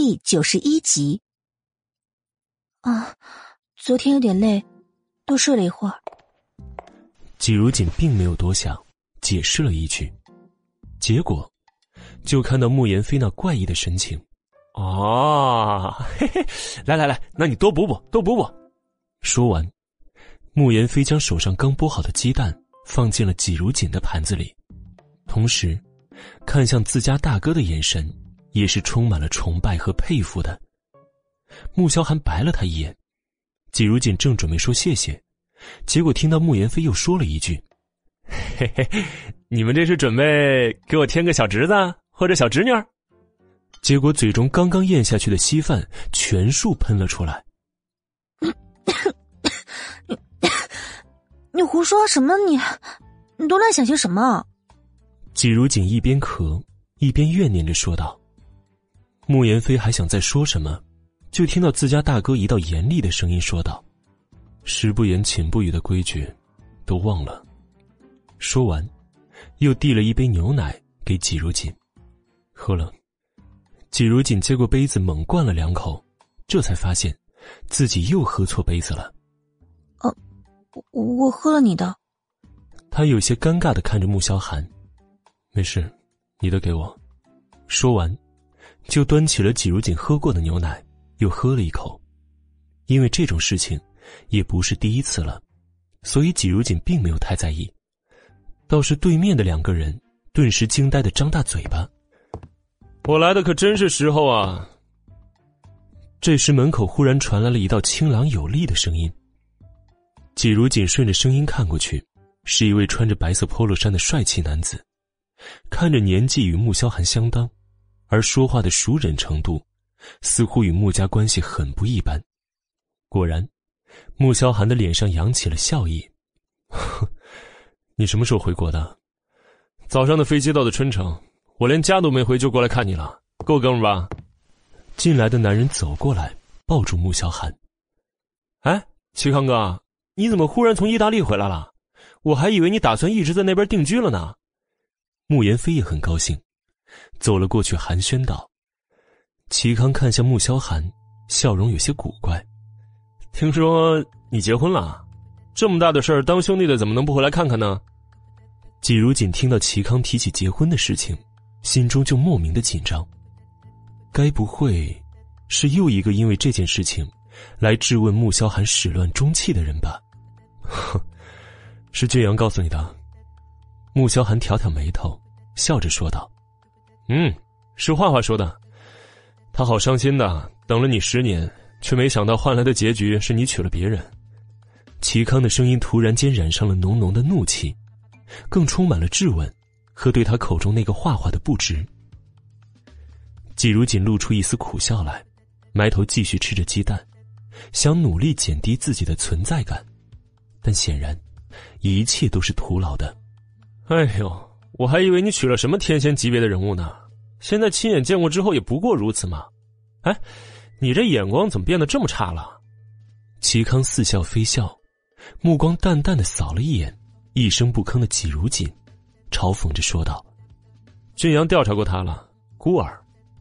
第九十一集。啊，昨天有点累，多睡了一会儿。季如锦并没有多想，解释了一句，结果就看到慕言飞那怪异的神情。啊，嘿嘿，来来来，那你多补补，多补补。说完，慕言飞将手上刚剥好的鸡蛋放进了季如锦的盘子里，同时看向自家大哥的眼神也是充满了崇拜和佩服的。穆萧寒白了他一眼，季如锦正准备说谢谢，结果听到慕言飞又说了一句：“嘿嘿，你们这是准备给我添个小侄子或者小侄女？”结果嘴中刚刚咽下去的稀饭全数喷了出来。你 你胡说什么？你你都乱想些什么？季如锦一边咳一边怨念着说道。慕言飞还想再说什么，就听到自家大哥一道严厉的声音说道：“食不言，寝不语的规矩，都忘了。”说完，又递了一杯牛奶给季如锦，喝了。季如锦接过杯子，猛灌了两口，这才发现，自己又喝错杯子了。哦，我我喝了你的。他有些尴尬的看着穆萧寒，没事，你的给我。说完，就端起了季如锦喝过的牛奶，又喝了一口。因为这种事情，也不是第一次了，所以季如锦并没有太在意。倒是对面的两个人，顿时惊呆的张大嘴巴。我来的可真是时候啊！这时门口忽然传来了一道清朗有力的声音。季如锦顺着声音看过去，是一位穿着白色 polo 衫的帅气男子，看着年纪与穆萧寒相当，而说话的熟人程度，似乎与穆家关系很不一般。果然，穆萧寒的脸上扬起了笑意。你什么时候回国的？早上的飞机到的春城。我连家都没回就过来看你了，够哥们吧？进来的男人走过来，抱住穆萧寒。哎，齐康哥，你怎么忽然从意大利回来了？我还以为你打算一直在那边定居了呢。穆言飞也很高兴，走了过去寒暄道。齐康看向穆萧寒，笑容有些古怪。听说你结婚了？这么大的事儿，当兄弟的怎么能不回来看看呢？季如锦听到齐康提起结婚的事情。心中就莫名的紧张，该不会是又一个因为这件事情来质问穆萧寒始乱终弃的人吧？哼，是俊阳告诉你的。穆萧寒挑挑眉头，笑着说道：“嗯，是画画说的。他好伤心的，等了你十年，却没想到换来的结局是你娶了别人。”齐康的声音突然间染上了浓浓的怒气，更充满了质问。和对他口中那个画画的不值，季如锦露出一丝苦笑来，埋头继续吃着鸡蛋，想努力减低自己的存在感，但显然，一切都是徒劳的。哎呦，我还以为你娶了什么天仙级别的人物呢，现在亲眼见过之后也不过如此嘛。哎，你这眼光怎么变得这么差了？齐康似笑非笑，目光淡淡的扫了一眼一声不吭的季如锦。嘲讽着说道：“俊阳调查过他了，孤儿，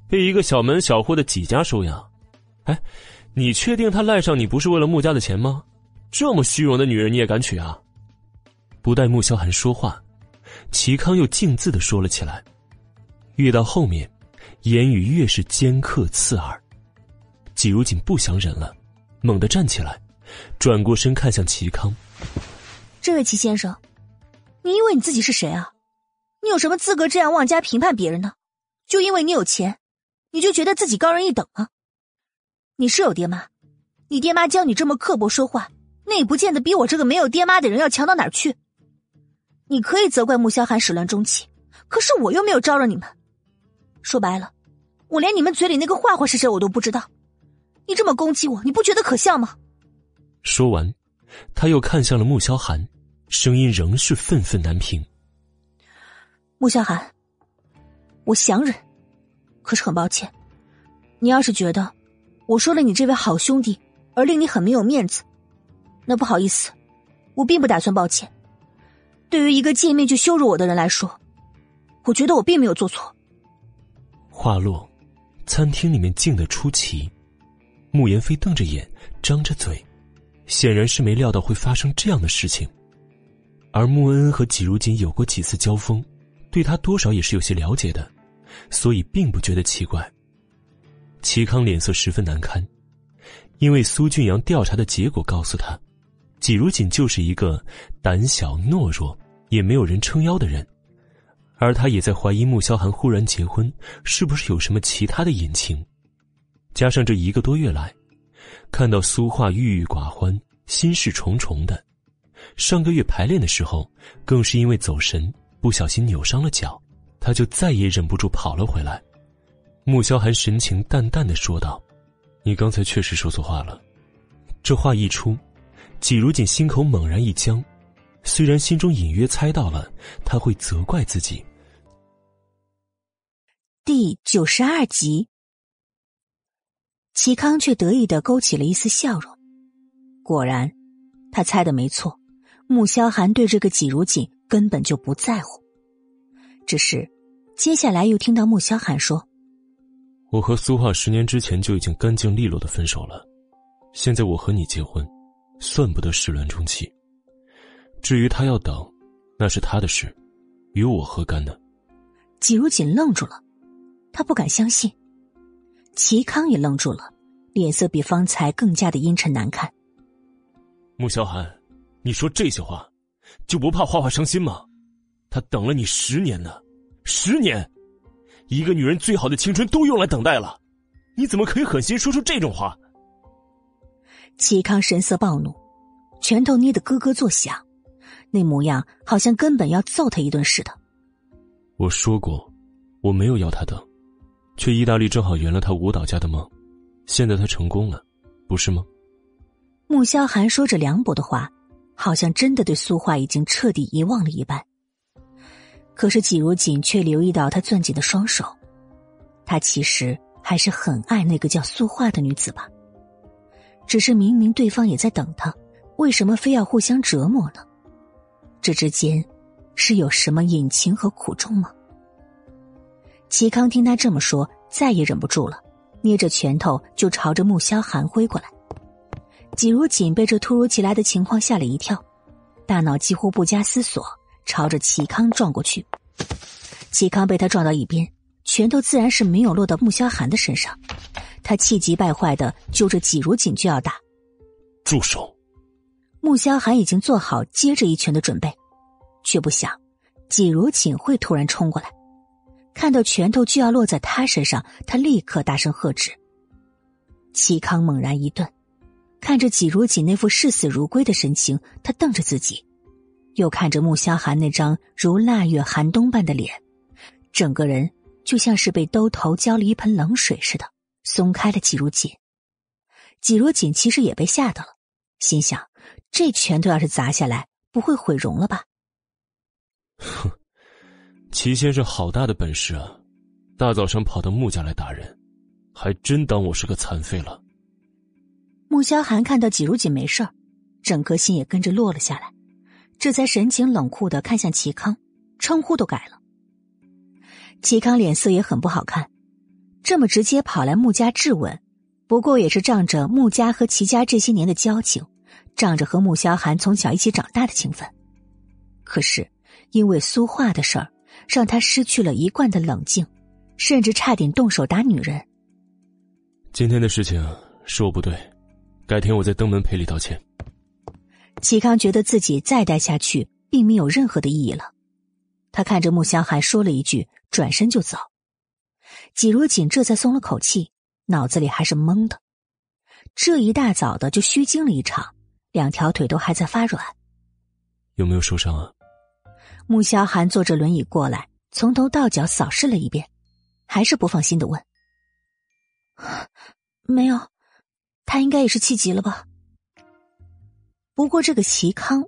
被一个小门小户的几家收养。哎，你确定他赖上你不是为了穆家的钱吗？这么虚荣的女人你也敢娶啊？”不待穆萧寒说话，齐康又径自的说了起来，越到后面，言语越是尖刻刺耳。季如锦不想忍了，猛地站起来，转过身看向齐康：“这位齐先生，你以为你自己是谁啊？”你有什么资格这样妄加评判别人呢？就因为你有钱，你就觉得自己高人一等吗？你是有爹妈，你爹妈教你这么刻薄说话，那也不见得比我这个没有爹妈的人要强到哪儿去。你可以责怪穆萧寒始乱终弃，可是我又没有招惹你们。说白了，我连你们嘴里那个坏话是谁我都不知道。你这么攻击我，你不觉得可笑吗？说完，他又看向了穆萧寒，声音仍是愤愤难平。穆萧寒，我想忍，可是很抱歉，你要是觉得我说了你这位好兄弟而令你很没有面子，那不好意思，我并不打算抱歉。对于一个见面就羞辱我的人来说，我觉得我并没有做错。话落，餐厅里面静得出奇，穆言飞瞪着眼，张着嘴，显然是没料到会发生这样的事情。而穆恩恩和季如锦有过几次交锋，对他多少也是有些了解的，所以并不觉得奇怪。齐康脸色十分难堪，因为苏俊阳调查的结果告诉他，季如锦就是一个胆小懦弱、也没有人撑腰的人，而他也在怀疑穆萧寒忽然结婚是不是有什么其他的隐情。加上这一个多月来，看到苏画郁郁寡欢、心事重重的，上个月排练的时候，更是因为走神不小心扭伤了脚，他就再也忍不住跑了回来。穆萧寒神情淡淡的说道：“你刚才确实说错话了。”这话一出，季如锦心口猛然一僵，虽然心中隐约猜到了他会责怪自己。第九十二集，齐康却得意的勾起了一丝笑容。果然，他猜的没错，穆萧寒对这个季如锦根本就不在乎。只是，接下来又听到穆萧寒说。我和苏画十年之前就已经干净利落的分手了，现在我和你结婚，算不得始乱终弃。至于他要等，那是他的事，与我何干呢？季如锦愣住了，他不敢相信。齐康也愣住了，脸色比方才更加的阴沉难看。穆萧寒，你说这些话，就不怕画画伤心吗？他等了你十年呢，十年。一个女人最好的青春都用来等待了，你怎么可以狠心说出这种话？齐康神色暴怒，拳头捏得咯咯作响，那模样好像根本要揍他一顿似的。我说过，我没有要他的，去意大利正好圆了他舞蹈家的梦，现在他成功了，不是吗？穆萧寒说着凉薄的话，好像真的对苏画已经彻底遗忘了一般。可是季如锦却留意到他攥紧的双手，他其实还是很爱那个叫苏画的女子吧。只是明明对方也在等他，为什么非要互相折磨呢？这之间是有什么隐情和苦衷吗？齐康听他这么说，再也忍不住了，捏着拳头就朝着穆萧寒挥过来。季如锦被这突如其来的情况吓了一跳，大脑几乎不加思索。朝着齐康撞过去，齐康被他撞到一边，拳头自然是没有落到穆萧寒的身上。他气急败坏的揪着季如锦就要打，住手！穆萧寒已经做好接着一拳的准备，却不想季如锦会突然冲过来。看到拳头就要落在他身上，他立刻大声喝止。齐康猛然一顿，看着季如锦那副视死如归的神情，他瞪着自己。又看着穆萧寒那张如腊月寒冬般的脸，整个人就像是被兜头浇了一盆冷水似的，松开了季如锦。季如锦其实也被吓到了，心想：这拳头要是砸下来，不会毁容了吧？哼，齐先生好大的本事啊！大早上跑到穆家来打人，还真当我是个残废了。穆萧寒看到季如锦没事整颗心也跟着落了下来。这才神情冷酷的看向齐康，称呼都改了。齐康脸色也很不好看，这么直接跑来穆家质问，不过也是仗着穆家和齐家这些年的交情，仗着和穆萧寒从小一起长大的情分。可是因为苏画的事儿，让他失去了一贯的冷静，甚至差点动手打女人。今天的事情是我不对，改天我再登门赔礼道歉。齐康觉得自己再待下去并没有任何的意义了，他看着穆萧寒说了一句，转身就走。季如锦这才松了口气，脑子里还是懵的。这一大早的就虚惊了一场，两条腿都还在发软。有没有受伤啊？穆萧寒坐着轮椅过来，从头到脚扫视了一遍，还是不放心的问：“没有，他应该也是气急了吧？”不过，这个齐康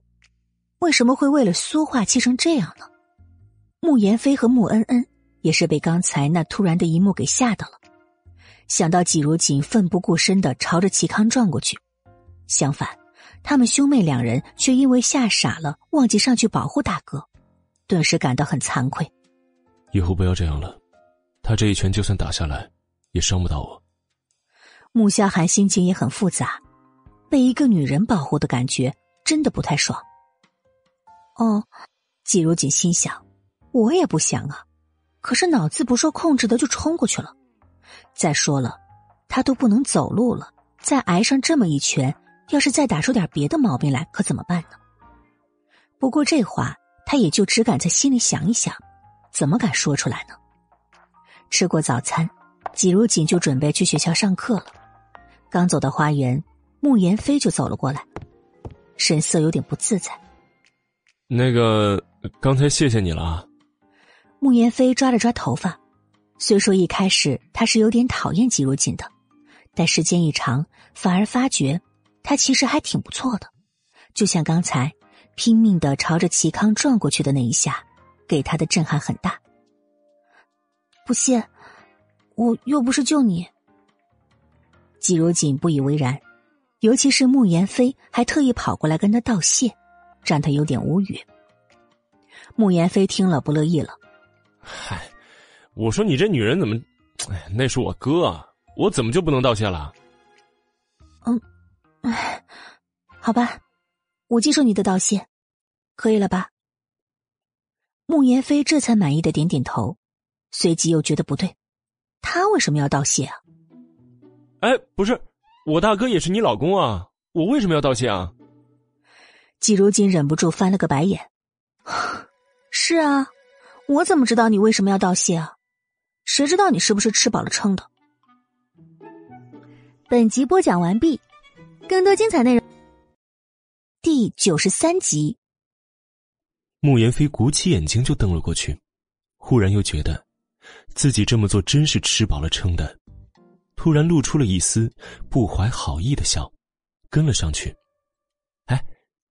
为什么会为了苏画气成这样呢？穆言飞和穆恩恩也是被刚才那突然的一幕给吓到了。想到季如锦奋不顾身的朝着齐康撞过去，相反，他们兄妹两人却因为吓傻了，忘记上去保护大哥，顿时感到很惭愧。以后不要这样了，他这一拳就算打下来，也伤不到我。穆萧寒心情也很复杂，被一个女人保护的感觉真的不太爽。哦，季如锦心想，我也不想啊，可是脑子不受控制的就冲过去了。再说了，他都不能走路了，再挨上这么一拳，要是再打出点别的毛病来，可怎么办呢？不过这话他也就只敢在心里想一想，怎么敢说出来呢？吃过早餐，季如锦就准备去学校上课了。刚走到花园，慕言飞就走了过来，神色有点不自在。那个，刚才谢谢你了。慕言飞抓了抓头发。虽说一开始他是有点讨厌季如锦的，但时间一长，反而发觉他其实还挺不错的。就像刚才拼命的朝着齐康撞过去的那一下，给他的震撼很大。不谢，我又不是救你。季如锦不以为然，尤其是慕言飞还特意跑过来跟他道谢，让他有点无语。慕言飞听了不乐意了，嗨。我说你这女人怎么？哎，那是我哥，啊，我怎么就不能道谢了？嗯，哎，好吧，我接受你的道谢，可以了吧？慕言飞这才满意的点点头，随即又觉得不对，他为什么要道谢啊？哎，不是，我大哥也是你老公啊，我为什么要道谢啊？季如锦忍不住翻了个白眼，是啊，我怎么知道你为什么要道谢啊？谁知道你是不是吃饱了撑的？本集播讲完毕，更多精彩内容，第九十三集。慕言飞鼓起眼睛就瞪了过去，忽然又觉得自己这么做真是吃饱了撑的，突然露出了一丝不怀好意的笑，跟了上去。哎，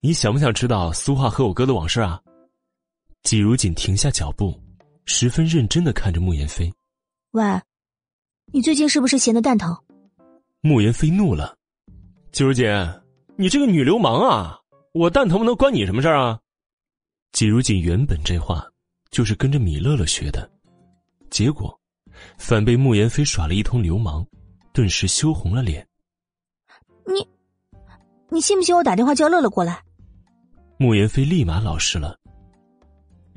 你想不想知道苏画和我哥的往事啊？季如锦停下脚步，十分认真的看着慕言飞。喂，你最近是不是闲的蛋疼？慕言飞怒了，季如锦，你这个女流氓啊！我蛋疼不能关你什么事儿啊？季如锦原本这话就是跟着米乐乐学的，结果反被慕言飞耍了一通流氓，顿时羞红了脸。你，你信不信我打电话叫乐乐过来？慕言飞立马老实了。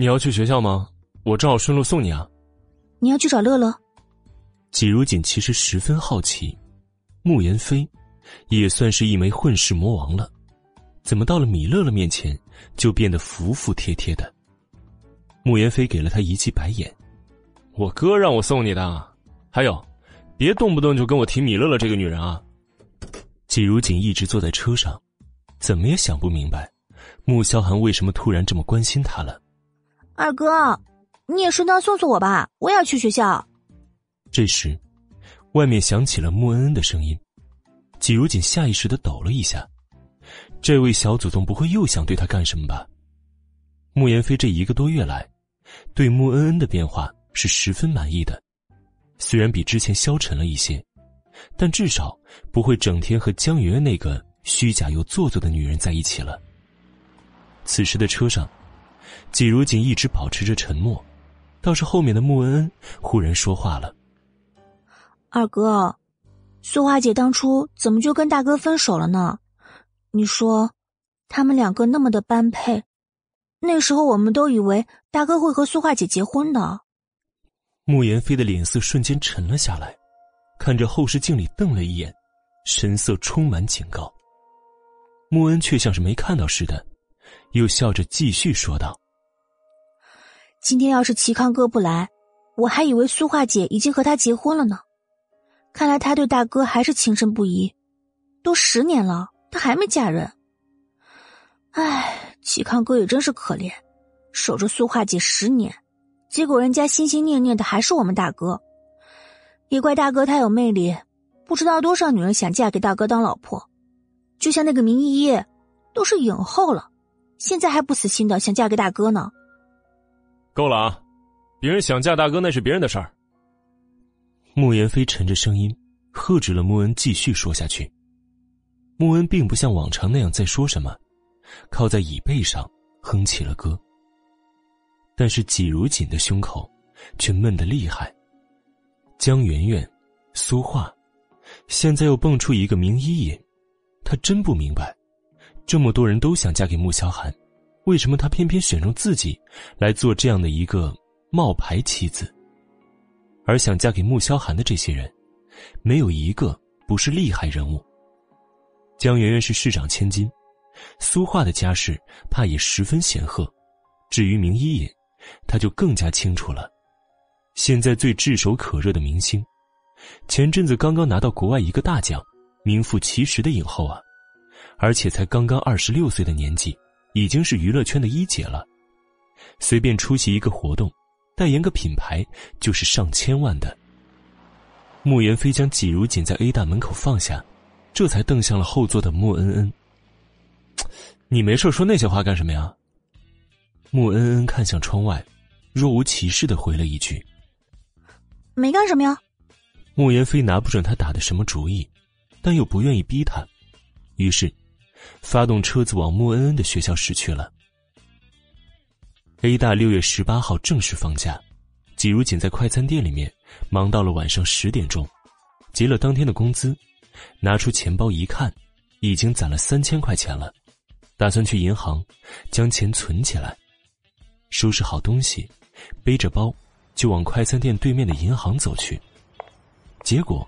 你要去学校吗？我正好顺路送你啊。你要去找乐乐？季如锦其实十分好奇，慕言飞也算是一枚混世魔王了，怎么到了米乐乐面前就变得服服帖帖的？慕言飞给了他一记白眼：“我哥让我送你的，还有，别动不动就跟我提米乐乐这个女人啊！”季如锦一直坐在车上，怎么也想不明白，穆萧寒为什么突然这么关心他了。二哥。你也顺道送送我吧，我也要去学校。这时，外面响起了穆恩恩的声音，季如锦下意识的抖了一下。这位小祖宗不会又想对他干什么吧？穆言飞这一个多月来，对穆恩恩的变化是十分满意的，虽然比之前消沉了一些，但至少不会整天和江媛媛那个虚假又做作的女人在一起了。此时的车上，季如锦一直保持着沉默。倒是后面的穆恩恩忽然说话了：“二哥，素花姐当初怎么就跟大哥分手了呢？你说，他们两个那么的般配，那时候我们都以为大哥会和苏花姐结婚的。”穆言飞的脸色瞬间沉了下来，看着后视镜里瞪了一眼，神色充满警告。穆恩却像是没看到似的，又笑着继续说道。今天要是齐康哥不来，我还以为苏画姐已经和他结婚了呢。看来他对大哥还是情深不移。都十年了，他还没嫁人。唉，齐康哥也真是可怜，守着苏画姐十年，结果人家心心念念的还是我们大哥。也怪大哥太有魅力，不知道多少女人想嫁给大哥当老婆。就像那个明依依，都是影后了，现在还不死心的想嫁给大哥呢。够了啊！别人想嫁大哥那是别人的事儿。穆言飞沉着声音喝止了穆恩继续说下去。穆恩并不像往常那样在说什么，靠在椅背上哼起了歌。但是季如锦的胸口却闷得厉害。江媛媛、苏画，现在又蹦出一个明一隐，他真不明白，这么多人都想嫁给穆萧寒，为什么他偏偏选中自己来做这样的一个冒牌妻子？而想嫁给穆萧寒的这些人，没有一个不是厉害人物。江媛媛是市长千金，苏画的家世怕也十分显赫。至于明一隐，他就更加清楚了。现在最炙手可热的明星，前阵子刚刚拿到国外一个大奖，名副其实的影后啊，而且才刚刚二十六岁的年纪，已经是娱乐圈的一姐了。随便出席一个活动，代言个品牌就是上千万的。穆言飞将季如锦在 A 大门口放下。这才瞪向了后座的穆恩恩。你没事说那些话干什么呀？穆恩恩看向窗外，若无其事的回了一句：“没干什么呀。”穆言飞拿不准他打的什么主意，但又不愿意逼他，于是发动车子往穆恩恩的学校驶去了。A 大六月十八号正式放假，季如锦在快餐店里面忙到了晚上十点钟，结了当天的工资。拿出钱包一看，已经攒了三千块钱了，打算去银行将钱存起来。收拾好东西，背着包就往快餐店对面的银行走去。结果，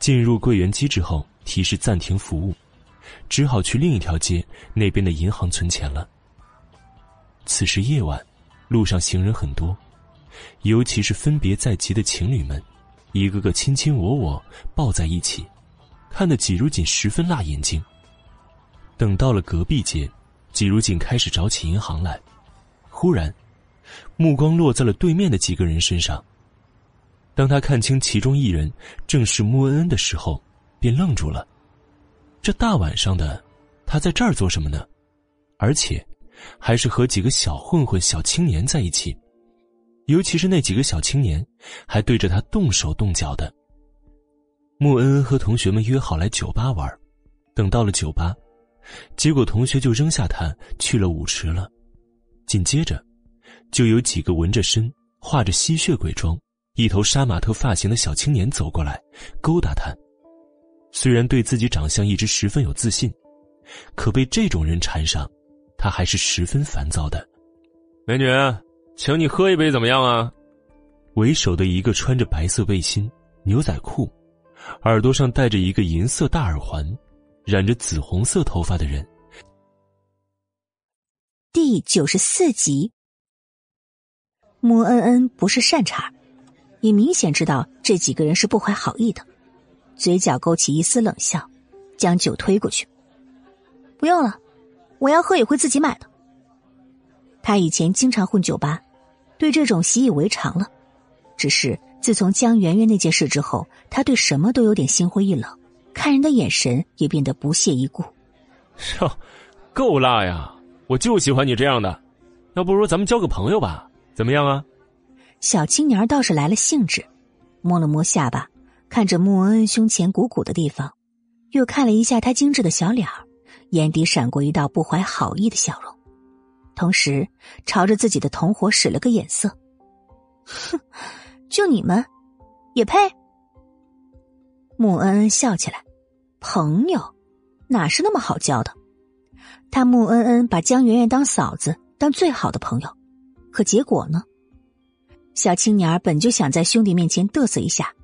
进入柜员机之后提示暂停服务，只好去另一条街那边的银行存钱了。此时夜晚，路上行人很多，尤其是分别在即的情侣们，一个个卿卿我我抱在一起。看得季如锦十分辣眼睛。等到了隔壁街，季如锦开始找起银行来，忽然，目光落在了对面的几个人身上。当他看清其中一人正是穆恩恩的时候，便愣住了。这大晚上的，他在这儿做什么呢？而且，还是和几个小混混、小青年在一起，尤其是那几个小青年，还对着他动手动脚的。穆恩恩和同学们约好来酒吧玩，等到了酒吧，结果同学就扔下他去了舞池了。紧接着，就有几个纹着身、画着吸血鬼妆、一头杀马特发型的小青年走过来，勾搭他。虽然对自己长相一直十分有自信，可被这种人缠上，他还是十分烦躁的。美女，请你喝一杯怎么样啊？为首的一个穿着白色背心、牛仔裤。耳朵上戴着一个银色大耳环，染着紫红色头发的人。第九十四集，穆恩恩不是善茬，也明显知道这几个人是不怀好意的，嘴角勾起一丝冷笑，将酒推过去。不用了，我要喝也会自己买的。他以前经常混酒吧，对这种习以为常了，只是。自从江媛媛那件事之后，他对什么都有点心灰意冷，看人的眼神也变得不屑一顾。哟，够辣呀！我就喜欢你这样的，要不如咱们交个朋友吧？怎么样啊？小青年倒是来了兴致，摸了摸下巴，看着穆恩恩胸前鼓鼓的地方，又看了一下他精致的小脸儿，眼底闪过一道不怀好意的笑容，同时朝着自己的同伙使了个眼色，哼。就你们，也配？穆恩恩笑起来，朋友哪是那么好交的？他穆恩恩把江媛媛当嫂子，当最好的朋友，可结果呢？小青年儿本就想在兄弟面前嘚瑟一下，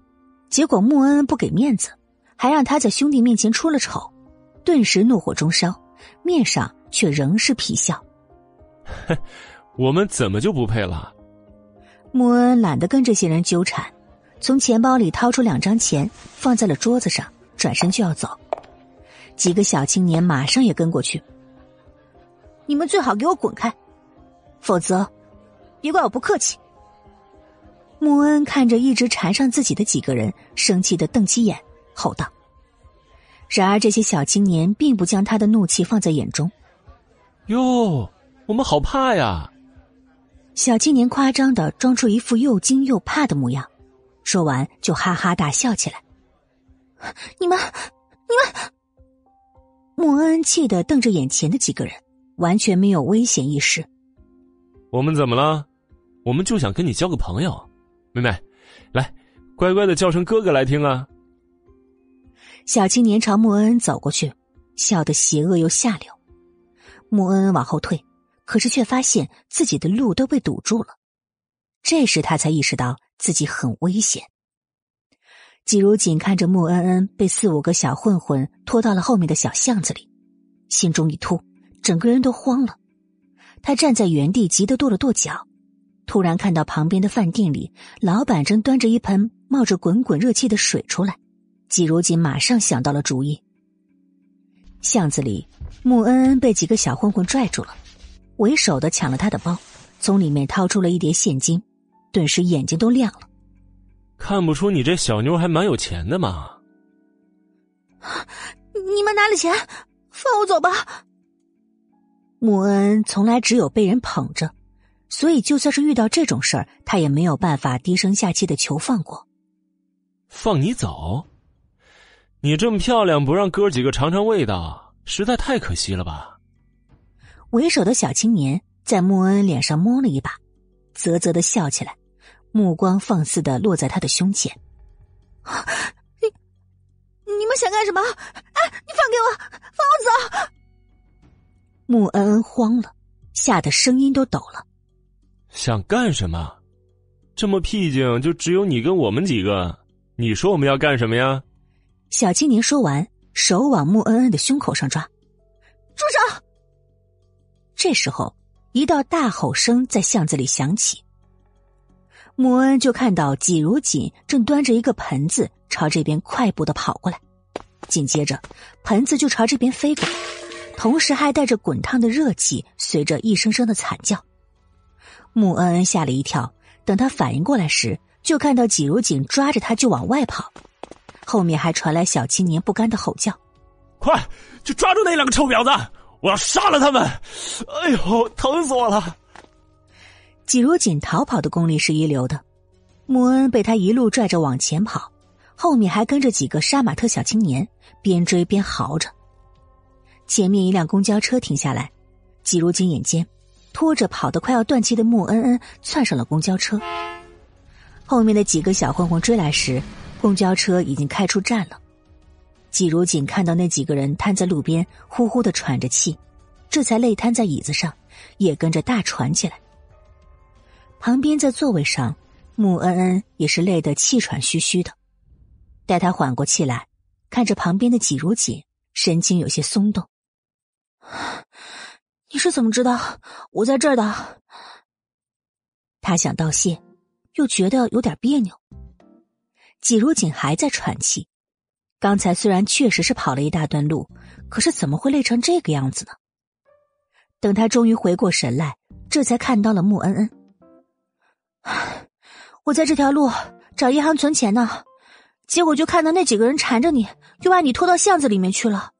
结果穆恩恩不给面子，还让他在兄弟面前出了丑，顿时怒火中烧，面上却仍是皮笑。哼，我们怎么就不配了？穆恩懒得跟这些人纠缠，从钱包里掏出两张钱，放在了桌子上，转身就要走。几个小青年马上也跟过去。你们最好给我滚开，否则，别怪我不客气。穆恩看着一直缠上自己的几个人，生气的瞪起眼，吼道。然而这些小青年并不将他的怒气放在眼中。哟，我们好怕呀！小青年夸张的装出一副又惊又怕的模样，说完就哈哈大笑起来。你们，你们！穆恩气的瞪着眼前的几个人，完全没有危险意识。我们怎么了？我们就想跟你交个朋友，妹妹，来，乖乖的叫声哥哥来听啊。小青年朝穆恩恩走过去，笑得邪恶又下流。穆恩恩往后退，可是却发现自己的路都被堵住了。这时他才意识到自己很危险。季如锦看着穆恩恩被四五个小混混拖到了后面的小巷子里，心中一突，整个人都慌了。他站在原地，急得跺了跺脚。突然看到旁边的饭店里，老板正端着一盆冒着滚滚热气的水出来。季如锦马上想到了主意。巷子里，穆恩恩被几个小混混拽住了，为首的抢了他的包，从里面掏出了一叠现金，顿时眼睛都亮了。看不出你这小妞还蛮有钱的嘛！你们拿了钱，放我走吧。穆恩从来只有被人捧着，所以就算是遇到这种事儿，他也没有办法低声下气的求放过。放你走？你这么漂亮，不让哥几个尝尝味道，实在太可惜了吧？为首的小青年在穆恩脸上摸了一把，啧啧的笑起来。目光放肆的落在他的胸前，你你们想干什么？哎，你放给我，放我走！穆恩恩慌了，吓得声音都抖了。想干什么？这么僻静，就只有你跟我们几个。你说我们要干什么呀？小青年说完，手往穆恩恩的胸口上抓。住手！这时候，一道大吼声在巷子里响起。穆恩就看到季如锦正端着一个盆子朝这边快步的跑过来，紧接着盆子就朝这边飞过，同时还带着滚烫的热气，随着一声声的惨叫。穆恩恩吓了一跳，等他反应过来时，就看到季如锦抓着他就往外跑，后面还传来小青年不甘的吼叫：“快，去抓住那两个臭婊子！我要杀了他们！哎呦，疼死我了！”季如锦逃跑的功力是一流的，穆恩被他一路拽着往前跑，后面还跟着几个杀马特小青年，边追边嚎着。前面一辆公交车停下来，季如锦眼尖，拖着跑得快要断气的穆恩恩窜上了公交车。后面的几个小混混追来时，公交车已经开出站了。季如锦看到那几个人瘫在路边，呼呼的喘着气，这才累瘫在椅子上，也跟着大喘起来。旁边在座位上，穆恩恩也是累得气喘吁吁的。待他缓过气来，看着旁边的季如锦，神情有些松动。你是怎么知道我在这儿的？他想道谢，又觉得有点别扭。季如锦还在喘气，刚才虽然确实是跑了一大段路，可是怎么会累成这个样子呢？等他终于回过神来，这才看到了穆恩恩。我在这条路找银行存钱呢，结果就看到那几个人缠着你，就把你拖到巷子里面去了。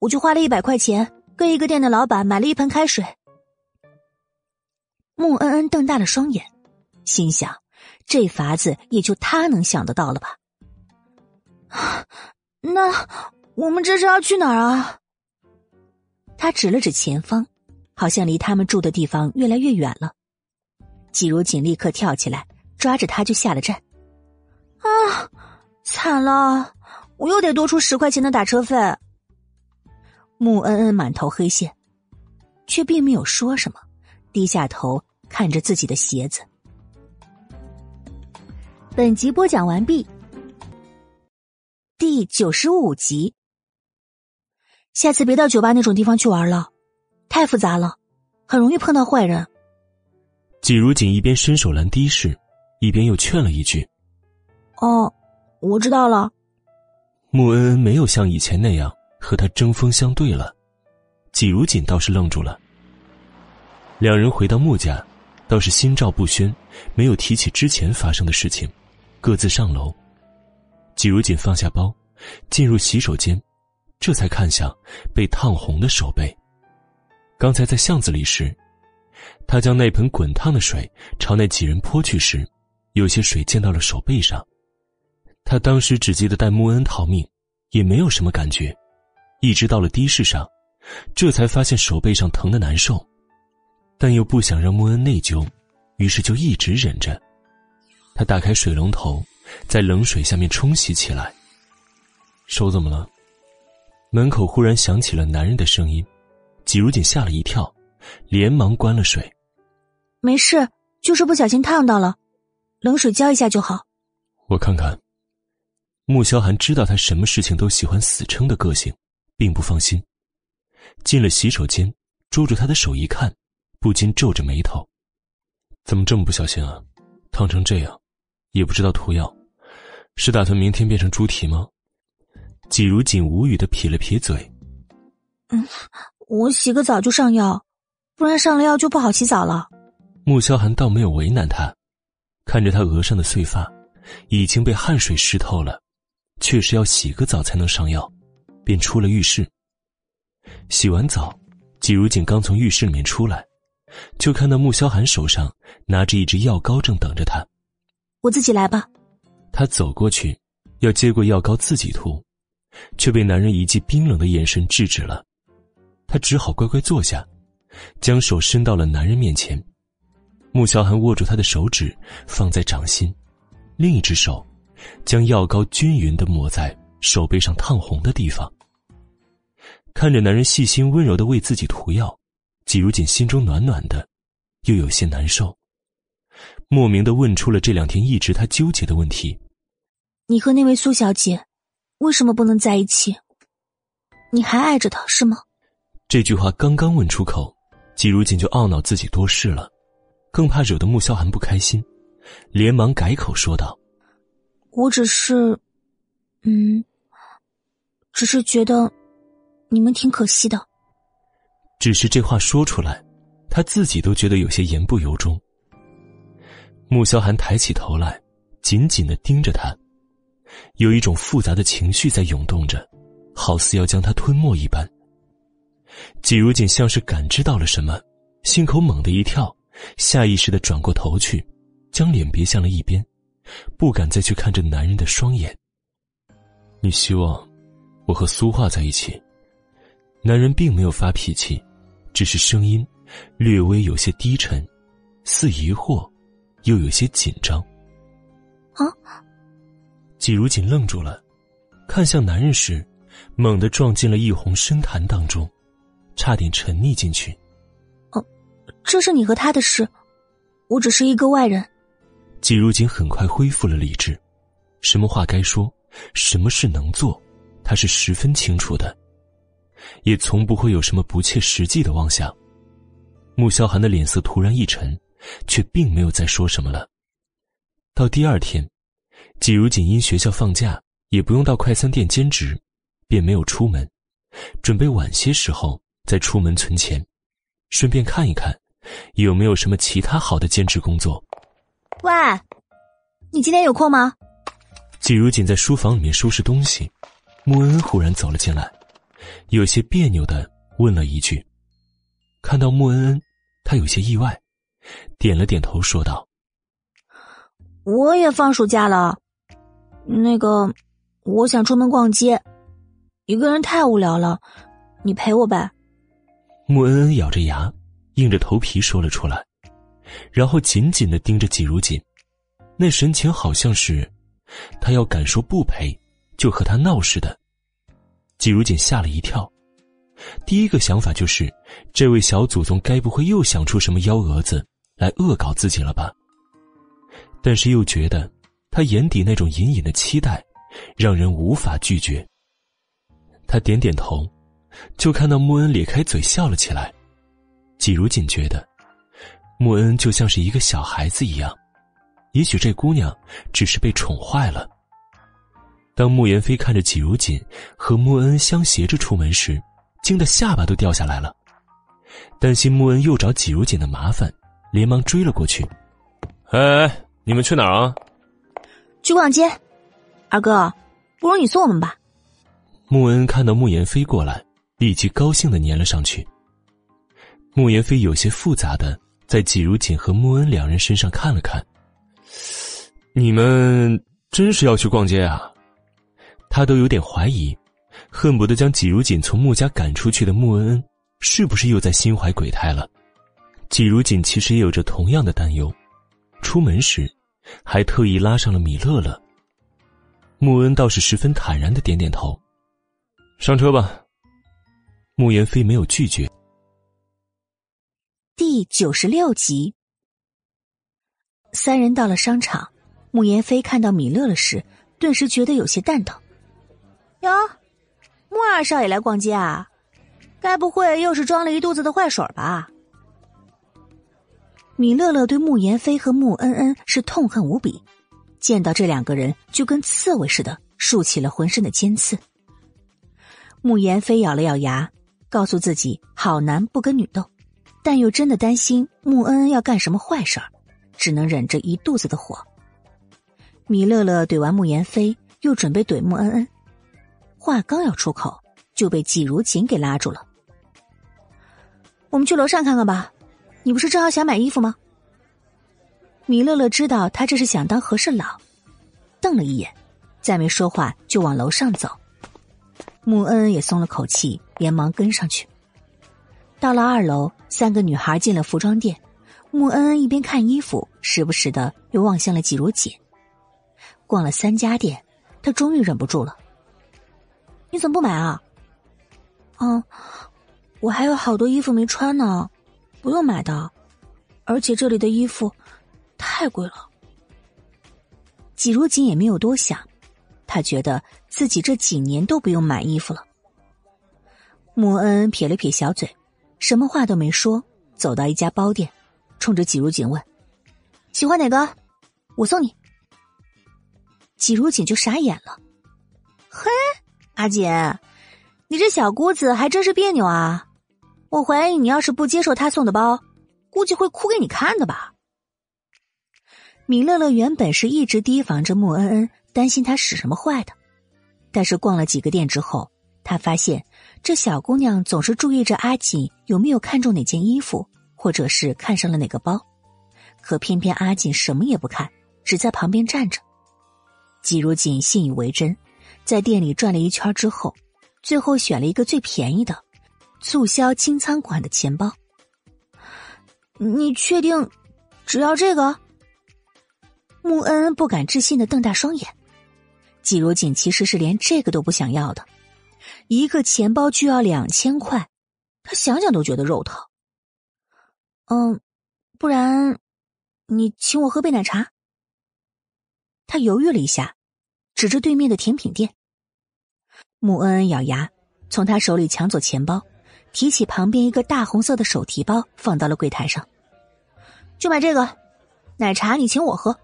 我就花了一百块钱，跟一个店的老板买了一盆开水。穆恩恩瞪大了双眼，心想：这法子也就他能想得到了吧？那我们这是要去哪儿啊？他指了指前方，好像离他们住的地方越来越远了。季如锦立刻跳起来，抓着他就下了站。啊，惨了，我又得多出十块钱的打车费。穆恩恩满头黑线，却并没有说什么，低下头看着自己的鞋子。本集播讲完毕，第九十五集。下次别到酒吧那种地方去玩了，太复杂了，很容易碰到坏人。季如锦一边伸手拦的士，一边又劝了一句：“哦，我知道了。”穆恩恩没有像以前那样和他针锋相对了，季如锦倒是愣住了。两人回到穆家，倒是心照不宣，没有提起之前发生的事情，各自上楼。季如锦放下包，进入洗手间，这才看向被烫红的手背。刚才在巷子里时。他将那盆滚烫的水朝那几人泼去时，有些水溅到了手背上。他当时只记得带穆恩逃命，也没有什么感觉。一直到了的士上，这才发现手背上疼的难受，但又不想让穆恩内疚，于是就一直忍着。他打开水龙头，在冷水下面冲洗起来。手怎么了？门口忽然响起了男人的声音，季如锦吓了一跳，连忙关了水。没事，就是不小心烫到了，冷水浇一下就好。我看看。穆萧寒知道他什么事情都喜欢死撑的个性，并不放心。进了洗手间，捉住他的手一看，不禁皱着眉头：“怎么这么不小心啊？烫成这样，也不知道涂药，是打算明天变成猪蹄吗？”季如锦无语的撇了撇嘴：“嗯，我洗个澡就上药，不然上了药就不好洗澡了。”穆萧寒倒没有为难他，看着他额上的碎发，已经被汗水湿透了。确实要洗个澡才能上药，便出了浴室。洗完澡，季如锦刚从浴室里面出来，就看到穆萧寒手上拿着一支药膏，正等着他。我自己来吧。他走过去，要接过药膏自己涂，却被男人一记冰冷的眼神制止了。他只好乖乖坐下，将手伸到了男人面前。穆萧寒握住他的手指，放在掌心，另一只手。将药膏均匀的抹在手背上烫红的地方。看着男人细心温柔的为自己涂药，季如锦心中暖暖的，又有些难受，莫名的问出了这两天一直他纠结的问题：“你和那位苏小姐，为什么不能在一起？你还爱着她是吗？”这句话刚刚问出口，季如锦就懊恼自己多事了，更怕惹得穆萧寒不开心，连忙改口说道。我只是，嗯，只是觉得你们挺可惜的。只是这话说出来，他自己都觉得有些言不由衷。穆萧寒抬起头来，紧紧的盯着他，有一种复杂的情绪在涌动着，好似要将他吞没一般。季如锦像是感知到了什么，心口猛地一跳，下意识的转过头去，将脸别向了一边。不敢再去看这男人的双眼。你希望我和苏画在一起？男人并没有发脾气，只是声音略微有些低沉，似疑惑，又有些紧张。啊！季如锦愣住了，看向男人时，猛地撞进了一泓深潭当中，差点沉溺进去。哦，这是你和他的事，我只是一个外人。季如锦很快恢复了理智，什么话该说，什么事能做，他是十分清楚的，也从不会有什么不切实际的妄想。穆萧寒的脸色突然一沉，却并没有再说什么了。到第二天，季如锦因学校放假，也不用到快餐店兼职，便没有出门，准备晚些时候再出门存钱，顺便看一看，有没有什么其他好的兼职工作。喂，你今天有空吗？季如锦在书房里面收拾东西，穆恩恩忽然走了进来，有些别扭的问了一句。看到穆恩恩，他有些意外，点了点头说道：“我也放暑假了，那个，我想出门逛街，一个人太无聊了，你陪我呗。”穆恩恩咬着牙，硬着头皮说了出来。然后紧紧的盯着季如锦，那神情好像是，他要敢说不陪，就和他闹似的。季如锦吓了一跳，第一个想法就是，这位小祖宗该不会又想出什么幺蛾子来恶搞自己了吧？但是又觉得，他眼底那种隐隐的期待，让人无法拒绝。他点点头，就看到穆恩咧开嘴笑了起来。季如锦觉得。穆恩就像是一个小孩子一样，也许这姑娘只是被宠坏了。当穆言飞看着季如锦和穆恩相携着出门时，惊得下巴都掉下来了，担心穆恩又找季如锦的麻烦，连忙追了过去。哎，你们去哪儿啊？去逛街。二哥，不如你送我们吧。穆恩看到穆言飞过来，立即高兴的粘了上去。穆言飞有些复杂的。在季如锦和穆恩两人身上看了看，你们真是要去逛街啊？他都有点怀疑，恨不得将季如锦从穆家赶出去的穆恩恩，是不是又在心怀鬼胎了？季如锦其实也有着同样的担忧，出门时，还特意拉上了米乐乐，穆恩倒是十分坦然的点点头。上车吧。穆言飞没有拒绝。第九十六集，三人到了商场，穆言飞看到米乐乐时，顿时觉得有些蛋疼。哟，穆二少爷来逛街啊？该不会又是装了一肚子的坏水吧？米乐乐对穆言飞和穆恩恩是痛恨无比，见到这两个人就跟刺猬似的，竖起了浑身的尖刺。穆言飞咬了咬牙，告诉自己好男不跟女斗，但又真的担心穆恩恩要干什么坏事儿，只能忍着一肚子的火。米乐乐怼完穆言飞，又准备怼穆恩恩，话刚要出口，就被季如锦给拉住了。我们去楼上看看吧，你不是正好想买衣服吗？米乐乐知道他这是想当和事佬，瞪了一眼，再没说话，就往楼上走。穆恩恩也松了口气，连忙跟上去。到了二楼，三个女孩进了服装店，穆恩恩一边看衣服，时不时的又望向了季如锦。逛了三家店，他终于忍不住了：“你怎么不买啊？”“嗯。”我还有好多衣服没穿呢，不用买的，而且这里的衣服太贵了。季如锦也没有多想，他觉得自己这几年都不用买衣服了。穆恩撇了撇小嘴，什么话都没说，走到一家包店，冲着季如锦问：“喜欢哪个？我送你。”季如锦就傻眼了：“嘿，阿锦，你这小姑子还真是别扭啊！”我怀疑你要是不接受他送的包，估计会哭给你看的吧。米乐乐原本是一直提防着穆恩恩，担心他使什么坏的，但是逛了几个店之后，他发现这小姑娘总是注意着阿锦有没有看中哪件衣服，或者是看上了哪个包，可偏偏阿锦什么也不看，只在旁边站着。季如锦信以为真，在店里转了一圈之后，最后选了一个最便宜的。促销清仓款的钱包，你确定只要这个？穆恩恩不敢置信的瞪大双眼。季如锦其实是连这个都不想要的，一个钱包就要两千块，他想想都觉得肉疼。嗯，不然你请我喝杯奶茶。他犹豫了一下，指着对面的甜品店。穆恩恩咬牙，从他手里抢走钱包。提起旁边一个大红色的手提包，放到了柜台上。就买这个，奶茶你请我喝。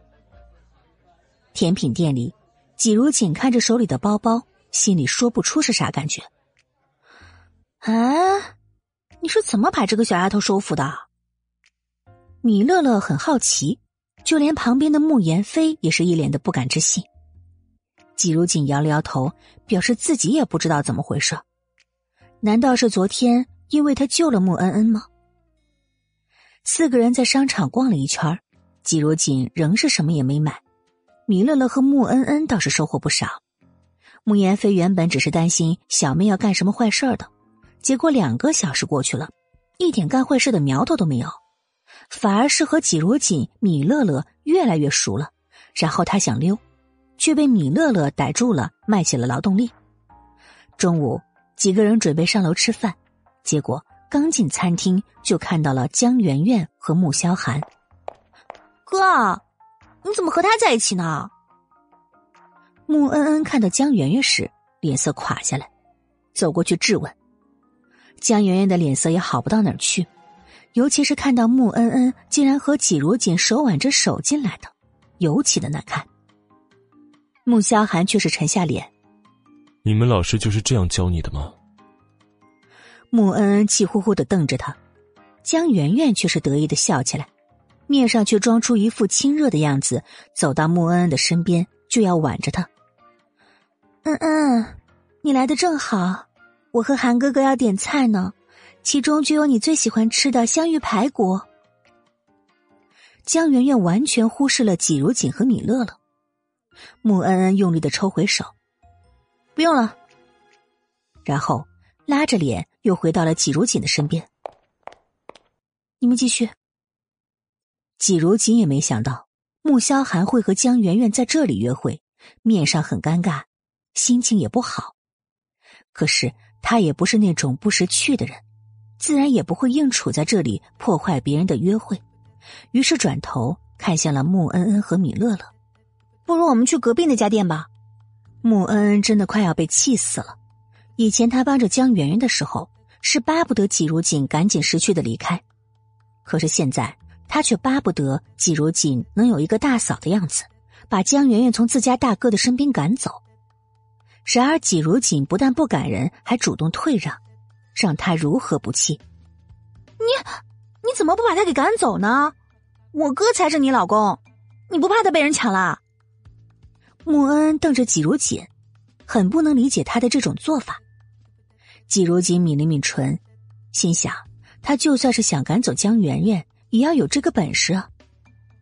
甜品店里，季如锦看着手里的包包，心里说不出是啥感觉。啊，你是怎么把这个小丫头收服的？米乐乐很好奇，就连旁边的慕言飞也是一脸的不敢置信。季如锦摇了摇头，表示自己也不知道怎么回事。难道是昨天因为他救了穆恩恩吗？四个人在商场逛了一圈，季如锦仍是什么也没买。米乐乐和穆恩恩倒是收获不少。穆言飞原本只是担心小妹要干什么坏事的，结果两个小时过去了，一点干坏事的苗头都没有，反而是和季如锦、米乐乐越来越熟了。然后他想溜，却被米乐乐逮住了，卖起了劳动力。中午。几个人准备上楼吃饭，结果刚进餐厅就看到了江圆圆和穆萧寒。哥，你怎么和他在一起呢？穆恩恩看到江圆圆时，脸色垮下来，走过去质问。江圆圆的脸色也好不到哪儿去，尤其是看到穆恩恩竟然和季如锦手挽着手进来的，尤其的难看。穆萧寒却是沉下脸。你们老师就是这样教你的吗？穆恩恩气呼呼的瞪着他，江媛媛却是得意的笑起来，面上却装出一副亲热的样子，走到穆恩恩的身边就要挽着他。恩恩，你来的正好，我和韩哥哥要点菜呢，其中就有你最喜欢吃的香芋排骨。江媛媛完全忽视了季如锦和米乐了，穆恩恩用力的抽回手。不用了，然后拉着脸又回到了季如锦的身边。你们继续。季如锦也没想到穆萧寒会和江圆圆在这里约会，面上很尴尬，心情也不好。可是他也不是那种不识趣的人，自然也不会硬处在这里破坏别人的约会。于是转头看向了穆恩恩和米乐乐，不如我们去隔壁那家店吧。穆恩恩真的快要被气死了。以前他帮着江圆圆的时候，是巴不得季如锦赶紧识趣的离开，可是现在他却巴不得季如锦能有一个大嫂的样子，把江圆圆从自家大哥的身边赶走。然而季如锦不但不赶人，还主动退让，让他如何不气？你你怎么不把他给赶走呢？我哥才是你老公，你不怕他被人抢了？穆恩瞪着季如锦，很不能理解他的这种做法。季如锦抿了抿唇，心想：他就算是想赶走江圆圆，也要有这个本事啊！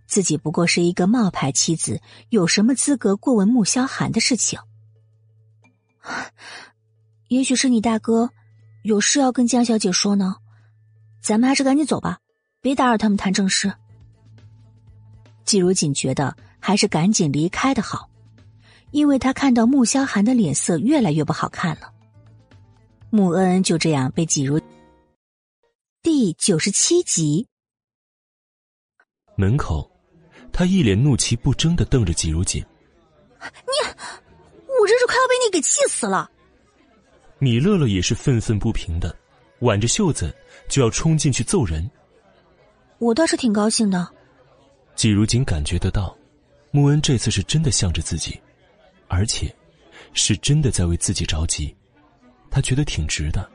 自己不过是一个冒牌妻子，有什么资格过问穆萧寒的事情？也许是你大哥有事要跟江小姐说呢，咱们还是赶紧走吧，别打扰他们谈正事。季如锦觉得还是赶紧离开的好，因为他看到穆萧寒的脸色越来越不好看了。穆恩恩就这样被挤入第九十七集。门口，他一脸怒气不争的瞪着季如锦：“你，我真是快要被你给气死了！”米乐乐也是愤愤不平的，挽着袖子就要冲进去揍人。我倒是挺高兴的。季如锦感觉得到，穆恩这次是真的向着自己，而且是真的在为自己着急，他觉得挺值的。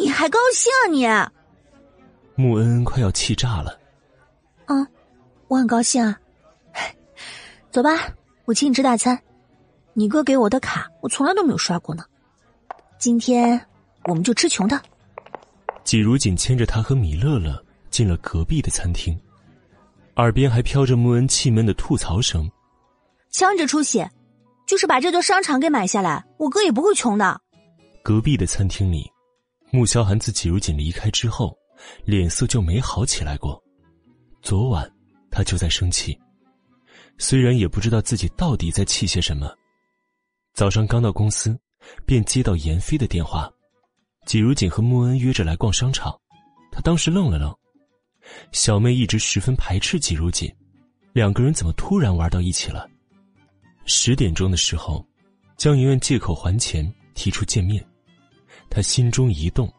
你还高兴啊你？穆恩恩快要气炸了。嗯，我很高兴啊。走吧，我请你吃大餐。你哥给我的卡，我从来都没有刷过呢。今天我们就吃穷的。季如锦牵着他和米乐乐进了隔壁的餐厅。耳边还飘着穆恩气闷的吐槽声：“呛着出息，就是把这座商场给买下来，我哥也不会穷的。”隔壁的餐厅里，穆萧寒自季如锦离开之后，脸色就没好起来过。昨晚他就在生气，虽然也不知道自己到底在气些什么。早上刚到公司，便接到严飞的电话，季如锦和穆恩约着来逛商场，他当时愣了愣。小妹一直十分排斥季如锦，两个人怎么突然玩到一起了？十点钟的时候，江圆圆借口还钱提出见面，她心中一动，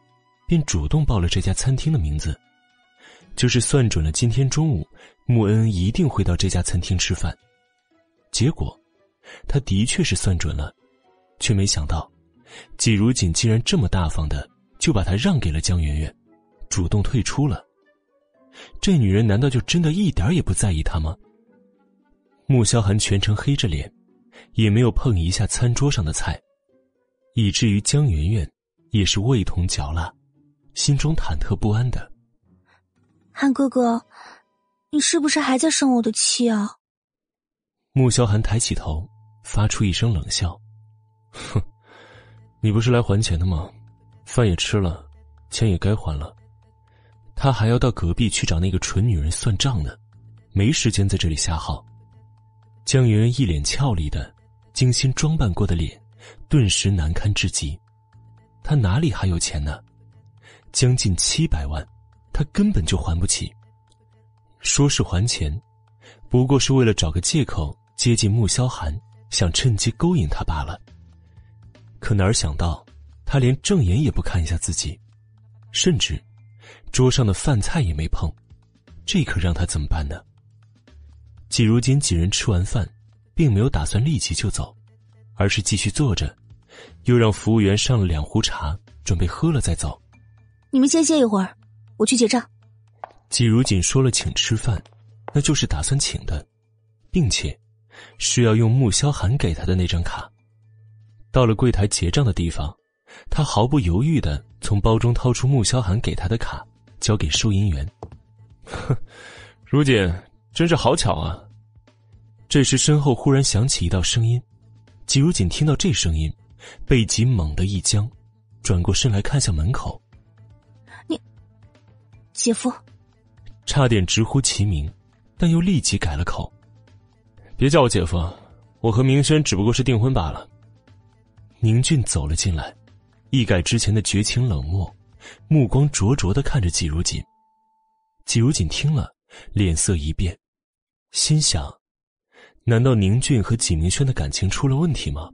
便主动报了这家餐厅的名字，就是算准了今天中午穆恩一定会到这家餐厅吃饭。结果，他的确是算准了，却没想到，季如锦竟然这么大方的就把他让给了江圆圆，主动退出了。这女人难道就真的一点也不在意他吗？穆萧寒全程黑着脸，也没有碰一下餐桌上的菜，以至于江媛媛也是味同嚼蜡，心中忐忑不安的。韩哥哥，你是不是还在生我的气啊？穆萧寒抬起头，发出一声冷笑：“哼，你不是来还钱的吗？饭也吃了，钱也该还了。”他还要到隔壁去找那个蠢女人算账呢，没时间在这里瞎耗。江圆圆一脸俏丽的、精心装扮过的脸，顿时难堪至极。他哪里还有钱呢？将近七百万，他根本就还不起。说是还钱，不过是为了找个借口接近穆萧寒，想趁机勾引他罢了。可哪儿想到，他连正眼也不看一下自己，甚至。桌上的饭菜也没碰，这可让他怎么办呢？季如锦几人吃完饭，并没有打算立即就走，而是继续坐着，又让服务员上了两壶茶，准备喝了再走。你们先歇一会儿，我去结账。季如锦说了请吃饭，那就是打算请的，并且是要用穆萧寒给他的那张卡。到了柜台结账的地方，他毫不犹豫的从包中掏出穆萧寒给他的卡。交给收银员。哼，如锦，真是好巧啊！这时身后忽然响起一道声音，季如锦听到这声音，背脊猛地一僵，转过身来看向门口。你，姐夫，差点直呼其名，但又立即改了口。别别叫我姐夫，我和明轩只不过是订婚罢了。宁俊走了进来，一改之前的绝情冷漠，目光灼灼的看着季如锦。季如锦听了，脸色一变，心想：难道宁俊和纪明轩的感情出了问题吗？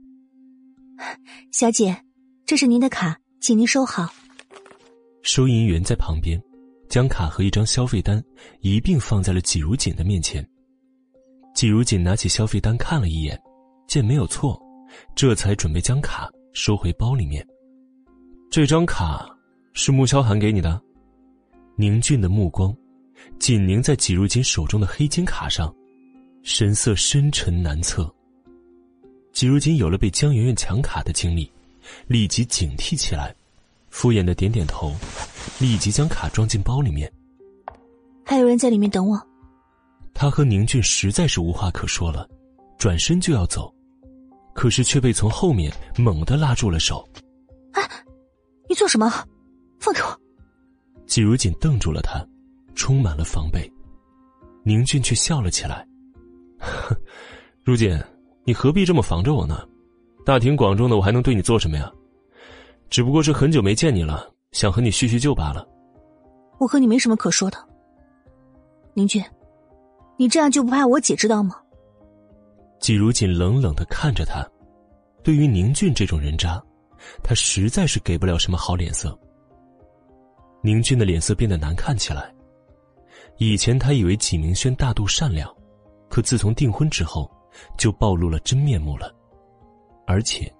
小姐，这是您的卡，请您收好。收银员在旁边，将卡和一张消费单一并放在了季如锦的面前。季如锦拿起消费单看了一眼，见没有错。这才准备将卡收回包里面。这张卡是穆萧寒给你的。宁俊的目光紧凝在季如锦手中的黑金卡上，神色深沉难测。季如锦有了被江媛媛抢卡的经历，立即警惕起来，敷衍的点点头，立即将卡装进包里面。还有人在里面等我。他和宁俊实在是无话可说了，转身就要走。可是却被从后面猛地拉住了手。哎，你做什么？放开我！季如锦瞪住了他，充满了防备。宁俊却笑了起来：“ 如锦，你何必这么防着我呢？大庭广众的，我还能对你做什么呀？只不过是很久没见你了，想和你叙叙旧罢了。我和你没什么可说的。宁俊，你这样就不怕我姐知道吗？”季如锦冷冷的看着他，对于宁俊这种人渣，他实在是给不了什么好脸色。宁俊的脸色变得难看起来。以前他以为纪明轩大度善良，可自从订婚之后，就暴露了真面目了。而且，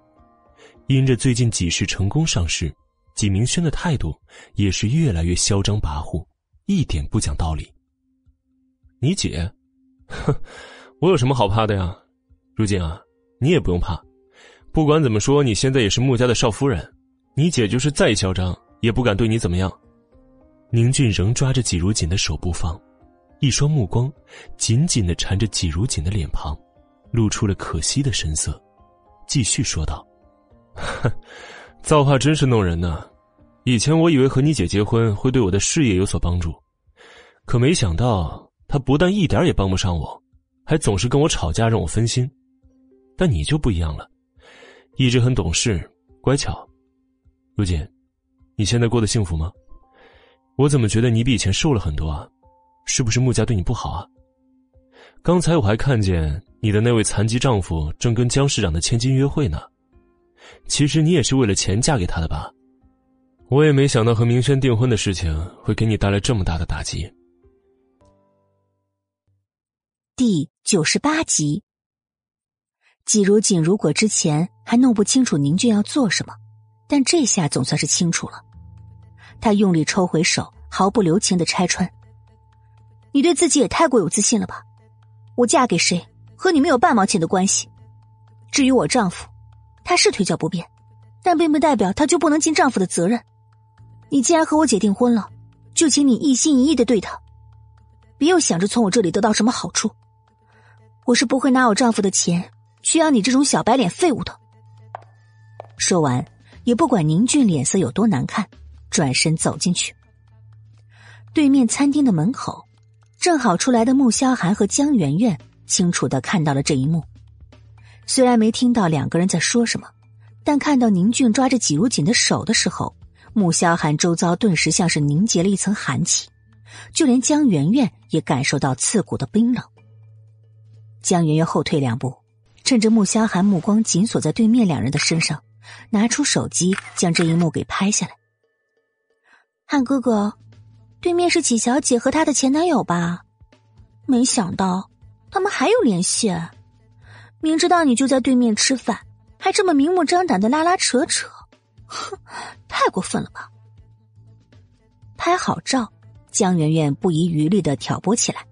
因着最近几世成功上市，纪明轩的态度也是越来越嚣张跋扈，一点不讲道理。你姐，哼，我有什么好怕的呀？如今啊，你也不用怕，不管怎么说，你现在也是穆家的少夫人，你姐就是再嚣张，也不敢对你怎么样。宁俊仍抓着季如锦的手不放，一双目光紧紧的缠着季如锦的脸庞，露出了可惜的神色，继续说道：“造化真是弄人呢，以前我以为和你姐结婚会对我的事业有所帮助，可没想到她不但一点也帮不上我，还总是跟我吵架，让我分心。”但你就不一样了，一直很懂事、乖巧。如锦，你现在过得幸福吗？我怎么觉得你比以前瘦了很多啊？是不是穆家对你不好啊？刚才我还看见你的那位残疾丈夫正跟江市长的千金约会呢。其实你也是为了钱嫁给他的吧？我也没想到和明轩订婚的事情会给你带来这么大的打击。第九十八集。季如锦如果之前还弄不清楚宁俊要做什么，但这下总算是清楚了。他用力抽回手，毫不留情的拆穿：“你对自己也太过有自信了吧？我嫁给谁和你没有半毛钱的关系。至于我丈夫，他是腿脚不便，但并不代表他就不能尽丈夫的责任。你既然和我姐订婚了，就请你一心一意的对她，别又想着从我这里得到什么好处。我是不会拿我丈夫的钱。”需要你这种小白脸废物的。说完，也不管宁俊脸色有多难看，转身走进去。对面餐厅的门口，正好出来的穆萧寒和江媛媛清楚的看到了这一幕。虽然没听到两个人在说什么，但看到宁俊抓着季如锦的手的时候，穆萧寒周遭顿时像是凝结了一层寒气，就连江媛媛也感受到刺骨的冰冷。江媛媛后退两步。趁着穆萧寒目光紧锁在对面两人的身上，拿出手机将这一幕给拍下来。汉哥哥，对面是启小姐和她的前男友吧？没想到他们还有联系。明知道你就在对面吃饭，还这么明目张胆的拉拉扯扯，哼，太过分了吧！拍好照，江媛媛不遗余力的挑拨起来。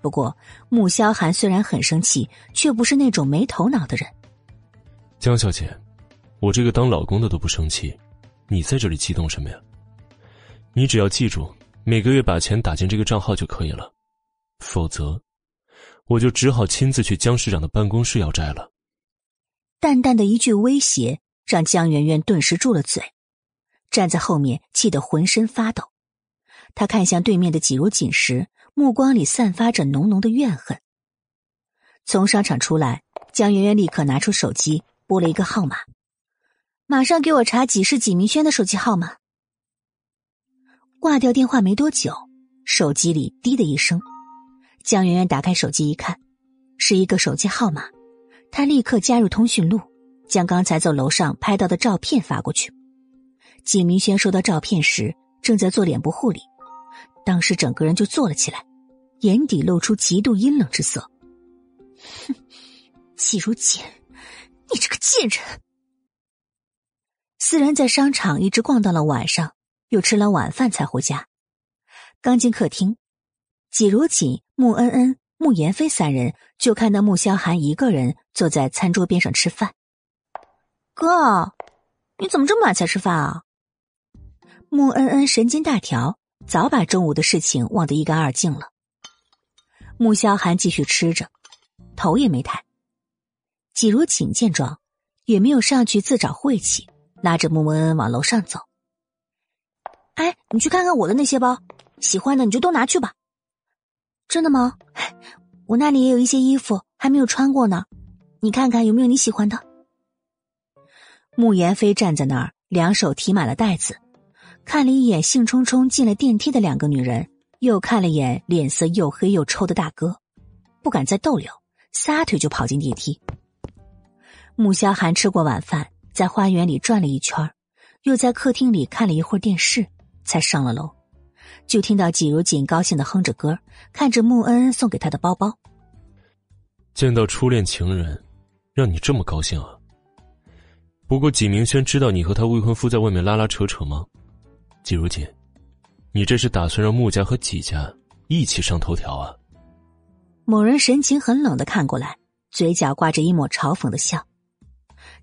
不过，穆萧寒虽然很生气，却不是那种没头脑的人。江小姐，我这个当老公的都不生气，你在这里激动什么呀？你只要记住，每个月把钱打进这个账号就可以了，否则，我就只好亲自去江市长的办公室要债了。淡淡的一句威胁，让江媛媛顿时住了嘴，站在后面气得浑身发抖。他看向对面的季如锦时。目光里散发着浓浓的怨恨。从商场出来，江圆圆立刻拿出手机拨了一个号码，马上给我查几是纪明轩的手机号码。挂掉电话没多久，手机里滴的一声，江圆圆打开手机一看，是一个手机号码，她立刻加入通讯录，将刚才走楼上拍到的照片发过去。景明轩收到照片时，正在做脸部护理，当时整个人就坐了起来，眼底露出极度阴冷之色。哼，季如锦，你这个贱人！四人在商场一直逛到了晚上，又吃了晚饭才回家。刚进客厅，季如锦、穆恩恩、穆言飞三人就看到穆萧寒一个人坐在餐桌边上吃饭。哥，你怎么这么晚才吃饭啊？穆恩恩神经大条，早把中午的事情忘得一干二净了。穆萧寒继续吃着，头也没抬。季如锦见状，也没有上去自找晦气，拉着穆恩恩往楼上走。哎，你去看看我的那些包，喜欢的你就都拿去吧。真的吗？我那里也有一些衣服还没有穿过呢，你看看有没有你喜欢的。穆言飞站在那儿，两手提满了袋子。看了一眼兴冲冲进了电梯的两个女人，又看了眼脸色又黑又臭的大哥，不敢再逗留，撒腿就跑进电梯。穆萧寒吃过晚饭，在花园里转了一圈，又在客厅里看了一会儿电视，才上了楼。就听到季如锦高兴的哼着歌，看着穆恩恩送给他的包包。见到初恋情人，让你这么高兴啊？不过纪明轩知道你和他未婚夫在外面拉拉扯扯吗？季如锦，你这是打算让穆家和季家一起上头条啊？某人神情很冷的看过来，嘴角挂着一抹嘲讽的笑。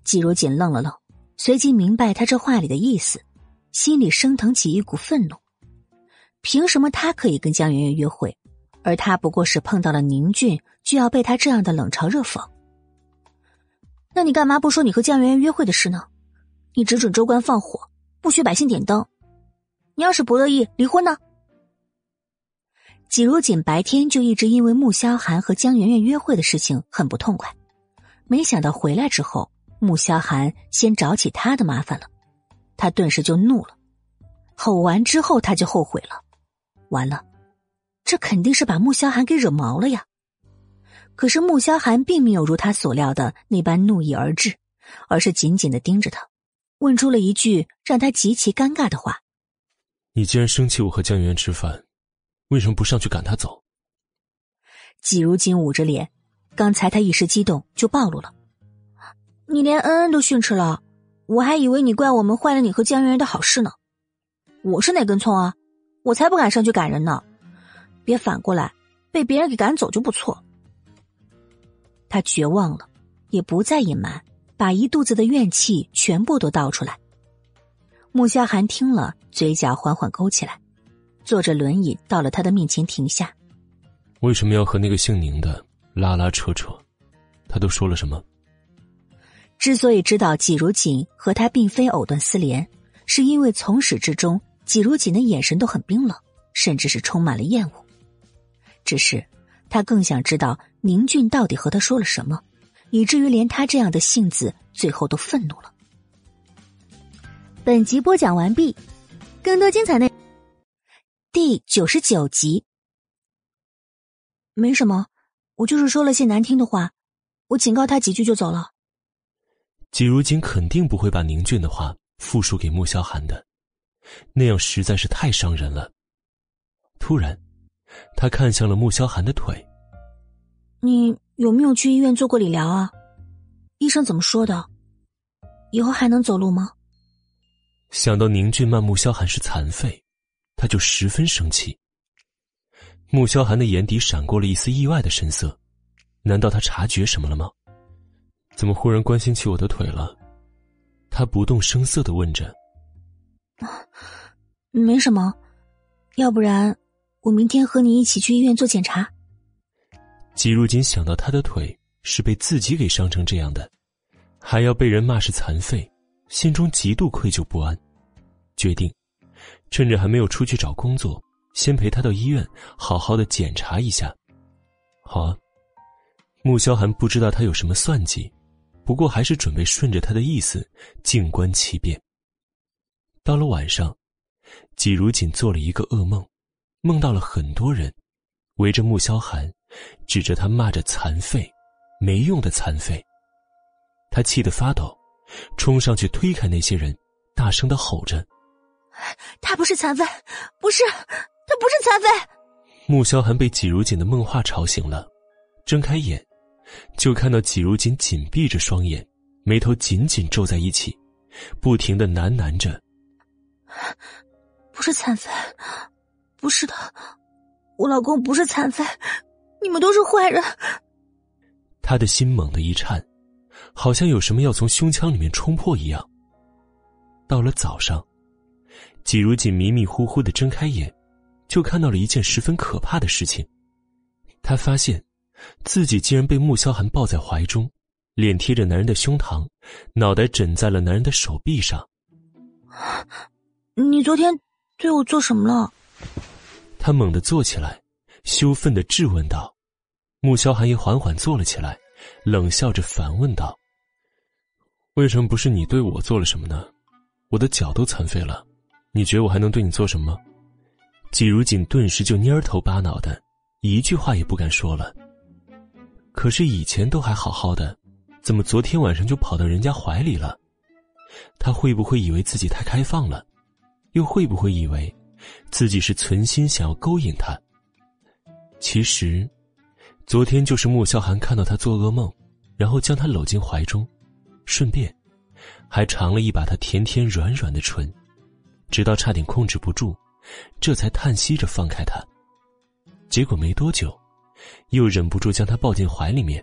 季如锦愣了愣，随即明白他这话里的意思，心里升腾起一股愤怒。凭什么他可以跟江圆圆约会，而他不过是碰到了宁俊，就要被他这样的冷嘲热讽？那你干嘛不说你和江圆圆约会的事呢？你只准州官放火，不许百姓点灯。你要是不乐意离婚呢？季如锦白天就一直因为穆萧寒和江圆圆约会的事情很不痛快，没想到回来之后，穆萧寒先找起他的麻烦了，他顿时就怒了，吼完之后他就后悔了，完了，这肯定是把穆萧寒给惹毛了呀。可是穆萧寒并没有如他所料的那般怒意而至，而是紧紧的盯着他，问出了一句让他极其尴尬的话。你既然生气我和江圆圆吃饭，为什么不上去赶他走？季如锦捂着脸，刚才他一时激动就暴露了。你连恩恩都训斥了，我还以为你怪我们坏了你和江圆圆的好事呢。我是哪根葱啊？我才不敢上去赶人呢！别反过来被别人给赶走就不错。他绝望了，也不再隐瞒，把一肚子的怨气全部都倒出来。穆夏寒听了，嘴角缓缓勾起来，坐着轮椅到了他的面前停下。为什么要和那个姓宁的拉拉扯扯？他都说了什么？之所以知道季如锦和他并非藕断丝连，是因为从始至终季如锦的眼神都很冰冷，甚至是充满了厌恶。只是他更想知道宁俊到底和他说了什么，以至于连他这样的性子最后都愤怒了。本集播讲完毕，更多精彩内第九十九集。没什么，我就是说了些难听的话，我警告他几句就走了。季如锦肯定不会把宁俊的话复述给穆萧寒的，那样实在是太伤人了。突然，他看向了穆萧寒的腿：“你有没有去医院做过理疗啊？医生怎么说的？以后还能走路吗？”想到宁俊骂穆萧寒是残废，他就十分生气。穆萧寒的眼底闪过了一丝意外的神色，难道他察觉什么了吗？怎么忽然关心起我的腿了？他不动声色的问着。没什么，要不然我明天和你一起去医院做检查。季如锦想到他的腿是被自己给伤成这样的，还要被人骂是残废。心中极度愧疚不安，决定趁着还没有出去找工作，先陪他到医院好好的检查一下。好啊，穆萧寒不知道他有什么算计，不过还是准备顺着他的意思静观其变。到了晚上，季如锦做了一个噩梦，梦到了很多人围着穆萧寒，指着他骂着残废，没用的残废。他气得发抖，冲上去推开那些人，大声的吼着：“他不是残废，不是，他不是残废！”穆萧寒被季如锦的梦话吵醒了，睁开眼。就看到季如锦紧闭着双眼，眉头紧紧皱在一起，不停的喃喃着：“不是残废，不是的，我老公不是残废，你们都是坏人。”他的心猛地一颤，好像有什么要从胸腔里面冲破一样。到了早上，季如锦迷迷糊糊的睁开眼，就看到了一件十分可怕的事情，他发现。自己竟然被穆萧寒抱在怀中，脸贴着男人的胸膛，脑袋枕在了男人的手臂上。你昨天对我做什么了？他猛地坐起来，羞愤的质问道。穆萧寒也缓缓坐了起来，冷笑着反问道：“为什么不是你对我做了什么呢？我的脚都残废了，你觉得我还能对你做什么？”季如锦顿时就蔫头巴脑的，一句话也不敢说了。可是以前都还好好的，怎么昨天晚上就跑到人家怀里了？他会不会以为自己太开放了？又会不会以为自己是存心想要勾引他？其实，昨天就是穆萧寒看到他做噩梦，然后将他搂进怀中，顺便还尝了一把他甜甜软软的唇，直到差点控制不住，这才叹息着放开他。结果没多久。又忍不住将他抱进怀里面，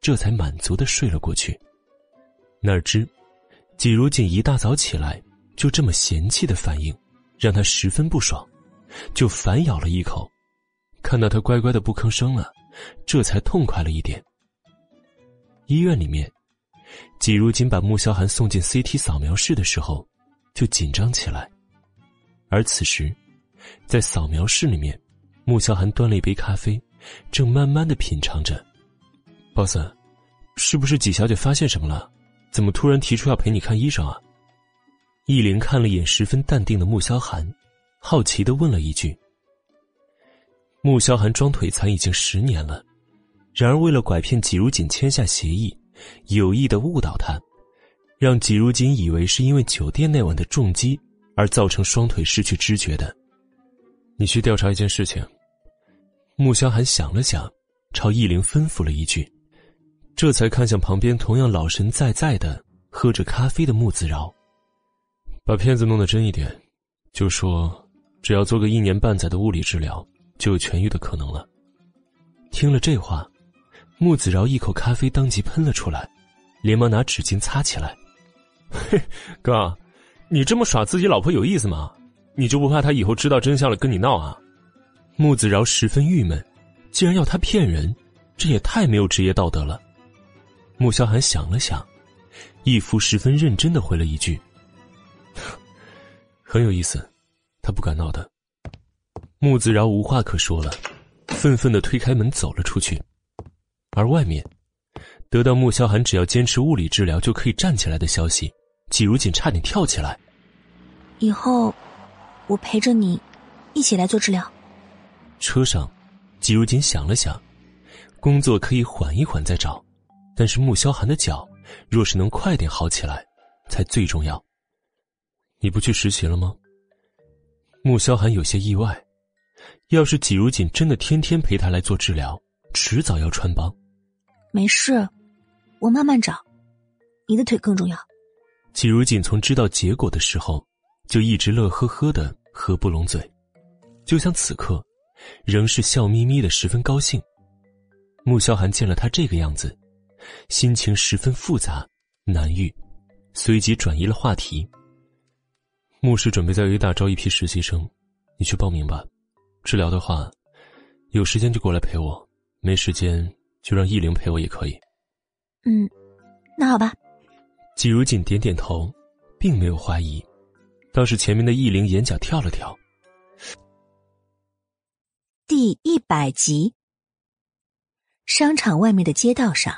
这才满足的睡了过去。哪知，季如锦一大早起来就这么嫌弃的反应，让他十分不爽，就反咬了一口。看到他乖乖的不吭声了，这才痛快了一点。医院里面，季如锦把穆萧寒送进 CT 扫描室的时候，就紧张起来。而此时，在扫描室里面，穆萧寒端了一杯咖啡。正慢慢的品尝着，boss，是不是纪小姐发现什么了？怎么突然提出要陪你看医生啊？易灵看了眼十分淡定的穆萧寒，好奇的问了一句。穆萧寒装腿残已经十年了，然而为了拐骗纪如锦签下协议，有意的误导他，让纪如锦以为是因为酒店那晚的重击而造成双腿失去知觉的。你去调查一件事情。穆萧寒想了想，朝易灵吩咐了一句，这才看向旁边同样老神在在的喝着咖啡的穆子饶，把骗子弄得真一点，就说只要做个一年半载的物理治疗，就有痊愈的可能了。听了这话，穆子饶一口咖啡当即喷了出来，连忙拿纸巾擦起来。嘿，哥，你这么耍自己老婆有意思吗？你就不怕他以后知道真相了跟你闹啊？穆子饶十分郁闷，竟然要他骗人，这也太没有职业道德了。穆萧寒想了想，一副十分认真的回了一句：“很有意思，他不敢闹的。”穆子饶无话可说了，愤愤的推开门走了出去。而外面，得到穆萧寒只要坚持物理治疗就可以站起来的消息，季如锦差点跳起来。以后，我陪着你，一起来做治疗。车上，季如锦想了想，工作可以缓一缓再找，但是穆萧寒的脚，若是能快点好起来，才最重要。你不去实习了吗？穆萧寒有些意外，要是季如锦真的天天陪他来做治疗，迟早要穿帮。没事，我慢慢找，你的腿更重要。季如锦从知道结果的时候，就一直乐呵呵的合不拢嘴，就像此刻。仍是笑眯眯的，十分高兴。穆萧寒见了他这个样子，心情十分复杂难愈，随即转移了话题。穆氏准备在 A 大招一批实习生，你去报名吧。治疗的话，有时间就过来陪我，没时间就让易玲陪我也可以。嗯，那好吧。季如锦点点头，并没有怀疑，倒是前面的易灵眼角跳了跳。第一百集，商场外面的街道上，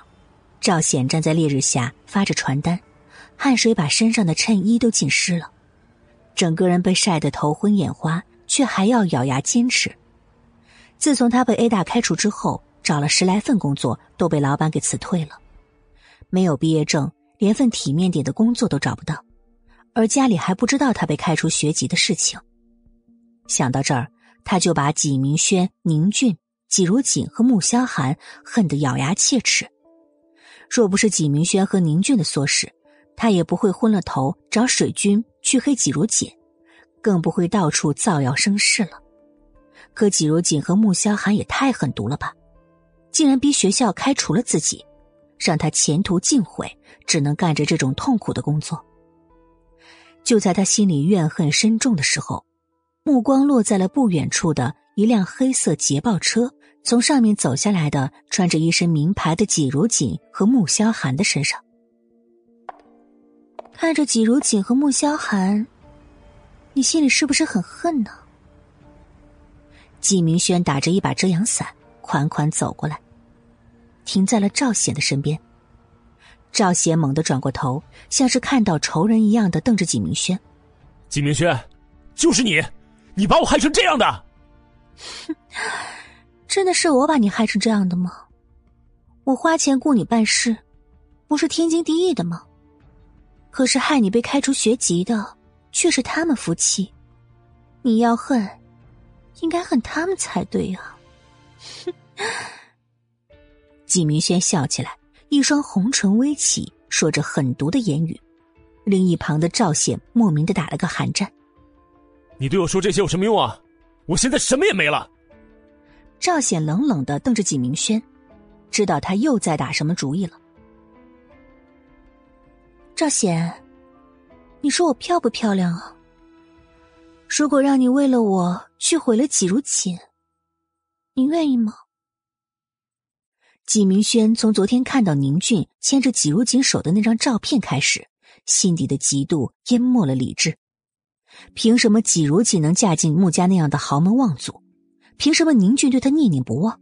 赵显站在烈日下发着传单，汗水把身上的衬衣都浸湿了，整个人被晒得头昏眼花，却还要咬牙坚持。自从他被 A 大开除之后，找了十来份工作都被老板给辞退了，没有毕业证，连份体面点的工作都找不到，而家里还不知道他被开除学籍的事情。想到这儿，他就把纪明轩、宁俊。季如锦和穆萧寒恨得咬牙切齿，若不是纪明轩和宁俊的唆使，他也不会昏了头找水军去黑纪如锦，更不会到处造谣生事了。可季如锦和穆萧寒也太狠毒了吧，竟然逼学校开除了自己，让他前途尽毁，只能干着这种痛苦的工作。就在他心里怨恨深重的时候，目光落在了不远处的一辆黑色捷豹车。从上面走下来的，穿着一身名牌的季如锦和穆萧寒的身上，看着季如锦和穆萧寒，你心里是不是很恨呢？季明轩打着一把遮阳伞，款款走过来，停在了赵显的身边。赵显猛地转过头，像是看到仇人一样的瞪着季明轩。季明轩，就是你，你把我害成这样的！真的是我把你害成这样的吗？我花钱雇你办事，不是天经地义的吗？可是害你被开除学籍的却是他们夫妻，你要恨，应该恨他们才对啊！哼！纪明轩笑起来，一双红唇微起，说着狠毒的言语。另一旁的赵显莫名的打了个寒战。你对我说这些有什么用啊？我现在什么也没了。赵显冷冷的瞪着纪明轩，知道他又在打什么主意了。赵显，你说我漂不漂亮啊？如果让你为了我去毁了纪如锦，你愿意吗？纪明轩从昨天看到宁俊牵着纪如锦手的那张照片开始，心底的嫉妒淹没了理智。凭什么纪如锦能嫁进穆家那样的豪门望族？凭什么宁俊对她念念不忘？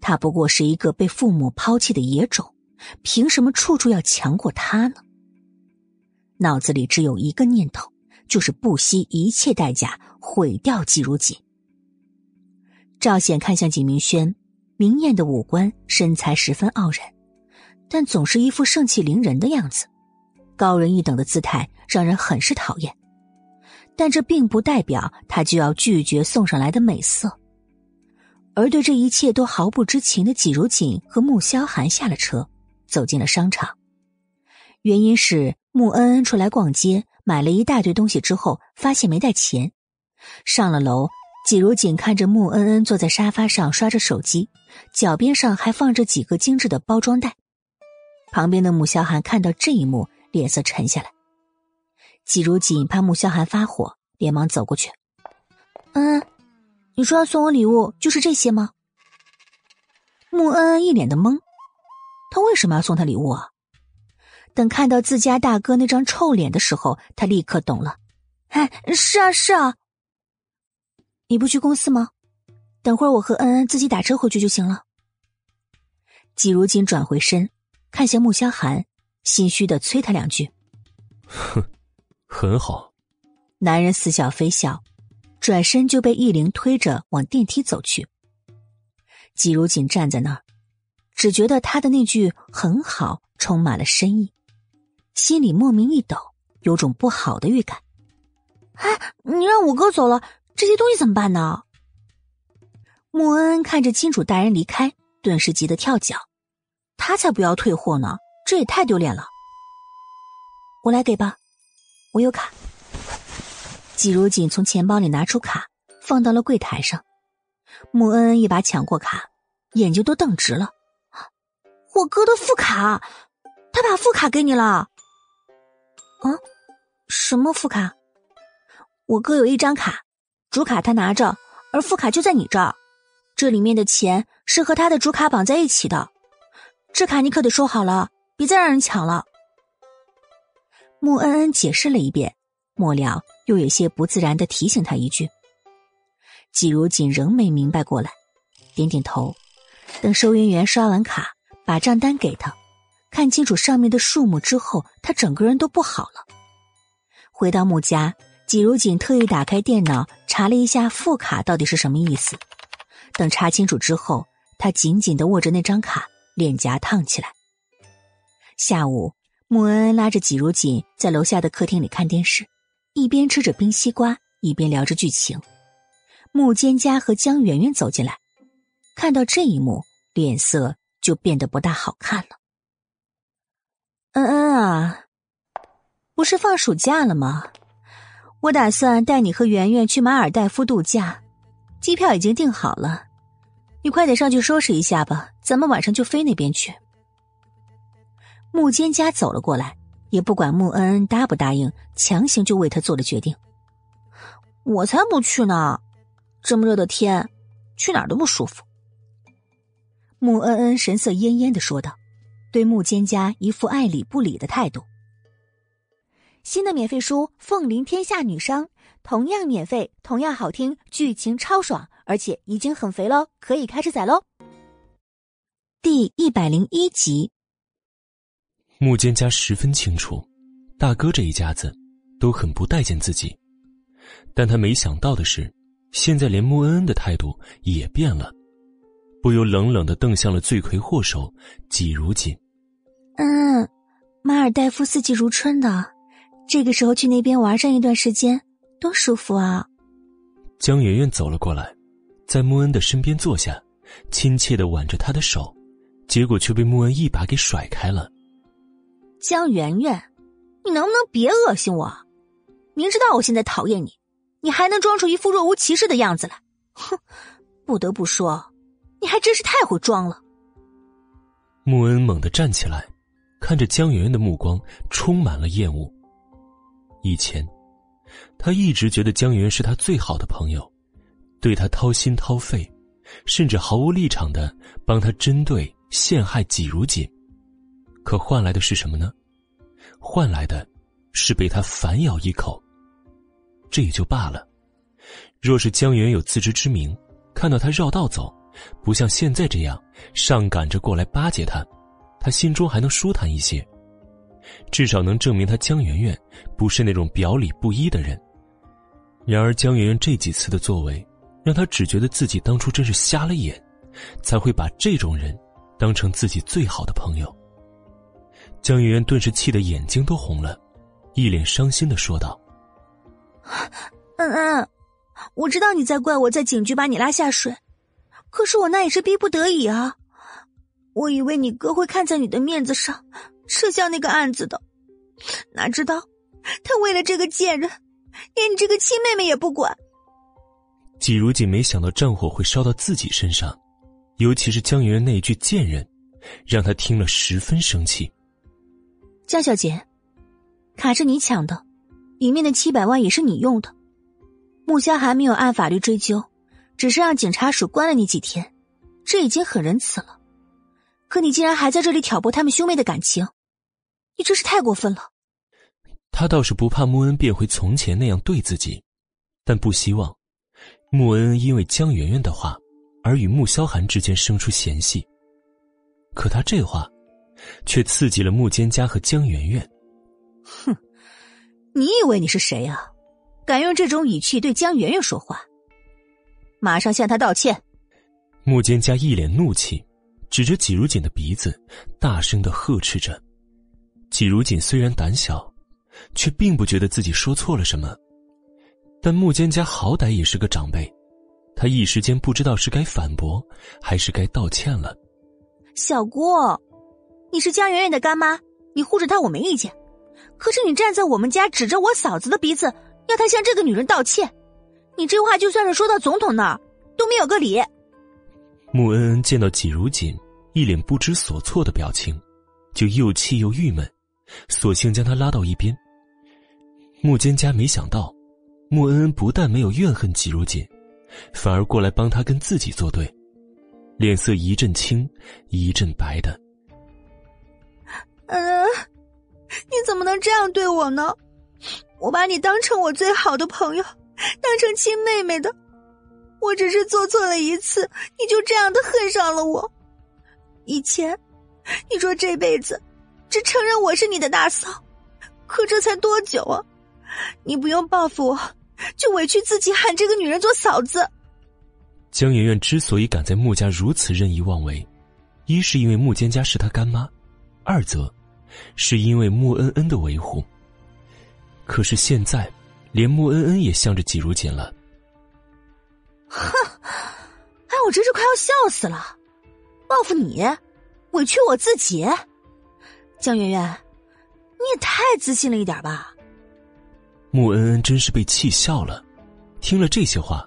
她不过是一个被父母抛弃的野种，凭什么处处要强过她呢？脑子里只有一个念头，就是不惜一切代价毁掉季如锦。赵显看向景明轩，明艳的五官，身材十分傲人，但总是一副盛气凌人的样子，高人一等的姿态让人很是讨厌。但这并不代表他就要拒绝送上来的美色。而对这一切都毫不知情的季如锦和穆萧寒下了车，走进了商场。原因是穆恩恩出来逛街，买了一大堆东西之后，发现没带钱。上了楼，季如锦看着穆恩恩坐在沙发上刷着手机，脚边上还放着几个精致的包装袋。旁边的穆萧寒看到这一幕，脸色沉下来。季如锦怕穆萧寒发火，连忙走过去。恩恩。你说要送我礼物，就是这些吗？穆恩恩一脸的懵，他为什么要送他礼物啊？等看到自家大哥那张臭脸的时候，他立刻懂了。哎，是啊，是啊。你不去公司吗？等会儿我和恩恩自己打车回去就行了。季如锦转回身，看向穆萧寒，心虚的催他两句。哼，很好。男人似笑非笑。转身就被易灵推着往电梯走去。季如锦站在那儿，只觉得他的那句“很好”充满了深意，心里莫名一抖，有种不好的预感。哎，你让五哥走了，这些东西怎么办呢？穆恩恩看着金主大人离开，顿时急得跳脚。他才不要退货呢，这也太丢脸了。我来给吧，我有卡。季如锦从钱包里拿出卡，放到了柜台上。穆恩恩一把抢过卡，眼睛都瞪直了。我哥的副卡，他把副卡给你了？啊？什么副卡？我哥有一张卡，主卡他拿着，而副卡就在你这儿。这里面的钱是和他的主卡绑在一起的。这卡你可得收好了，别再让人抢了。穆恩恩解释了一遍。末了，又有些不自然的提醒他一句。季如锦仍没明白过来，点点头，等收银员刷完卡，把账单给他，看清楚上面的数目之后，他整个人都不好了。回到穆家，季如锦特意打开电脑查了一下副卡到底是什么意思。等查清楚之后，他紧紧的握着那张卡，脸颊烫起来。下午，穆恩恩拉着季如锦在楼下的客厅里看电视，一边吃着冰西瓜，一边聊着剧情。穆蒹葭和江圆圆走进来，看到这一幕，脸色就变得不大好看了。恩恩啊，不是放暑假了吗？我打算带你和圆圆去马尔代夫度假，机票已经订好了，你快点上去收拾一下吧，咱们晚上就飞那边去。穆坚家走了过来，也不管穆恩恩答不答应，强行就为他做了决定。我才不去呢！这么热的天，去哪儿都不舒服。穆恩恩神色恹恹的说道，对穆坚家一副爱理不理的态度。新的免费书《凤临天下女商》，同样免费，同样好听，剧情超爽，而且已经很肥喽，可以开始宰喽。第一百零一集。穆蒹葭十分清楚，大哥这一家子都很不待见自己，但他没想到的是，现在连穆恩恩的态度也变了，不由冷冷的瞪向了罪魁祸首季如锦。嗯，马尔代夫四季如春的，这个时候去那边玩上一段时间，多舒服啊！江媛媛走了过来，在穆恩的身边坐下，亲切的挽着他的手，结果却被穆恩一把给甩开了。江圆圆，你能不能别恶心我？明知道我现在讨厌你，你还能装出一副若无其事的样子来？哼！不得不说，你还真是太会装了。穆恩猛地站起来，看着江圆圆的目光充满了厌恶。以前，他一直觉得江圆圆是他最好的朋友，对他掏心掏肺，甚至毫无立场的帮他针对陷害季如锦。可换来的是什么呢？换来的，是被他反咬一口。这也就罢了。若是江源有自知之明，看到他绕道走，不像现在这样上赶着过来巴结他，他心中还能舒坦一些。至少能证明他江圆圆不是那种表里不一的人。然而江圆圆这几次的作为，让他只觉得自己当初真是瞎了眼，才会把这种人当成自己最好的朋友。江圆圆顿时气得眼睛都红了，一脸伤心的说道：“恩恩，我知道你在怪我在警局把你拉下水，可是我那也是逼不得已啊。我以为你哥会看在你的面子上撤销那个案子的，哪知道他为了这个贱人，连你这个亲妹妹也不管。”季如锦没想到战火会烧到自己身上，尤其是江圆圆那一句“贱人”，让他听了十分生气。江小姐，卡是你抢的，里面的七百万也是你用的。穆萧还没有按法律追究，只是让警察署关了你几天，这已经很仁慈了。可你竟然还在这里挑拨他们兄妹的感情，你真是太过分了。他倒是不怕穆恩变回从前那样对自己，但不希望穆恩因为江圆圆的话而与穆萧寒之间生出嫌隙。可他这话。却刺激了穆蒹葭和江媛媛。哼，你以为你是谁啊？敢用这种语气对江媛媛说话？马上向他道歉！穆蒹葭一脸怒气，指着季如锦的鼻子，大声的呵斥着。季如锦虽然胆小，却并不觉得自己说错了什么。但穆蒹葭好歹也是个长辈，他一时间不知道是该反驳还是该道歉了。小姑。你是江媛媛的干妈，你护着她我没意见。可是你站在我们家，指着我嫂子的鼻子，要她向这个女人道歉，你这话就算是说到总统那儿都没有个理。穆恩恩见到季如锦一脸不知所措的表情，就又气又郁闷，索性将他拉到一边。穆蒹葭没想到，穆恩恩不但没有怨恨季如锦，反而过来帮他跟自己作对，脸色一阵青一阵白的。嗯，你怎么能这样对我呢？我把你当成我最好的朋友，当成亲妹妹的，我只是做错了一次，你就这样的恨上了我，以前你说这辈子只承认我是你的大嫂，可这才多久啊？你不用报复我，就委屈自己喊这个女人做嫂子。江媛媛之所以敢在穆家如此任意妄为，一是因为穆蒹葭是她干妈，二则是因为穆恩恩的维护。可是现在，连穆恩恩也向着季如锦了。哼，哎，我真是快要笑死了！报复你，委屈我自己。江媛媛，你也太自信了一点吧？穆恩恩真是被气笑了，听了这些话，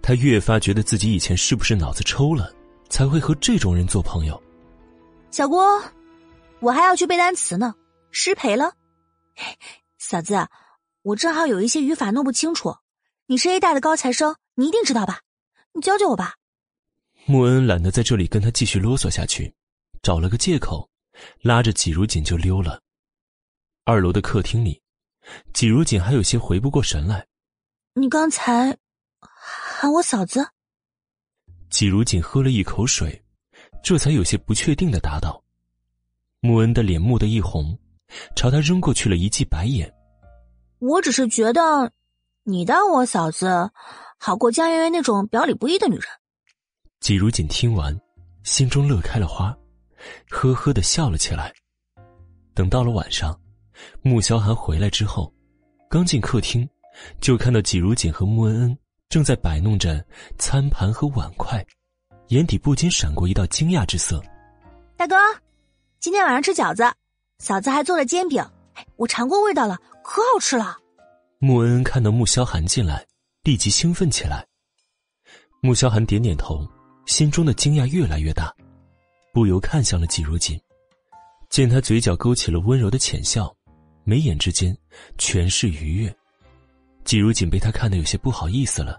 他越发觉得自己以前是不是脑子抽了，才会和这种人做朋友。小郭，我还要去背单词呢，失陪了。嫂子，我正好有一些语法弄不清楚，你是 A 大的高材生，你一定知道吧？你教教我吧。穆恩懒得在这里跟他继续啰嗦下去，找了个借口，拉着季如锦就溜了。二楼的客厅里，季如锦还有些回不过神来。你刚才喊我嫂子？季如锦喝了一口水，这才有些不确定的答道。穆恩的脸蓦地一红，朝他扔过去了一记白眼。我只是觉得，你当我嫂子，好过江媛媛那种表里不一的女人。季如锦听完，心中乐开了花，呵呵的笑了起来。等到了晚上，穆萧寒回来之后，刚进客厅，就看到季如锦和穆恩恩正在摆弄着餐盘和碗筷，眼底不禁闪过一道惊讶之色。大哥，今天晚上吃饺子，嫂子还做了煎饼，我尝过味道了。可好吃了！穆恩恩看到穆萧寒进来，立即兴奋起来。穆萧寒点点头，心中的惊讶越来越大，不由看向了季如锦，见他嘴角勾起了温柔的浅笑，眉眼之间全是愉悦。季如锦被他看得有些不好意思了，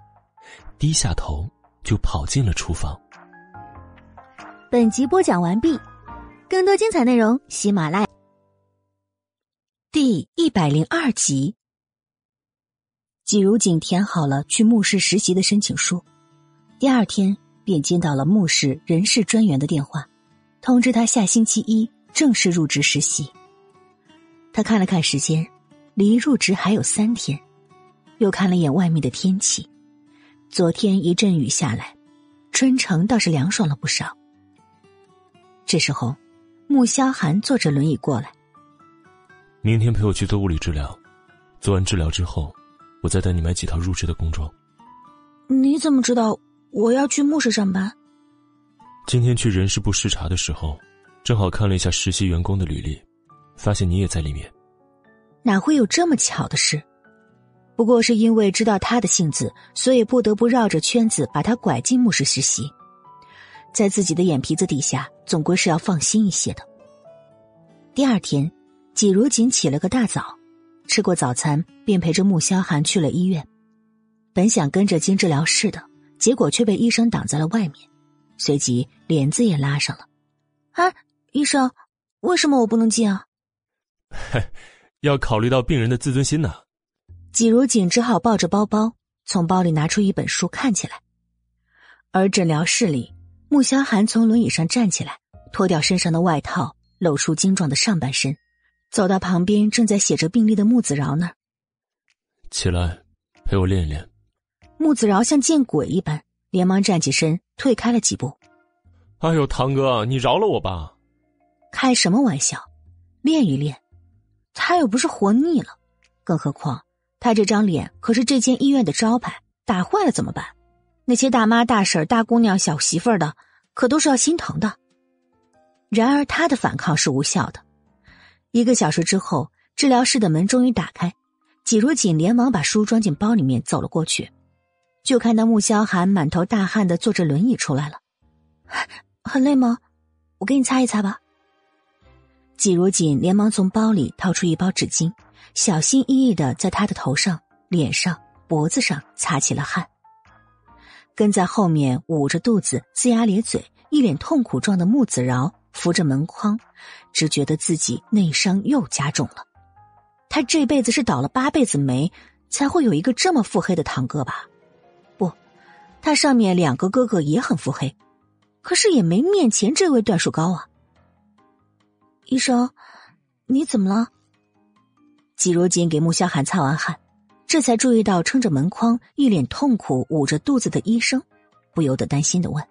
低下头就跑进了厨房。本集播讲完毕，更多精彩内容，喜马拉雅。第一百零二集，季如锦填好了去牧氏实习的申请书，第二天便接到了牧氏人事专员的电话，通知他下星期一正式入职实习。他看了看时间，离入职还有三天，又看了眼外面的天气，昨天一阵雨下来，春城倒是凉爽了不少。这时候，穆萧寒坐着轮椅过来。明天陪我去做物理治疗，做完治疗之后，我再带你买几套入职的工装。你怎么知道我要去牧氏上班？今天去人事部视察的时候，正好看了一下实习员工的履历，发现你也在里面。哪会有这么巧的事？不过是因为知道他的性子，所以不得不绕着圈子把他拐进牧氏实习，在自己的眼皮子底下，总归是要放心一些的。第二天。季如锦起了个大早，吃过早餐便陪着穆萧寒去了医院。本想跟着进治疗室的，结果却被医生挡在了外面，随即帘子也拉上了。啊，医生，为什么我不能进啊？嘿，要考虑到病人的自尊心呢。季如锦只好抱着包包，从包里拿出一本书看起来。而诊疗室里，穆萧寒从轮椅上站起来，脱掉身上的外套，露出精壮的上半身。走到旁边正在写着病历的穆子饶那儿，起来，陪我练一练。穆子饶像见鬼一般，连忙站起身，退开了几步。哎呦，堂哥，你饶了我吧！开什么玩笑？练一练，他又不是活腻了。更何况他这张脸可是这间医院的招牌，打坏了怎么办？那些大妈、大婶、大姑娘、小媳妇儿的，可都是要心疼的。然而他的反抗是无效的。一个小时之后，治疗室的门终于打开，季如锦连忙把书装进包里面走了过去，就看到穆萧寒满头大汗的坐着轮椅出来了。很累吗？我给你擦一擦吧。季如锦连忙从包里掏出一包纸巾，小心翼翼的在他的头上、脸上、脖子上擦起了汗。跟在后面捂着肚子、龇牙咧嘴、一脸痛苦状的穆子饶。扶着门框，只觉得自己内伤又加重了。他这辈子是倒了八辈子霉，才会有一个这么腹黑的堂哥吧？不，他上面两个哥哥也很腹黑，可是也没面前这位段数高啊。医生，你怎么了？季如锦给穆萧寒擦完汗，这才注意到撑着门框、一脸痛苦、捂着肚子的医生，不由得担心的问：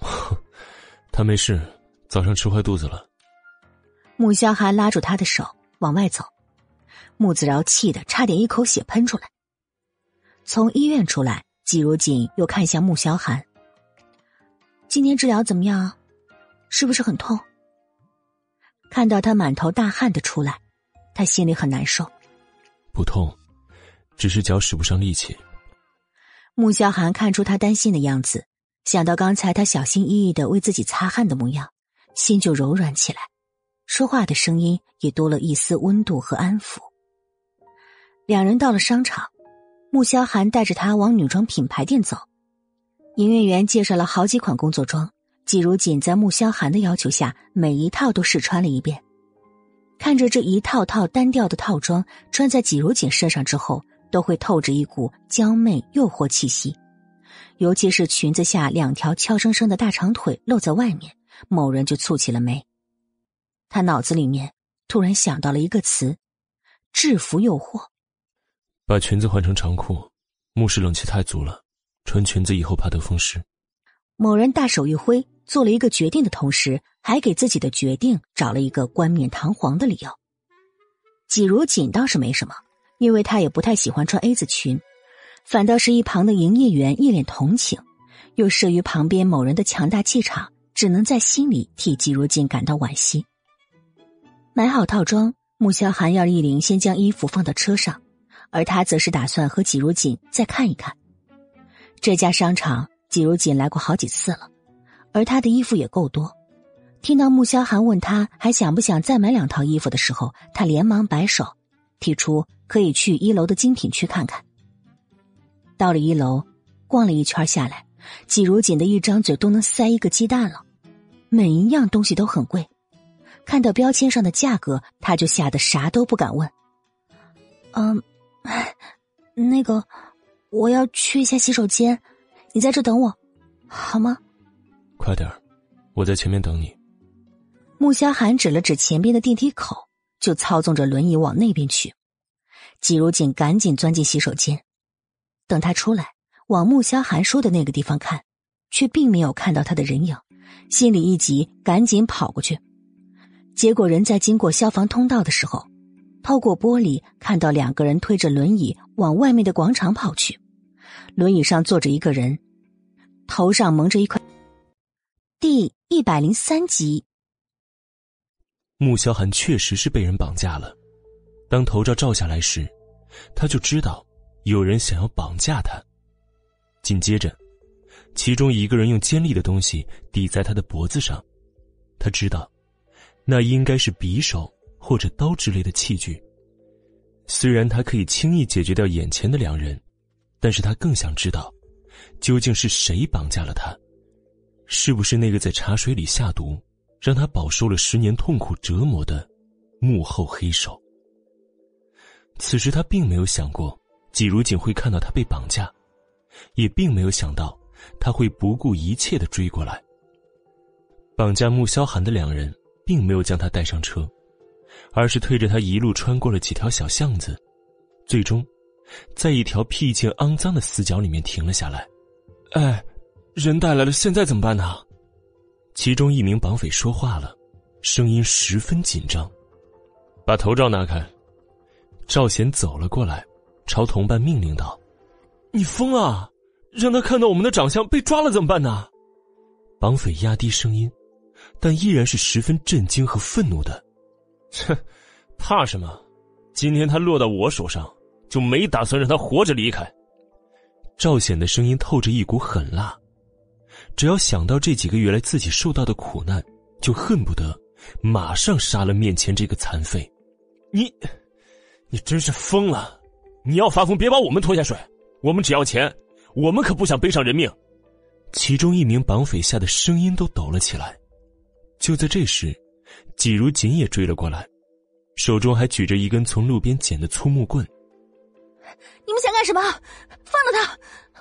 “他没事，早上吃坏肚子了。”穆萧寒拉住他的手往外走，穆子饶气得差点一口血喷出来。从医院出来，季如锦又看向穆萧寒：“今天治疗怎么样？是不是很痛？”看到他满头大汗的出来，他心里很难受。不痛，只是脚使不上力气。穆萧寒看出他担心的样子，想到刚才他小心翼翼的为自己擦汗的模样，心就柔软起来，说话的声音也多了一丝温度和安抚。两人到了商场，穆萧寒带着他往女装品牌店走，营业员介绍了好几款工作装。季如锦在穆萧寒的要求下，每一套都试穿了一遍。看着这一套套单调的套装，穿在季如锦身上之后，都会透着一股娇媚诱惑气息。尤其是裙子下两条俏生生的大长腿露在外面，某人就蹙起了眉。他脑子里面突然想到了一个词：制服诱惑。把裙子换成长裤，墓室冷气太足了，穿裙子以后怕得风湿。某人大手一挥。做了一个决定的同时，还给自己的决定找了一个冠冕堂皇的理由。季如锦倒是没什么，因为他也不太喜欢穿 A 字裙，反倒是一旁的营业员一脸同情，又慑于旁边某人的强大气场，只能在心里替季如锦感到惋惜。买好套装，穆萧寒要易林先将衣服放到车上，而他则是打算和季如锦再看一看这家商场。季如锦来过好几次了。而他的衣服也够多。听到穆萧寒问他还想不想再买两套衣服的时候，他连忙摆手，提出可以去一楼的精品区看看。到了一楼，逛了一圈下来，季如锦的一张嘴都能塞一个鸡蛋了。每一样东西都很贵，看到标签上的价格，他就吓得啥都不敢问。嗯，那个，我要去一下洗手间，你在这等我，好吗？快点我在前面等你。穆萧寒指了指前边的电梯口，就操纵着轮椅往那边去。季如锦赶紧钻进洗手间，等他出来，往穆萧寒说的那个地方看，却并没有看到他的人影，心里一急，赶紧跑过去。结果人在经过消防通道的时候，透过玻璃看到两个人推着轮椅往外面的广场跑去，轮椅上坐着一个人，头上蒙着一块。第一百零三集，穆萧寒确实是被人绑架了。当头罩照下来时，他就知道有人想要绑架他。紧接着，其中一个人用尖利的东西抵在他的脖子上，他知道那应该是匕首或者刀之类的器具。虽然他可以轻易解决掉眼前的两人，但是他更想知道，究竟是谁绑架了他。是不是那个在茶水里下毒，让他饱受了十年痛苦折磨的幕后黑手？此时他并没有想过季如锦会看到他被绑架，也并没有想到他会不顾一切的追过来。绑架穆萧寒的两人并没有将他带上车，而是推着他一路穿过了几条小巷子，最终，在一条僻静肮脏的死角里面停了下来。哎。人带来了，现在怎么办呢？其中一名绑匪说话了，声音十分紧张。把头罩拿开。赵贤走了过来，朝同伴命令道：“你疯了！让他看到我们的长相，被抓了怎么办呢？”绑匪压低声音，但依然是十分震惊和愤怒的：“切，怕什么？今天他落到我手上，就没打算让他活着离开。”赵显的声音透着一股狠辣。只要想到这几个月来自己受到的苦难，就恨不得马上杀了面前这个残废。你，你真是疯了！你要发疯，别把我们拖下水。我们只要钱，我们可不想背上人命。其中一名绑匪吓得声音都抖了起来。就在这时，季如锦也追了过来，手中还举着一根从路边捡的粗木棍。你们想干什么？放了他！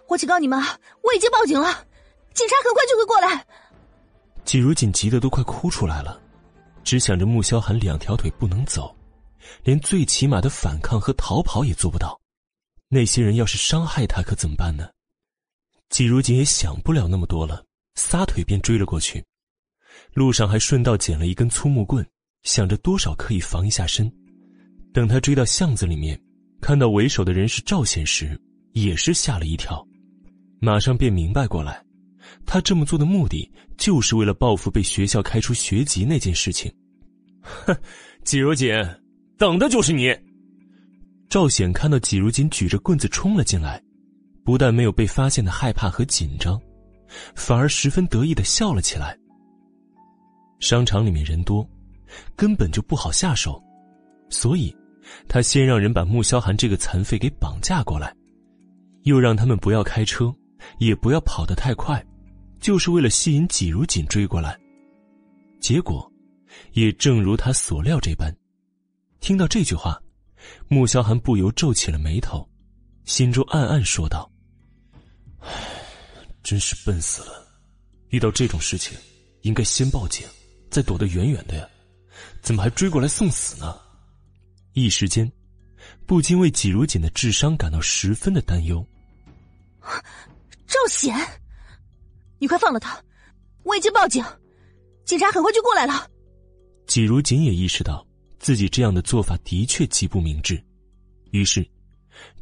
我警告你们，我已经报警了。警察很快就会过来。季如锦急得都快哭出来了，只想着穆萧寒两条腿不能走，连最起码的反抗和逃跑也做不到。那些人要是伤害他，可怎么办呢？季如锦也想不了那么多了，撒腿便追了过去。路上还顺道捡了一根粗木棍，想着多少可以防一下身。等他追到巷子里面，看到为首的人是赵显时，也是吓了一跳，马上便明白过来，他这么做的目的就是为了报复被学校开除学籍那件事情。哼，季如锦，等的就是你。赵显看到季如锦举着棍子冲了进来，不但没有被发现的害怕和紧张，反而十分得意的笑了起来。商场里面人多，根本就不好下手，所以，他先让人把穆萧寒这个残废给绑架过来，又让他们不要开车，也不要跑得太快，就是为了吸引季如锦追过来。结果，也正如他所料这般，听到这句话。穆萧寒不由皱起了眉头，心中暗暗说道：“唉，真是笨死了！遇到这种事情，应该先报警，再躲得远远的呀，怎么还追过来送死呢？”一时间，不禁为季如锦的智商感到十分的担忧。赵显，你快放了他！我已经报警，警察很快就过来了。季如锦也意识到。自己这样的做法的确极不明智，于是，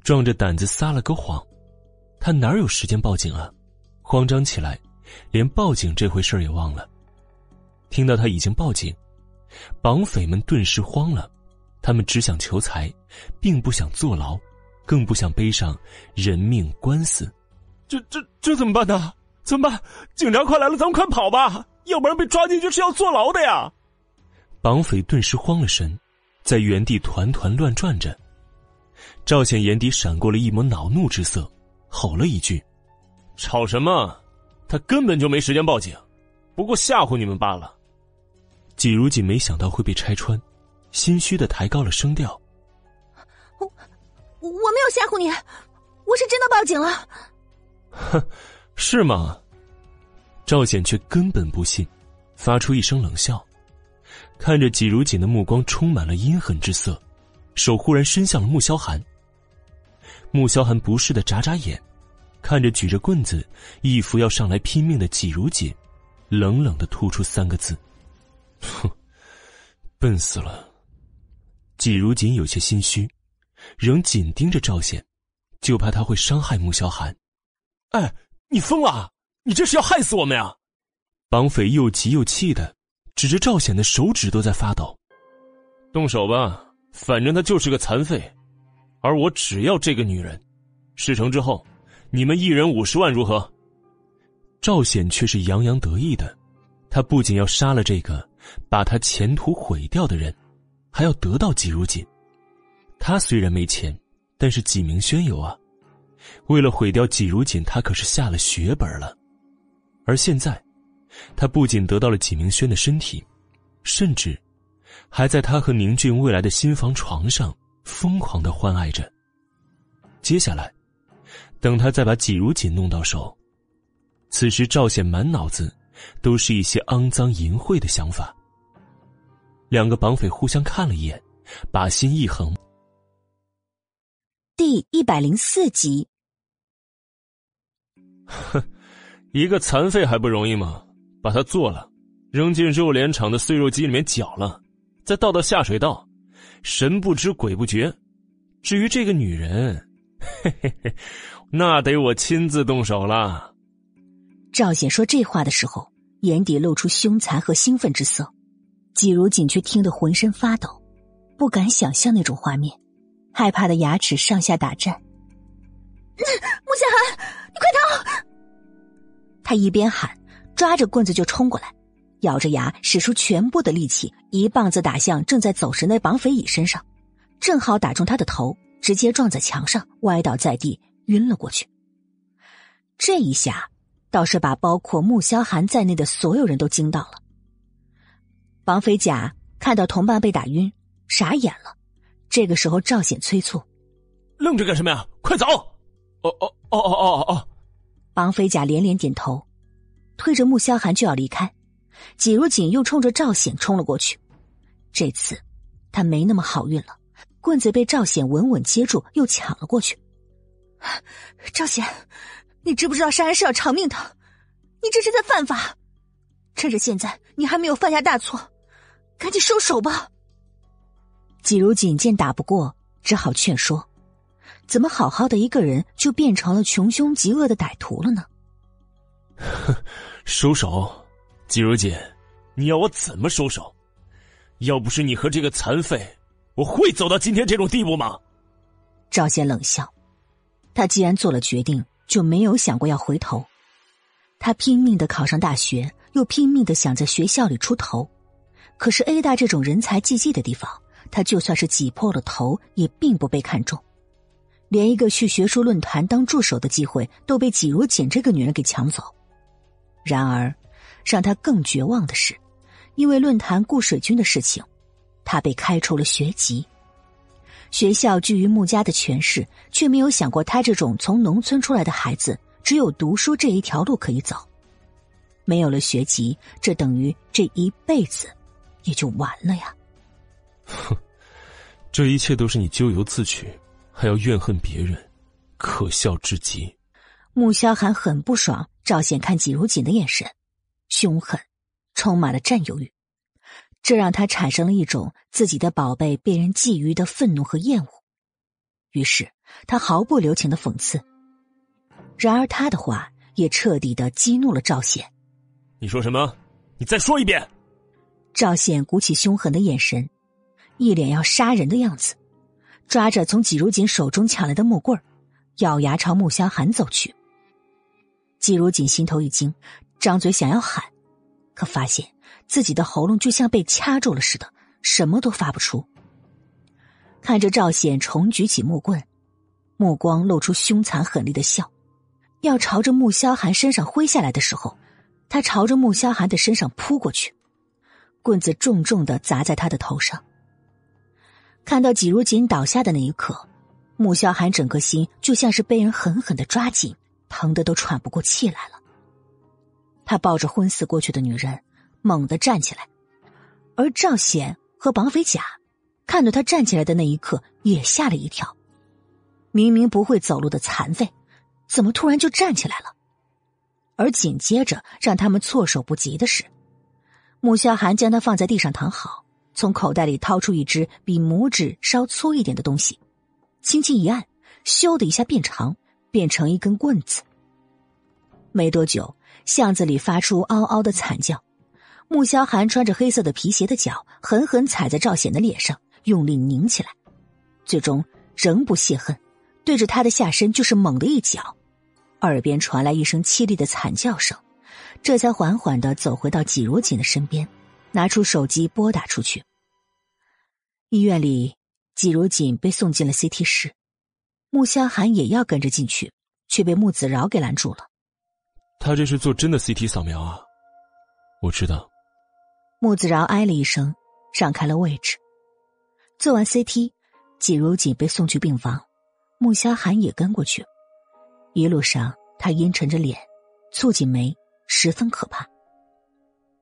壮着胆子撒了个谎。他哪有时间报警啊？慌张起来，连报警这回事也忘了。听到他已经报警，绑匪们顿时慌了。他们只想求财，并不想坐牢，更不想背上人命官司。这、这、这怎么办呢？怎么办？警察快来了，咱们快跑吧！要不然被抓进去是要坐牢的呀！绑匪顿时慌了神，在原地团团乱转着。赵显眼底闪过了一抹恼怒之色，吼了一句：“吵什么？他根本就没时间报警，不过吓唬你们罢了。”季如锦没想到会被拆穿，心虚的抬高了声调：“我我没有吓唬你，我是真的报警了。”“哼，是吗？”赵显却根本不信，发出一声冷笑。看着季如锦的目光充满了阴狠之色，手忽然伸向了穆萧寒。穆萧寒不适的眨眨眼，看着举着棍子、一副要上来拼命的季如锦，冷冷的吐出三个字：“哼，笨死了。”季如锦有些心虚，仍紧盯着赵显，就怕他会伤害穆萧寒。哎，你疯了！你这是要害死我们呀！绑匪又急又气的。指着赵显的手指都在发抖，动手吧，反正他就是个残废，而我只要这个女人。事成之后，你们一人五十万如何？赵显却是洋洋得意的，他不仅要杀了这个把他前途毁掉的人，还要得到季如锦。他虽然没钱，但是纪明轩有啊。为了毁掉季如锦，他可是下了血本了，而现在。他不仅得到了纪明轩的身体，甚至还在他和宁俊未来的新房床上疯狂的欢爱着。接下来，等他再把纪如锦弄到手，此时赵显满脑子都是一些肮脏淫秽的想法。两个绑匪互相看了一眼，把心一横。第一百零四集。哼，一个残废还不容易吗？把他做了，扔进肉联厂的碎肉机里面搅了，再倒到下水道，神不知鬼不觉。至于这个女人，嘿嘿嘿，那得我亲自动手了。赵显说这话的时候，眼底露出凶残和兴奋之色，季如锦却听得浑身发抖，不敢想象那种画面，害怕的牙齿上下打颤。穆夏寒，你快逃！他一边喊。抓着棍子就冲过来，咬着牙使出全部的力气，一棒子打向正在走神的绑匪乙身上，正好打中他的头，直接撞在墙上，歪倒在地，晕了过去。这一下倒是把包括穆萧寒在内的所有人都惊到了。绑匪甲看到同伴被打晕，傻眼了。这个时候赵显催促：“愣着干什么呀？快走！”哦哦哦哦哦哦！绑匪甲连连点头。推着穆萧寒就要离开，季如锦又冲着赵显冲了过去。这次他没那么好运了，棍子被赵显稳稳接住，又抢了过去。赵显，你知不知道杀人是要偿命的？你这是在犯法！趁着现在你还没有犯下大错，赶紧收手吧。季如锦见打不过，只好劝说：“怎么好好的一个人就变成了穷凶极恶的歹徒了呢？” 收手，季如锦，你要我怎么收手？要不是你和这个残废，我会走到今天这种地步吗？赵显冷笑。他既然做了决定，就没有想过要回头。他拼命的考上大学，又拼命的想在学校里出头。可是 A 大这种人才济济的地方，他就算是挤破了头，也并不被看中。连一个去学术论坛当助手的机会都被季如锦这个女人给抢走。然而，让他更绝望的是，因为论坛顾水军的事情，他被开除了学籍。学校居于穆家的权势，却没有想过他这种从农村出来的孩子只有读书这一条路可以走。没有了学籍，这等于这一辈子也就完了呀！哼，这一切都是你咎由自取，还要怨恨别人，可笑至极。穆萧寒很不爽赵显看季如锦的眼神，凶狠，充满了占有欲。这让他产生了一种自己的宝贝被人觊觎的愤怒和厌恶，于是他毫不留情的讽刺。然而他的话也彻底的激怒了赵显。你说什么？你再说一遍！赵显鼓起凶狠的眼神，一脸要杀人的样子，抓着从季如锦手中抢来的木棍咬牙朝穆萧寒走去。季如锦心头一惊，张嘴想要喊，可发现。自己的喉咙就像被掐住了似的，什么都发不出。看着赵显重举起木棍，目光露出凶残狠厉的笑，要朝着穆萧寒身上挥下来的时候，他朝着穆萧寒的身上扑过去，棍子重重的砸在他的头上。看到季如锦倒下的那一刻，穆萧寒整个心就像是被人狠狠的抓紧，疼得都喘不过气来了。他抱着昏死过去的女人。猛地站起来，而赵显和绑匪甲看到他站起来的那一刻，也吓了一跳。明明不会走路的残废，怎么突然就站起来了？而紧接着让他们措手不及的是，穆萧寒将他放在地上躺好，从口袋里掏出一只比拇指稍粗一点的东西，轻轻一按，咻的一下变长，变成一根棍子。没多久，巷子里发出嗷嗷的惨叫。穆萧寒穿着黑色的皮鞋的脚狠狠踩在赵显的脸上，用力拧起来，最终仍不泄恨，对着他的下身就是猛的一脚，耳边传来一声凄厉的惨叫声，这才缓缓的走回到季如锦的身边，拿出手机拨打出去。医院里，季如锦被送进了 CT 室，穆萧寒也要跟着进去，却被穆子饶给拦住了。他这是做真的 CT 扫描啊？我知道。穆子饶哎了一声，让开了位置。做完 CT，季如锦被送去病房，穆萧寒也跟过去。一路上，他阴沉着脸，蹙紧眉，十分可怕。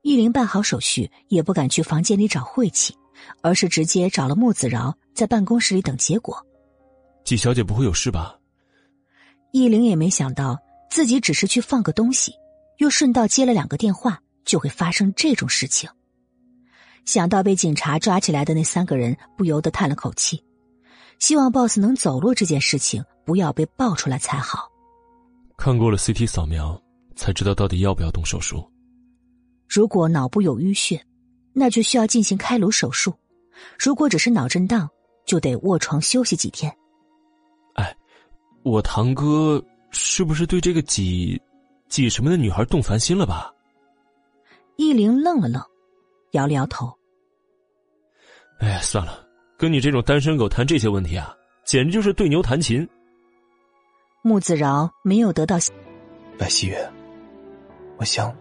依林办好手续，也不敢去房间里找晦气，而是直接找了穆子饶，在办公室里等结果。季小姐不会有事吧？易灵也没想到，自己只是去放个东西，又顺道接了两个电话，就会发生这种事情。想到被警察抓起来的那三个人，不由得叹了口气，希望 BOSS 能走路这件事情不要被爆出来才好。看过了 CT 扫描，才知道到底要不要动手术。如果脑部有淤血，那就需要进行开颅手术；如果只是脑震荡，就得卧床休息几天。哎，我堂哥是不是对这个几几什么的女孩动凡心了吧？易灵愣了愣。摇了摇头。哎呀，算了，跟你这种单身狗谈这些问题啊，简直就是对牛弹琴。穆子饶没有得到。白希月，我想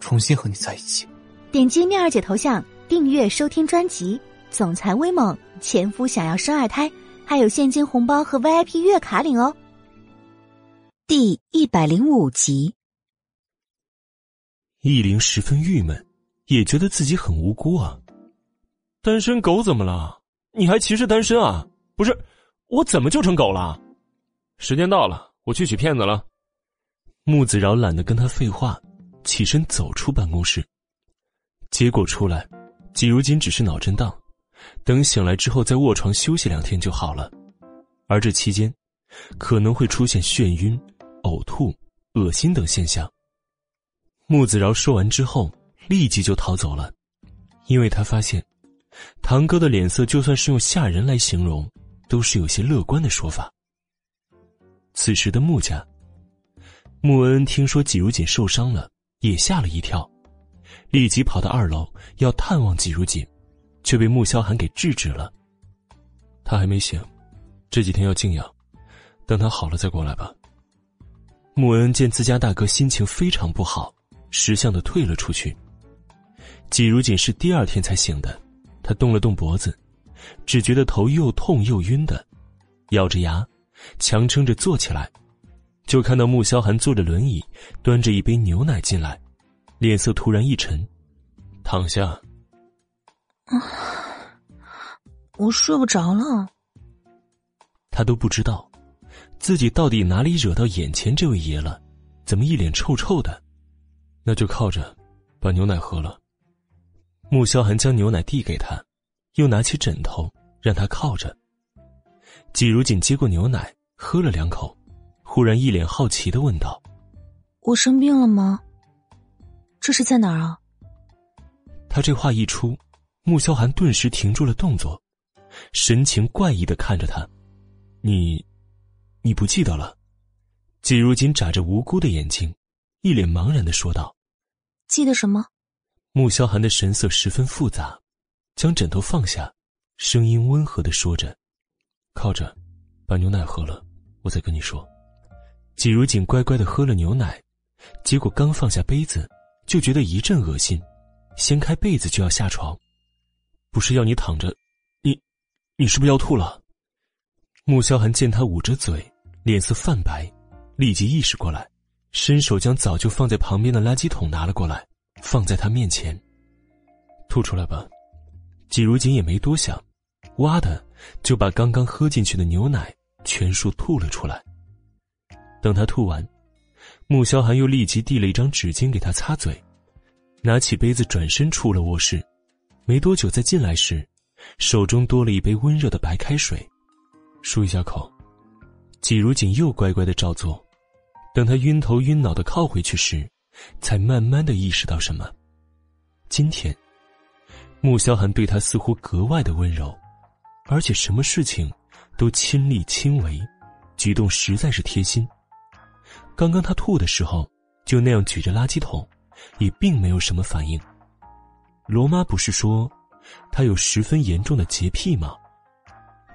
重新和你在一起。点击妙儿姐头像，订阅收听专辑《总裁威猛前夫想要生二胎》，还有现金红包和 VIP 月卡领哦。第一百零五集。易林十分郁闷，也觉得自己很无辜啊。单身狗怎么了？你还歧视单身啊？不是，我怎么就成狗了？时间到了，我去取骗子了。穆子饶懒得跟他废话，起身走出办公室。结果出来，季如锦只是脑震荡，等醒来之后再卧床休息两天就好了。而这期间，可能会出现眩晕、呕吐、恶心等现象。穆子饶说完之后，立即就逃走了，因为他发现。堂哥的脸色，就算是用吓人来形容，都是有些乐观的说法。此时的穆家，穆恩听说季如锦受伤了，也吓了一跳，立即跑到二楼要探望季如锦，却被穆萧寒给制止了。他还没醒，这几天要静养，等他好了再过来吧。穆恩见自家大哥心情非常不好，识相的退了出去。季如锦是第二天才醒的。他动了动脖子，只觉得头又痛又晕的，咬着牙，强撑着坐起来，就看到穆萧寒坐着轮椅，端着一杯牛奶进来，脸色突然一沉，躺下。啊，我睡不着了。他都不知道，自己到底哪里惹到眼前这位爷了，怎么一脸臭臭的？那就靠着，把牛奶喝了。穆萧寒将牛奶递给他，又拿起枕头让他靠着。季如锦接过牛奶，喝了两口，忽然一脸好奇的问道：“我生病了吗？这是在哪儿啊？”他这话一出，穆萧寒顿时停住了动作，神情怪异的看着他：“你，你不记得了？”季如锦眨着无辜的眼睛，一脸茫然的说道：“记得什么？”穆萧寒的神色十分复杂，将枕头放下，声音温和的说着：“靠着，把牛奶喝了，我再跟你说。”季如锦乖乖的喝了牛奶，结果刚放下杯子，就觉得一阵恶心，掀开被子就要下床。不是要你躺着，你，你是不是要吐了？穆萧寒见他捂着嘴，脸色泛白，立即意识过来，伸手将早就放在旁边的垃圾桶拿了过来。放在他面前，吐出来吧。季如锦也没多想，哇的就把刚刚喝进去的牛奶全数吐了出来。等他吐完，穆萧寒又立即递了一张纸巾给他擦嘴，拿起杯子转身出了卧室。没多久再进来时，手中多了一杯温热的白开水，漱一下口。季如锦又乖乖的照做。等他晕头晕脑的靠回去时。才慢慢的意识到什么。今天，穆萧寒对他似乎格外的温柔，而且什么事情都亲力亲为，举动实在是贴心。刚刚他吐的时候，就那样举着垃圾桶，也并没有什么反应。罗妈不是说，他有十分严重的洁癖吗？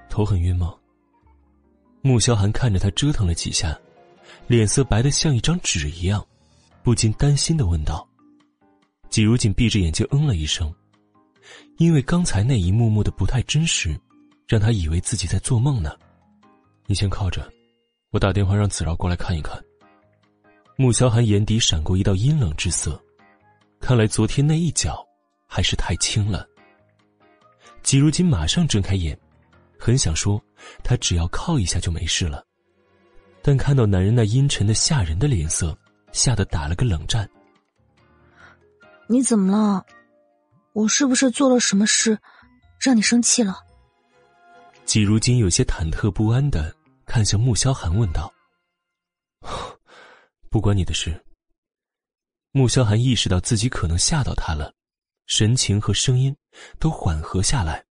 头很晕吗？穆萧寒看着他折腾了几下，脸色白的像一张纸一样。不禁担心的问道：“季如锦闭着眼睛嗯了一声，因为刚才那一幕幕的不太真实，让他以为自己在做梦呢。你先靠着，我打电话让子饶过来看一看。”穆萧寒眼底闪过一道阴冷之色，看来昨天那一脚还是太轻了。季如金马上睁开眼，很想说他只要靠一下就没事了，但看到男人那阴沉的吓人的脸色。吓得打了个冷战。你怎么了？我是不是做了什么事，让你生气了？季如金有些忐忑不安的看向穆萧寒，问道：“不关你的事。”穆萧寒意识到自己可能吓到他了，神情和声音都缓和下来。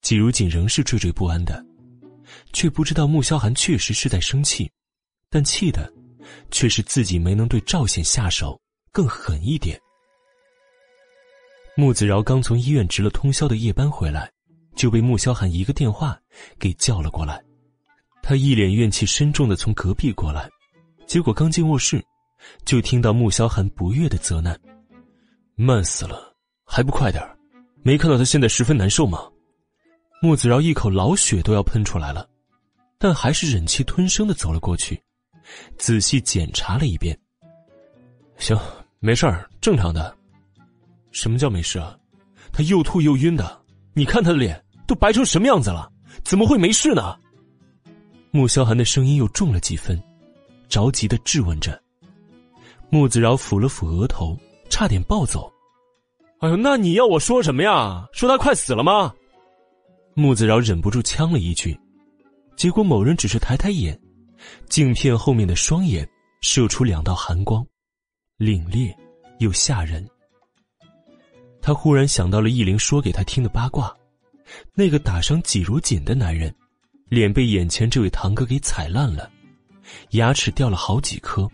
季如锦仍是惴惴不安的，却不知道穆萧寒确实是在生气，但气的。却是自己没能对赵显下手更狠一点。穆子饶刚从医院值了通宵的夜班回来，就被穆萧寒一个电话给叫了过来。他一脸怨气深重的从隔壁过来，结果刚进卧室，就听到穆萧寒不悦的责难：“慢死了，还不快点没看到他现在十分难受吗？”穆子饶一口老血都要喷出来了，但还是忍气吞声的走了过去。仔细检查了一遍，行，没事儿，正常的。什么叫没事啊？他又吐又晕的，你看他的脸都白成什么样子了，怎么会没事呢？穆萧寒的声音又重了几分，着急的质问着。穆子饶抚了抚额头，差点暴走。哎呦，那你要我说什么呀？说他快死了吗？穆子饶忍不住呛了一句，结果某人只是抬抬眼，镜片后面的双眼射出两道寒光，凛冽又吓人。他忽然想到了易灵说给他听的八卦，那个打伤季如锦的男人，脸被眼前这位堂哥给踩烂了，牙齿掉了好几颗，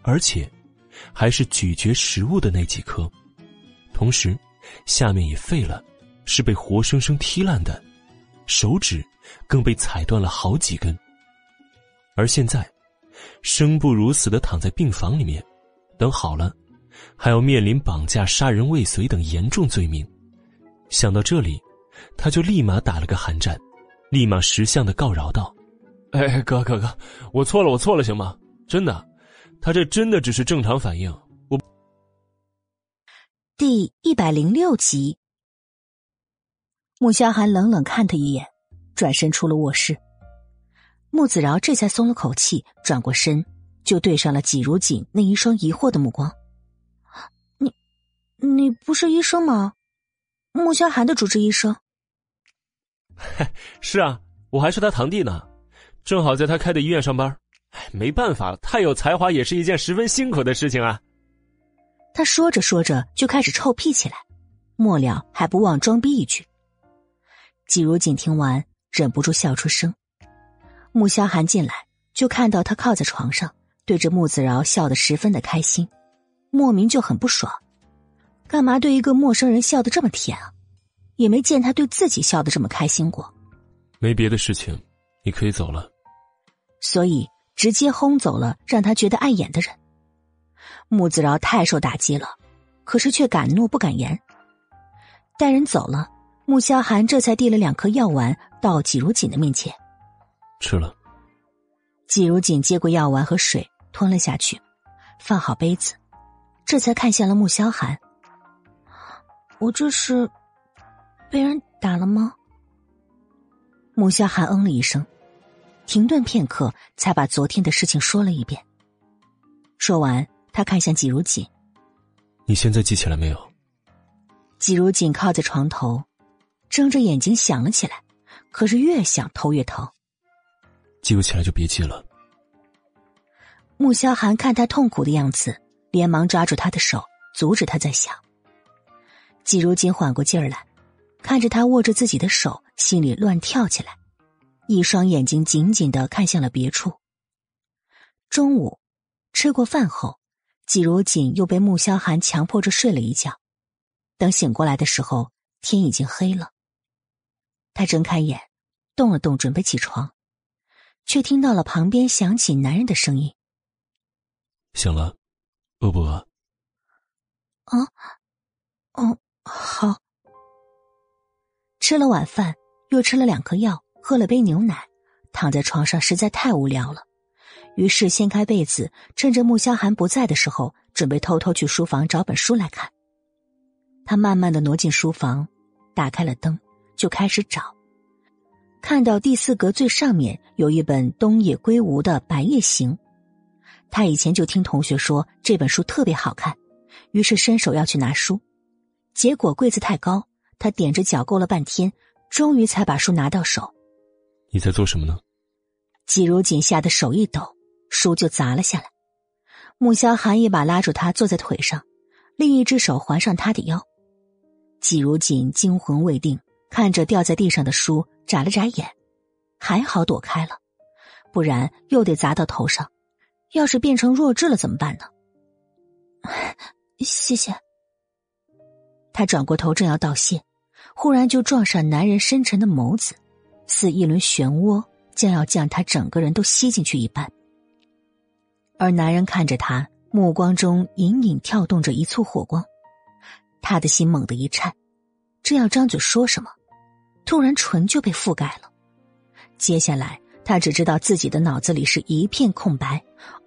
而且还是咀嚼食物的那几颗。同时，下面也废了，是被活生生踢烂的，手指更被踩断了好几根。而现在，生不如死的躺在病房里面，等好了，还要面临绑架、杀人未遂等严重罪名。想到这里，他就立马打了个寒战，立马识相的告饶道：“哎，哥哥哥，我错了，我错了，行吗？真的，他这真的只是正常反应。”第一百零六集，穆萧寒冷冷看他一眼，转身出了卧室。穆子饶这才松了口气，转过身就对上了季如锦那一双疑惑的目光。你，你不是医生吗？穆萧寒的主治医生。是啊，我还是他堂弟呢，正好在他开的医院上班。没办法，太有才华也是一件十分辛苦的事情啊。他说着说着就开始臭屁起来，末了还不忘装逼一句。季如锦听完忍不住笑出声。穆萧寒进来就看到他靠在床上，对着穆子饶笑得十分的开心，莫名就很不爽。干嘛对一个陌生人笑得这么甜啊？也没见他对自己笑得这么开心过。没别的事情，你可以走了。所以直接轰走了让他觉得碍眼的人。穆子饶太受打击了，可是却敢怒不敢言。带人走了，穆萧寒这才递了两颗药丸到季如锦的面前，吃了。季如锦接过药丸和水，吞了下去，放好杯子，这才看向了穆萧寒：“我这是被人打了吗？”穆萧寒嗯了一声，停顿片刻，才把昨天的事情说了一遍。说完。他看向季如锦：“你现在记起来没有？”季如锦靠在床头，睁着眼睛想了起来，可是越想头越疼。记不起来就别记了。穆萧寒看他痛苦的样子，连忙抓住他的手，阻止他再想。季如锦缓过劲儿来，看着他握着自己的手，心里乱跳起来，一双眼睛紧紧的看向了别处。中午，吃过饭后。季如锦又被穆萧寒强迫着睡了一觉，等醒过来的时候，天已经黑了。他睁开眼，动了动，准备起床，却听到了旁边响起男人的声音：“醒了，饿不饿？”“啊，哦，好。”吃了晚饭，又吃了两颗药，喝了杯牛奶，躺在床上实在太无聊了。于是掀开被子，趁着穆萧寒不在的时候，准备偷偷去书房找本书来看。他慢慢的挪进书房，打开了灯，就开始找。看到第四格最上面有一本东野圭吾的《白夜行》，他以前就听同学说这本书特别好看，于是伸手要去拿书，结果柜子太高，他踮着脚够了半天，终于才把书拿到手。你在做什么呢？季如锦吓得手一抖。书就砸了下来，穆萧寒一把拉住他，坐在腿上，另一只手环上他的腰。季如锦惊魂未定，看着掉在地上的书，眨了眨眼，还好躲开了，不然又得砸到头上。要是变成弱智了怎么办呢？谢谢。他转过头正要道谢，忽然就撞上男人深沉的眸子，似一轮漩涡，将要将他整个人都吸进去一般。而男人看着他，目光中隐隐跳动着一簇火光，他的心猛地一颤，正要张嘴说什么，突然唇就被覆盖了。接下来，他只知道自己的脑子里是一片空白，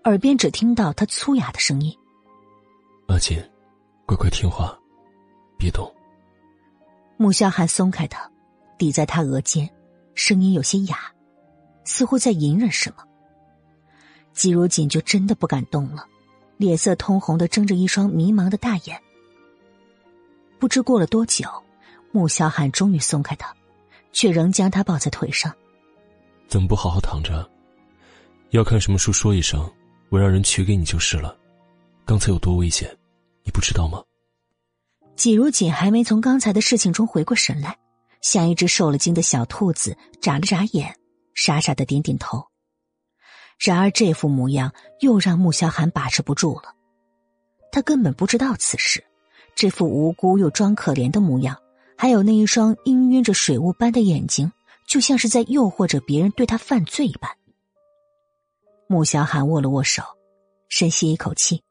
耳边只听到他粗哑的声音：“阿锦，乖乖听话，别动。穆萧寒松开他，抵在他额间，声音有些哑，似乎在隐忍什么。季如锦就真的不敢动了，脸色通红的睁着一双迷茫的大眼。不知过了多久，穆萧寒终于松开他，却仍将他抱在腿上。怎么不好好躺着？要看什么书，说一声，我让人取给你就是了。刚才有多危险，你不知道吗？季如锦还没从刚才的事情中回过神来，像一只受了惊的小兔子，眨了眨眼，傻傻的点点头。然而这副模样又让穆萧寒把持不住了。他根本不知道此事，这副无辜又装可怜的模样，还有那一双氤氲着水雾般的眼睛，就像是在诱惑着别人对他犯罪一般。穆萧寒握了握手，深吸一口气。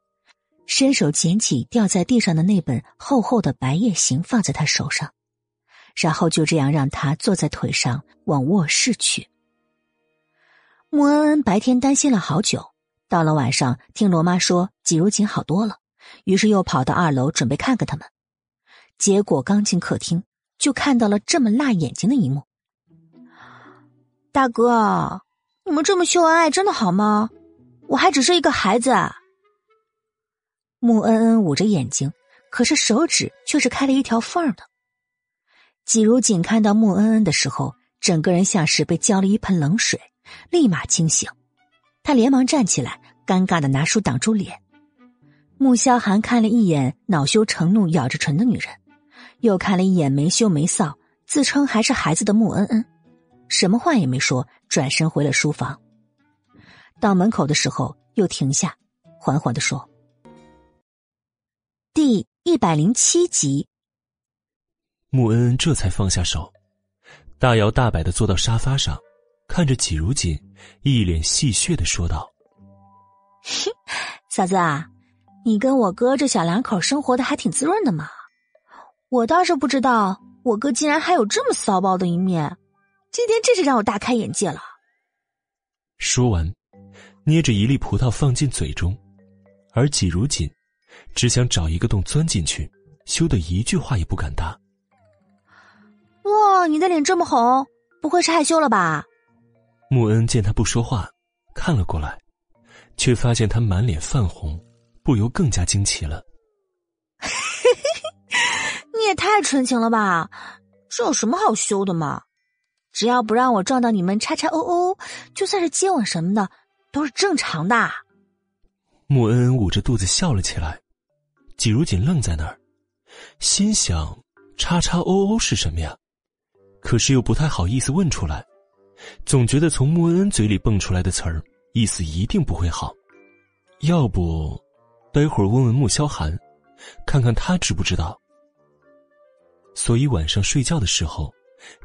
伸手捡起掉在地上的那本厚厚的《白夜行》，放在他手上，然后就这样让他坐在腿上往卧室去。穆恩恩白天担心了好久，到了晚上听罗妈说季如锦好多了，于是又跑到二楼准备看看他们。结果刚进客厅，就看到了这么辣眼睛的一幕。大哥，你们这么秀恩爱真的好吗？我还只是一个孩子。穆恩恩捂着眼睛，可是手指却是开了一条缝的。季如锦看到穆恩恩的时候，整个人像是被浇了一盆冷水，立马清醒。他连忙站起来，尴尬的拿书挡住脸。穆萧寒看了一眼恼羞成怒、咬着唇的女人，又看了一眼没羞没臊、自称还是孩子的穆恩恩，什么话也没说，转身回了书房。到门口的时候，又停下，缓缓的说。第一百零七集，穆恩恩这才放下手，大摇大摆的坐到沙发上，看着季如锦，一脸戏谑的说道：“ 嫂子啊，你跟我哥这小两口生活的还挺滋润的嘛。我倒是不知道，我哥竟然还有这么骚包的一面，今天真是让我大开眼界了。”说完，捏着一粒葡萄放进嘴中，而季如锦。只想找一个洞钻进去，羞得一句话也不敢答。哇，你的脸这么红，不会是害羞了吧？穆恩见他不说话，看了过来，却发现他满脸泛红，不由更加惊奇了。你也太纯情了吧！这有什么好羞的嘛？只要不让我撞到你们叉叉哦哦，就算是接吻什么的都是正常的。穆恩恩捂着肚子笑了起来。季如锦愣在那儿，心想：“叉叉哦哦是什么呀？”可是又不太好意思问出来，总觉得从穆恩恩嘴里蹦出来的词儿，意思一定不会好。要不，待会儿问问穆萧寒，看看他知不知道。所以晚上睡觉的时候，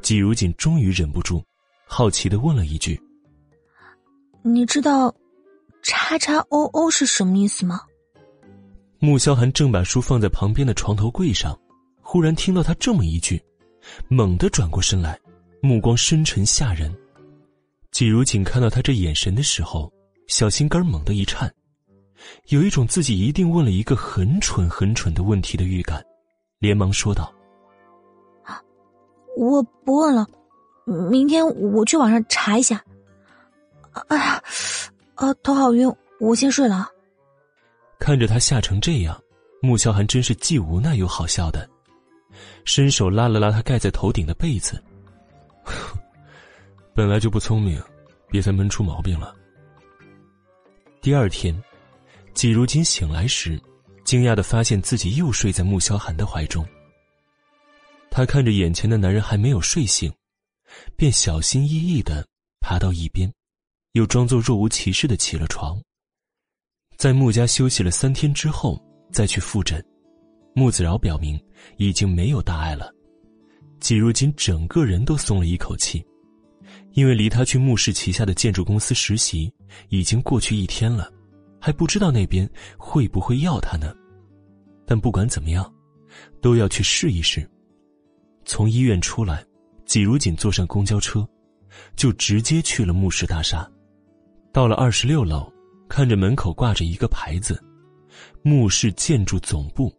季如锦终于忍不住，好奇的问了一句：“你知道‘叉叉 O O’ ’是什么意思吗？”穆萧寒正把书放在旁边的床头柜上，忽然听到他这么一句，猛地转过身来，目光深沉吓人。季如锦看到他这眼神的时候，小心肝猛地一颤，有一种自己一定问了一个很蠢很蠢的问题的预感，连忙说道：“我不问了，明天我去网上查一下。”哎呀，啊，头好晕，我先睡了。看着他吓成这样，穆萧寒真是既无奈又好笑的，伸手拉了拉他盖在头顶的被子。本来就不聪明，别再闷出毛病了。第二天，季如锦醒来时，惊讶的发现自己又睡在穆萧寒的怀中。他看着眼前的男人还没有睡醒，便小心翼翼的爬到一边，又装作若无其事的起了床。在穆家休息了三天之后，再去复诊，穆子饶表明已经没有大碍了。季如锦整个人都松了一口气，因为离他去穆氏旗下的建筑公司实习已经过去一天了，还不知道那边会不会要他呢。但不管怎么样，都要去试一试。从医院出来，季如锦坐上公交车，就直接去了穆氏大厦。到了二十六楼。看着门口挂着一个牌子，穆氏建筑总部。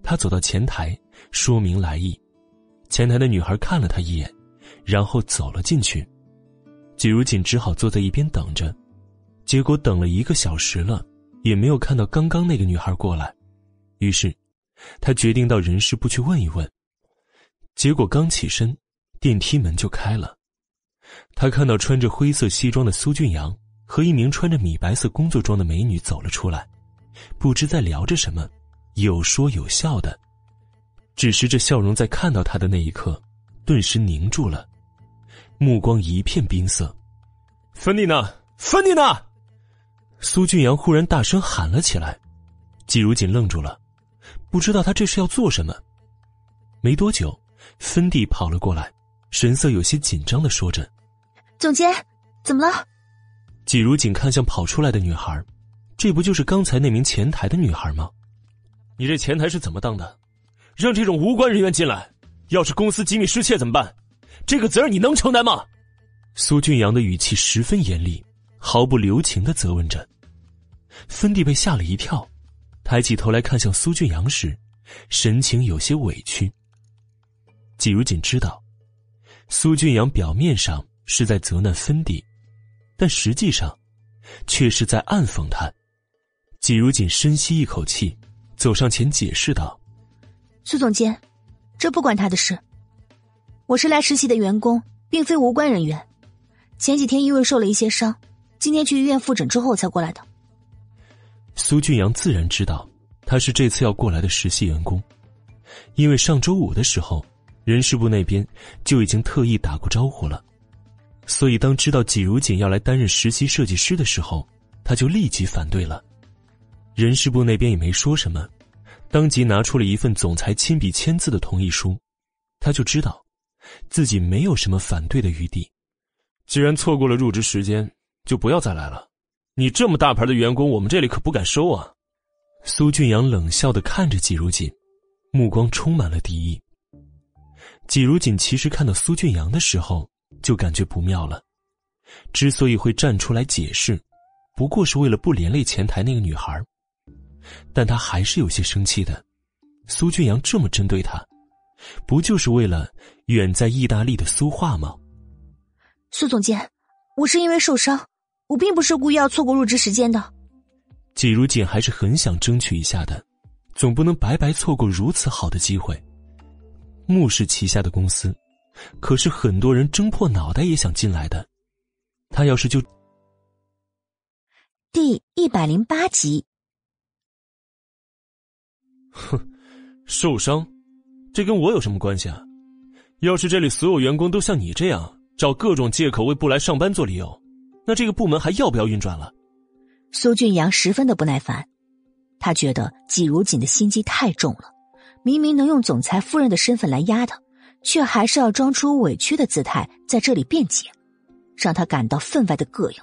他走到前台，说明来意。前台的女孩看了他一眼，然后走了进去。季如锦只好坐在一边等着。结果等了一个小时了，也没有看到刚刚那个女孩过来。于是，他决定到人事部去问一问。结果刚起身，电梯门就开了。他看到穿着灰色西装的苏俊阳和一名穿着米白色工作装的美女走了出来，不知在聊着什么，有说有笑的。只是这笑容在看到他的那一刻，顿时凝住了，目光一片冰色。芬妮呢？芬妮呢？苏俊阳忽然大声喊了起来，季如锦愣住了，不知道他这是要做什么。没多久，芬蒂跑了过来，神色有些紧张的说着：“总监，怎么了？”季如锦看向跑出来的女孩，这不就是刚才那名前台的女孩吗？你这前台是怎么当的？让这种无关人员进来，要是公司机密失窃怎么办？这个责任你能承担吗？苏俊阳的语气十分严厉。毫不留情的责问着，芬蒂被吓了一跳，抬起头来看向苏俊阳时，神情有些委屈。季如锦知道，苏俊阳表面上是在责难芬蒂，但实际上，却是在暗讽他。季如锦深吸一口气，走上前解释道：“苏总监，这不关他的事。我是来实习的员工，并非无关人员。前几天因为受了一些伤。”今天去医院复诊之后才过来的。苏俊阳自然知道他是这次要过来的实习员工，因为上周五的时候，人事部那边就已经特意打过招呼了。所以当知道季如锦要来担任实习设计师的时候，他就立即反对了。人事部那边也没说什么，当即拿出了一份总裁亲笔签字的同意书，他就知道自己没有什么反对的余地。既然错过了入职时间。就不要再来了，你这么大牌的员工，我们这里可不敢收啊！苏俊阳冷笑的看着季如锦，目光充满了敌意。季如锦其实看到苏俊阳的时候，就感觉不妙了。之所以会站出来解释，不过是为了不连累前台那个女孩，但他还是有些生气的。苏俊阳这么针对他，不就是为了远在意大利的苏画吗？苏总监，我是因为受伤。我并不是故意要错过入职时间的。季如锦还是很想争取一下的，总不能白白错过如此好的机会。穆氏旗下的公司，可是很多人争破脑袋也想进来的。他要是就……第一百零八集。哼，受伤，这跟我有什么关系啊？要是这里所有员工都像你这样找各种借口为不来上班做理由。那这个部门还要不要运转了？苏俊阳十分的不耐烦，他觉得季如锦的心机太重了，明明能用总裁夫人的身份来压他，却还是要装出委屈的姿态在这里辩解，让他感到分外的膈应。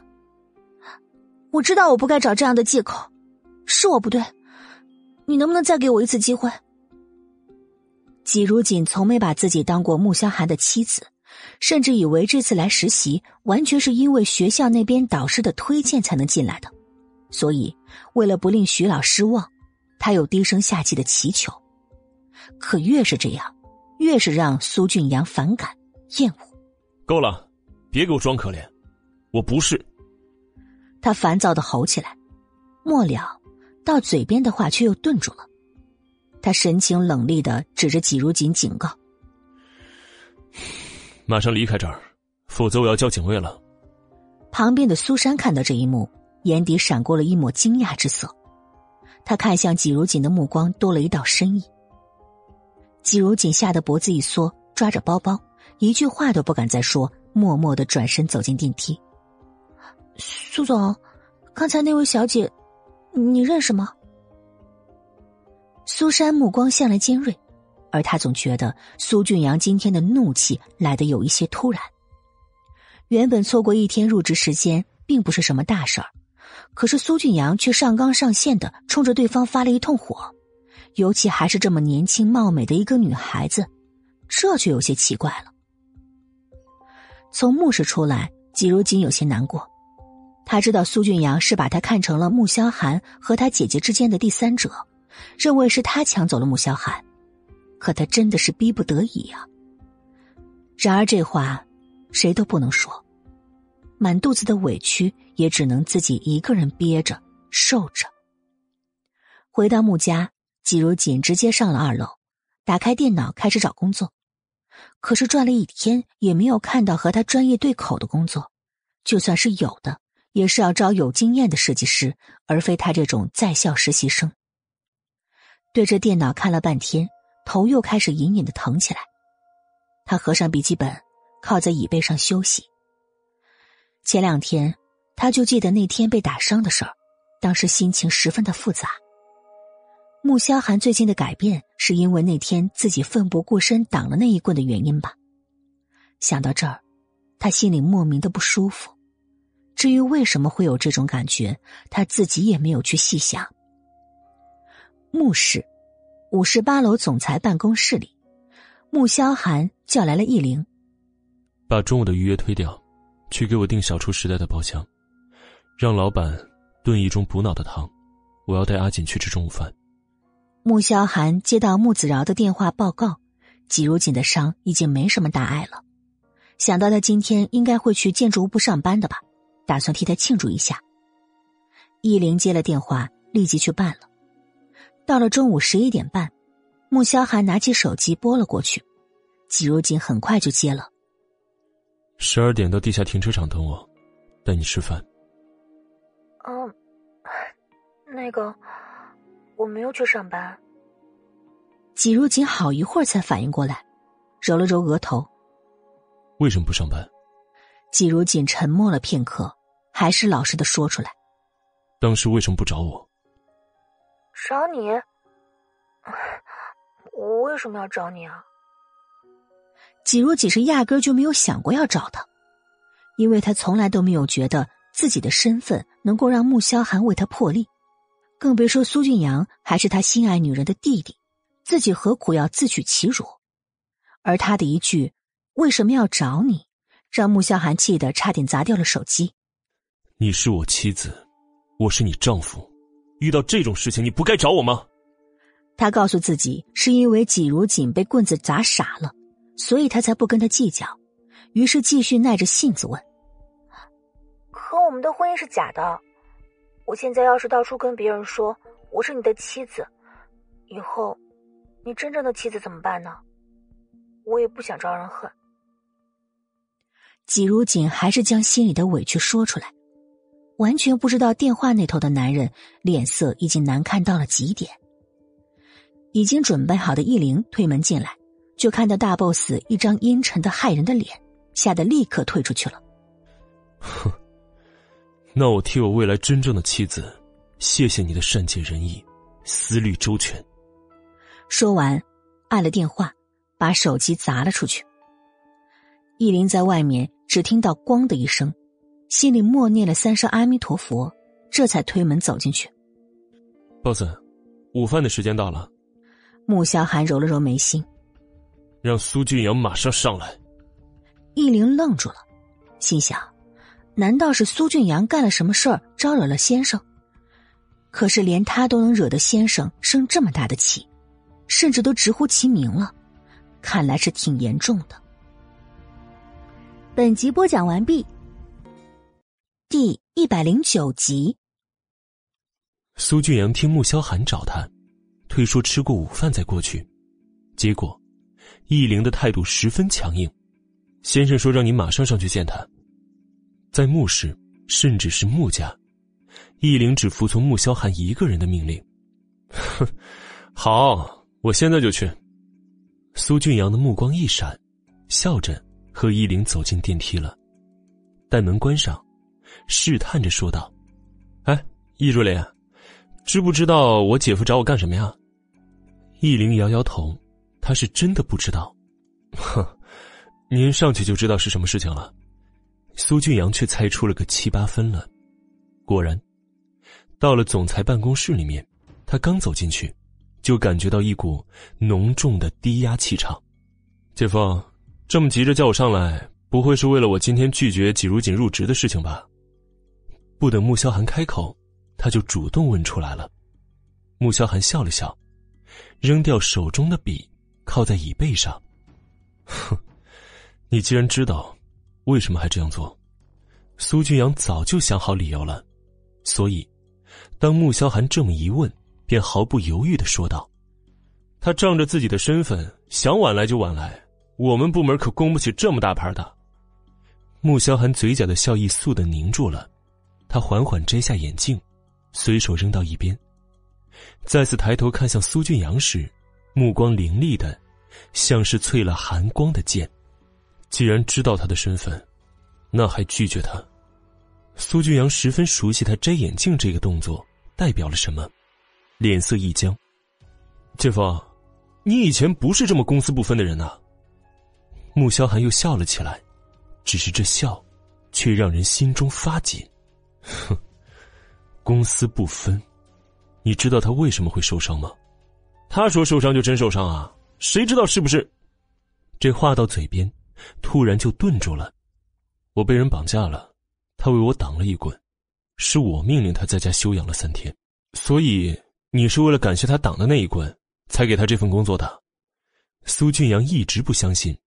我知道我不该找这样的借口，是我不对，你能不能再给我一次机会？季如锦从没把自己当过穆萧寒的妻子。甚至以为这次来实习完全是因为学校那边导师的推荐才能进来的，所以为了不令徐老失望，他又低声下气的祈求。可越是这样，越是让苏俊阳反感厌恶。够了，别给我装可怜，我不是。他烦躁的吼起来，末了，到嘴边的话却又顿住了。他神情冷厉的指着季如锦警告。马上离开这儿，否则我要叫警卫了。旁边的苏珊看到这一幕，眼底闪过了一抹惊讶之色。他看向季如锦的目光多了一道深意。季如锦吓得脖子一缩，抓着包包，一句话都不敢再说，默默的转身走进电梯。苏总，刚才那位小姐，你认识吗？苏珊目光向来尖锐。而他总觉得苏俊阳今天的怒气来得有一些突然。原本错过一天入职时间并不是什么大事儿，可是苏俊阳却上纲上线的冲着对方发了一通火，尤其还是这么年轻貌美的一个女孩子，这就有些奇怪了。从墓室出来，季如锦有些难过，他他知道苏俊阳是把他看成了穆萧寒和他姐姐之间的第三者，认为是他抢走了穆萧寒，可他真的是逼不得已啊。然而这话，谁都不能说，满肚子的委屈也只能自己一个人憋着受着。回到穆家，季如锦直接上了二楼，打开电脑开始找工作，可是转了一天也没有看到和他专业对口的工作，就算是有的。也是要招有经验的设计师，而非他这种在校实习生。对着电脑看了半天，头又开始隐隐的疼起来。他合上笔记本，靠在椅背上休息。前两天，他就记得那天被打伤的事儿，当时心情十分的复杂。穆萧寒最近的改变，是因为那天自己奋不顾身挡了那一棍的原因吧？想到这儿，他心里莫名的不舒服。至于为什么会有这种感觉，他自己也没有去细想。穆氏五十八楼总裁办公室里，穆萧寒叫来了易灵，把中午的预约推掉，去给我订小厨时代的包厢，让老板炖一盅补脑的汤，我要带阿锦去吃中午饭。穆萧寒接到穆子饶的电话报告，季如锦的伤已经没什么大碍了，想到他今天应该会去建筑物部上班的吧。打算替他庆祝一下。易灵接了电话，立即去办了。到了中午十一点半，穆萧寒拿起手机拨了过去，季如锦很快就接了。十二点到地下停车场等我，带你吃饭。嗯，那个我没有去上班。季如锦好一会儿才反应过来，揉了揉额头。为什么不上班？季如锦沉默了片刻，还是老实的说出来：“当时为什么不找我？”找你？我为什么要找你啊？季如锦是压根就没有想过要找他，因为他从来都没有觉得自己的身份能够让穆萧寒为他破例，更别说苏俊阳还是他心爱女人的弟弟，自己何苦要自取其辱？而他的一句“为什么要找你”。让穆萧寒气得差点砸掉了手机。你是我妻子，我是你丈夫，遇到这种事情你不该找我吗？他告诉自己，是因为季如锦被棍子砸傻了，所以他才不跟他计较。于是继续耐着性子问：“可我们的婚姻是假的，我现在要是到处跟别人说我是你的妻子，以后你真正的妻子怎么办呢？我也不想招人恨。”季如锦还是将心里的委屈说出来，完全不知道电话那头的男人脸色已经难看到了极点。已经准备好的易灵推门进来，就看到大 boss 一张阴沉的骇人的脸，吓得立刻退出去了。哼，那我替我未来真正的妻子，谢谢你的善解人意，思虑周全。说完，按了电话，把手机砸了出去。易林在外面。只听到“咣”的一声，心里默念了三声阿弥陀佛，这才推门走进去。boss，午饭的时间到了。穆萧寒揉了揉眉心，让苏俊阳马上上来。易灵愣住了，心想：难道是苏俊阳干了什么事儿招惹了先生？可是连他都能惹得先生生这么大的气，甚至都直呼其名了，看来是挺严重的。本集播讲完毕，第一百零九集。苏俊阳听穆萧寒找他，推说吃过午饭再过去，结果易灵的态度十分强硬。先生说让你马上上去见他。在穆氏，甚至是穆家，易灵只服从穆萧寒一个人的命令。哼，好，我现在就去。苏俊阳的目光一闪，笑着。和易灵走进电梯了，待门关上，试探着说道：“哎，易若莲，知不知道我姐夫找我干什么呀？”易林摇摇头，他是真的不知道。哼，您上去就知道是什么事情了。苏俊阳却猜出了个七八分了。果然，到了总裁办公室里面，他刚走进去，就感觉到一股浓重的低压气场。姐夫。这么急着叫我上来，不会是为了我今天拒绝季如锦入职的事情吧？不等穆萧寒开口，他就主动问出来了。穆萧寒笑了笑，扔掉手中的笔，靠在椅背上。哼，你既然知道，为什么还这样做？苏俊阳早就想好理由了，所以，当穆萧寒这么一问，便毫不犹豫的说道：“他仗着自己的身份，想晚来就晚来，我们部门可供不起这么大牌的。”穆萧寒嘴角的笑意速的凝住了，他缓缓摘下眼镜，随手扔到一边。再次抬头看向苏俊阳时，目光凌厉的，像是淬了寒光的剑。既然知道他的身份，那还拒绝他？苏俊阳十分熟悉他摘眼镜这个动作代表了什么，脸色一僵。姐夫，你以前不是这么公私不分的人呐。穆萧寒又笑了起来，只是这笑，却让人心中发紧。哼，公私不分。你知道他为什么会受伤吗？他说受伤就真受伤啊？谁知道是不是？这话到嘴边，突然就顿住了。我被人绑架了，他为我挡了一棍，是我命令他在家休养了三天。所以你是为了感谢他挡的那一棍，才给他这份工作的？苏俊阳一直不相信，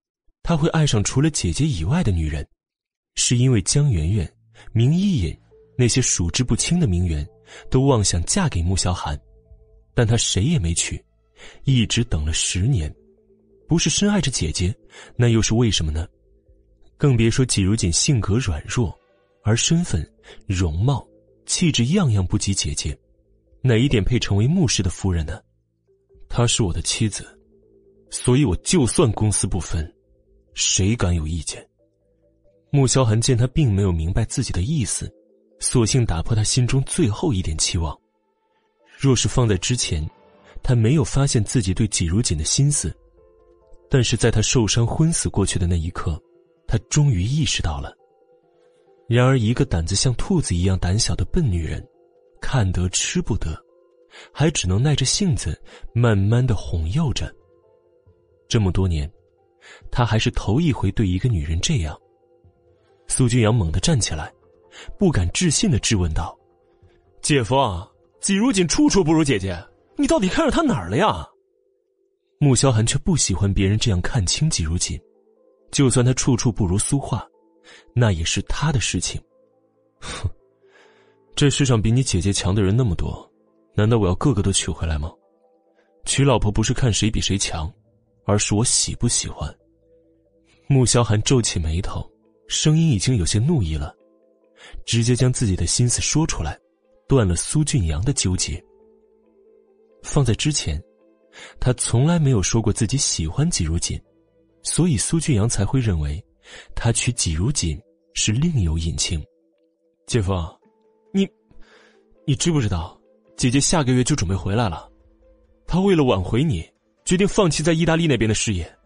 他会爱上除了姐姐以外的女人，是因为江媛媛、明一隐那些数之不清的名媛。都妄想嫁给穆萧寒，但他谁也没娶，一直等了十年，不是深爱着姐姐，那又是为什么呢？更别说季如锦性格软弱，而身份、容貌、气质样样不及姐姐，哪一点配成为穆氏的夫人呢？她是我的妻子，所以我就算公私不分，谁敢有意见？穆萧寒见他并没有明白自己的意思。索性打破他心中最后一点期望。若是放在之前，他没有发现自己对季如锦的心思，但是在他受伤昏死过去的那一刻，他终于意识到了。然而，一个胆子像兔子一样胆小的笨女人，看得吃不得，还只能耐着性子，慢慢的哄诱着。这么多年，他还是头一回对一个女人这样。苏君阳猛地站起来。不敢置信的质问道：“姐夫，季如锦处处不如姐姐，你到底看上她哪儿了呀？”穆萧寒却不喜欢别人这样看清季如锦，就算他处处不如苏画，那也是他的事情。哼，这世上比你姐姐强的人那么多，难道我要个个都娶回来吗？娶老婆不是看谁比谁强，而是我喜不喜欢。穆萧寒皱起眉头，声音已经有些怒意了。直接将自己的心思说出来，断了苏俊阳的纠结。放在之前，他从来没有说过自己喜欢季如锦，所以苏俊阳才会认为，他娶季如锦是另有隐情。姐夫，你，你知不知道，姐姐下个月就准备回来了，她为了挽回你，决定放弃在意大利那边的事业。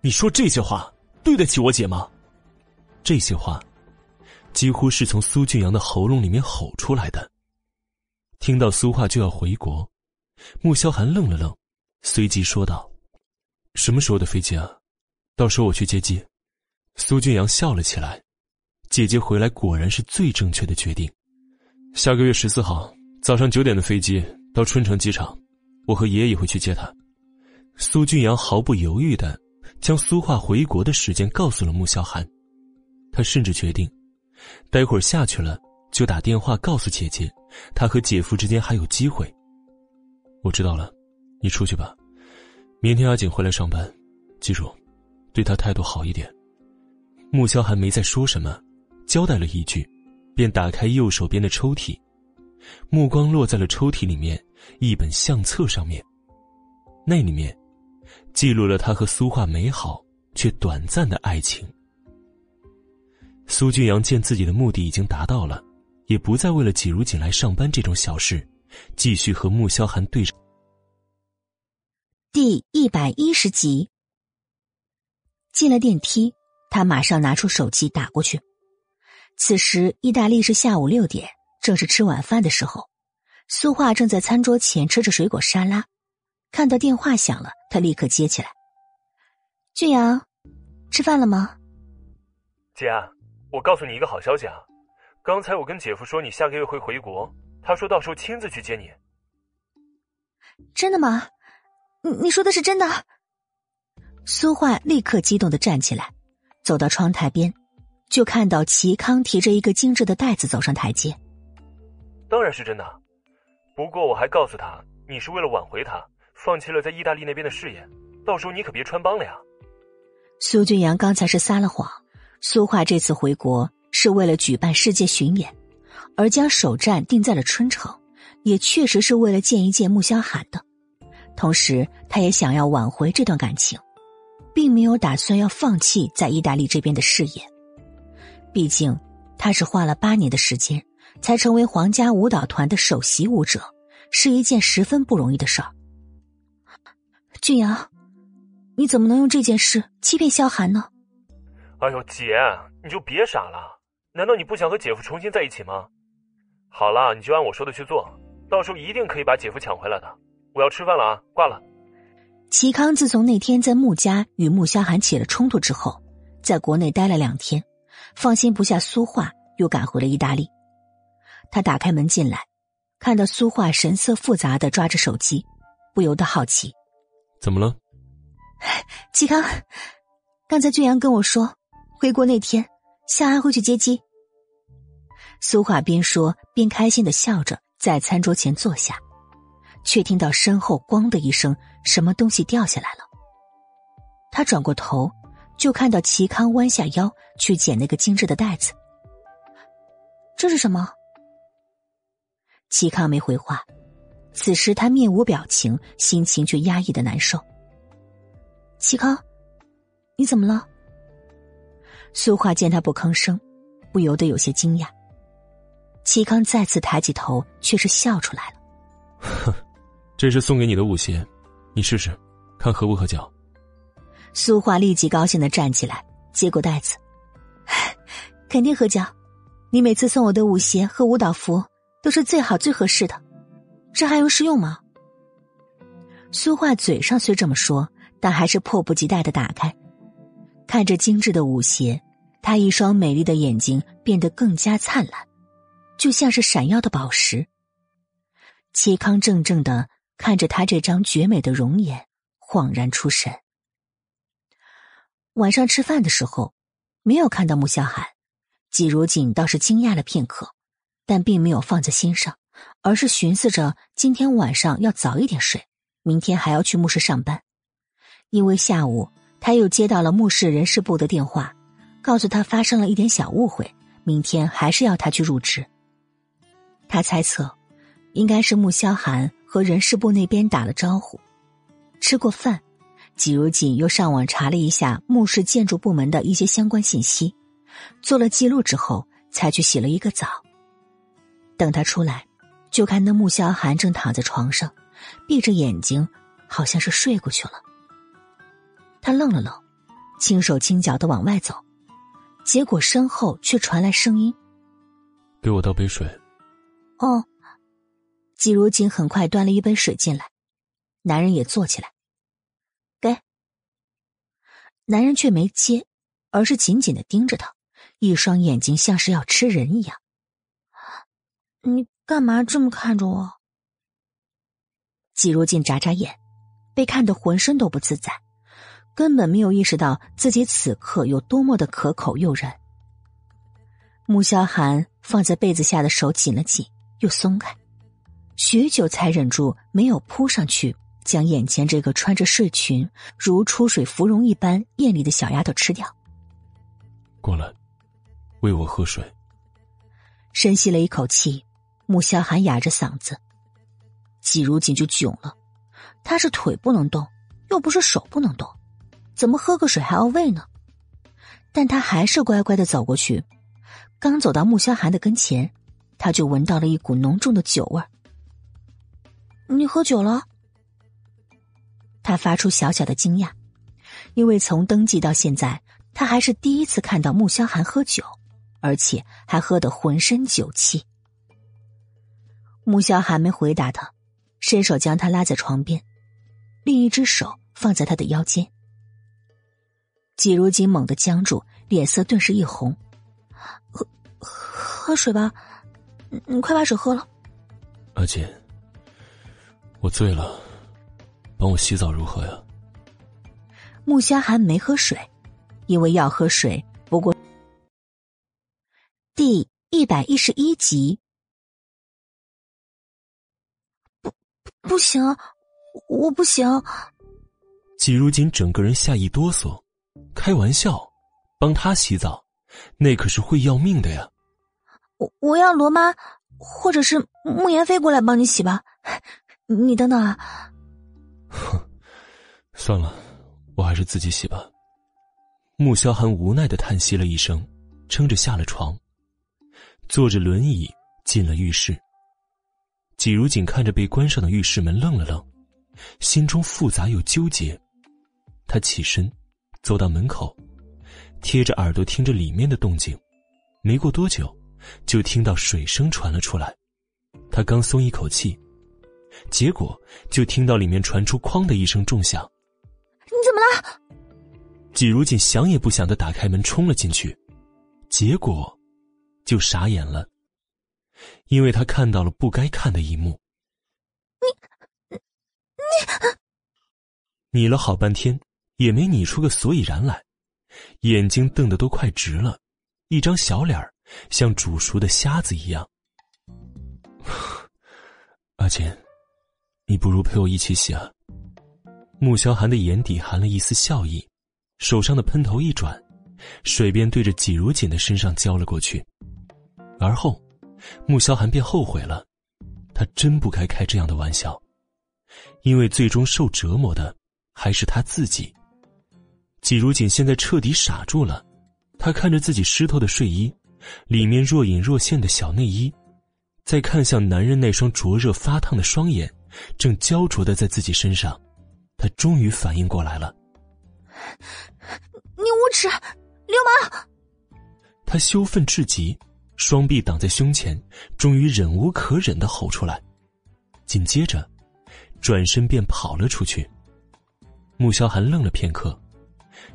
你说这些话对得起我姐吗？这些话。几乎是从苏俊阳的喉咙里面吼出来的。听到苏画就要回国，穆萧寒愣了愣，随即说道：“什么时候的飞机啊？到时候我去接机。”苏俊阳笑了起来：“姐姐回来果然是最正确的决定。下个月十四号早上九点的飞机到春城机场，我和爷爷也会去接她。”苏俊阳毫不犹豫的将苏画回国的时间告诉了穆萧寒，他甚至决定。待会儿下去了，就打电话告诉姐姐，她和姐夫之间还有机会。我知道了，你出去吧。明天阿锦回来上班，记住，对她态度好一点。穆萧寒没再说什么，交代了一句，便打开右手边的抽屉，目光落在了抽屉里面一本相册上面。那里面，记录了他和苏画美好却短暂的爱情。苏俊阳见自己的目的已经达到了，也不再为了挤如锦来上班这种小事，继续和穆萧寒对着。第一百一十集，进了电梯，他马上拿出手机打过去。此时，意大利是下午六点，正是吃晚饭的时候。苏画正在餐桌前吃着水果沙拉，看到电话响了，他立刻接起来：“俊阳，吃饭了吗？”姐。我告诉你一个好消息啊，刚才我跟姐夫说你下个月会回国，他说到时候亲自去接你。真的吗？你你说的是真的？苏画立刻激动的站起来，走到窗台边，就看到齐康提着一个精致的袋子走上台阶。当然是真的，不过我还告诉他，你是为了挽回他，放弃了在意大利那边的事业，到时候你可别穿帮了呀。苏俊阳刚才是撒了谎，苏画这次回国是为了举办世界巡演，而将首站定在了春城，也确实是为了见一见穆萧寒的。同时，他也想要挽回这段感情，并没有打算要放弃在意大利这边的事业。毕竟，他是花了八年的时间才成为皇家舞蹈团的首席舞者，是一件十分不容易的事儿。俊阳。你怎么能用这件事欺骗萧寒呢？哎呦，姐，你就别傻了！难道你不想和姐夫重新在一起吗？好了，你就按我说的去做，到时候一定可以把姐夫抢回来的。我要吃饭了啊，挂了。齐康自从那天在穆家与穆萧寒起了冲突之后，在国内待了两天，放心不下苏画，又赶回了意大利。他打开门进来，看到苏画神色复杂的抓着手机，不由得好奇：怎么了？齐康，刚才俊阳跟我说，回国那天，夏安会去接机。苏华边说边开心的笑着，在餐桌前坐下，却听到身后“咣”的一声，什么东西掉下来了。他转过头，就看到齐康弯下腰去捡那个精致的袋子。这是什么？齐康没回话，此时他面无表情，心情却压抑的难受。齐康，你怎么了？苏画见他不吭声，不由得有些惊讶。齐康再次抬起头，却是笑出来了。哼，这是送给你的舞鞋，你试试，看合不合脚。苏画立即高兴的站起来，接过袋子，肯定合脚。你每次送我的舞鞋和舞蹈服都是最好最合适的，这还用试用吗？苏画嘴上虽这么说。但还是迫不及待的打开，看着精致的舞鞋，她一双美丽的眼睛变得更加灿烂，就像是闪耀的宝石。齐康怔怔的看着她这张绝美的容颜，恍然出神。晚上吃饭的时候，没有看到穆萧寒，季如锦倒是惊讶了片刻，但并没有放在心上，而是寻思着今天晚上要早一点睡，明天还要去墓室上班。因为下午他又接到了墓室人事部的电话，告诉他发生了一点小误会，明天还是要他去入职。他猜测，应该是穆萧寒和人事部那边打了招呼。吃过饭，季如锦又上网查了一下墓室建筑部门的一些相关信息，做了记录之后，才去洗了一个澡。等他出来，就看那穆萧寒正躺在床上，闭着眼睛，好像是睡过去了。他愣了愣，轻手轻脚的往外走，结果身后却传来声音：“给我倒杯水。”哦，季如锦很快端了一杯水进来，男人也坐起来，给。男人却没接，而是紧紧的盯着他，一双眼睛像是要吃人一样。你干嘛这么看着我？季如锦眨眨眼，被看得浑身都不自在。根本没有意识到自己此刻有多么的可口诱人。穆萧寒放在被子下的手紧了紧，又松开，许久才忍住没有扑上去，将眼前这个穿着睡裙如出水芙蓉一般艳丽的小丫头吃掉。过来，喂我喝水。深吸了一口气，穆萧寒哑着嗓子，季如锦就囧了，他是腿不能动，又不是手不能动。怎么喝个水还要喂呢？但他还是乖乖的走过去。刚走到穆萧寒的跟前，他就闻到了一股浓重的酒味。你喝酒了？他发出小小的惊讶，因为从登记到现在，他还是第一次看到穆萧寒喝酒，而且还喝得浑身酒气。穆萧寒没回答他，伸手将他拉在床边，另一只手放在他的腰间。季如锦猛地僵住，脸色顿时一红。喝喝水吧，你快把水喝了。阿锦，我醉了，帮我洗澡如何呀？穆萧寒没喝水，因为要喝水。不过，第一百一十一集，不，不行，我不行。季如锦整个人吓一哆嗦，开玩笑，帮他洗澡，那可是会要命的呀。我我要罗妈或者是慕言飞过来帮你洗吧，你等等啊。哼，算了，我还是自己洗吧。穆萧寒无奈的叹息了一声，撑着下了床，坐着轮椅进了浴室。季如锦看着被关上的浴室门，愣了愣，心中复杂又纠结。他起身，走到门口，贴着耳朵听着里面的动静。没过多久，就听到水声传了出来。他刚松一口气，结果就听到里面传出“哐”的一声重响。你怎么了？季如锦想也不想的打开门冲了进去，结果就傻眼了，因为他看到了不该看的一幕。你，你，你了好半天。也没拟出个所以然来，眼睛瞪得都快直了，一张小脸儿像煮熟的虾子一样。阿锦，你不如陪我一起洗啊。穆萧寒的眼底含了一丝笑意，手上的喷头一转，水便对着季如锦的身上浇了过去。而后，穆萧寒便后悔了，他真不该开这样的玩笑，因为最终受折磨的还是他自己。季如锦现在彻底傻住了，他看着自己湿透的睡衣，里面若隐若现的小内衣，再看向男人那双灼热发烫的双眼，正焦灼的在自己身上，他终于反应过来了。你无耻，流氓！他羞愤至极，双臂挡在胸前，终于忍无可忍的吼出来，紧接着，转身便跑了出去。穆萧寒愣了片刻。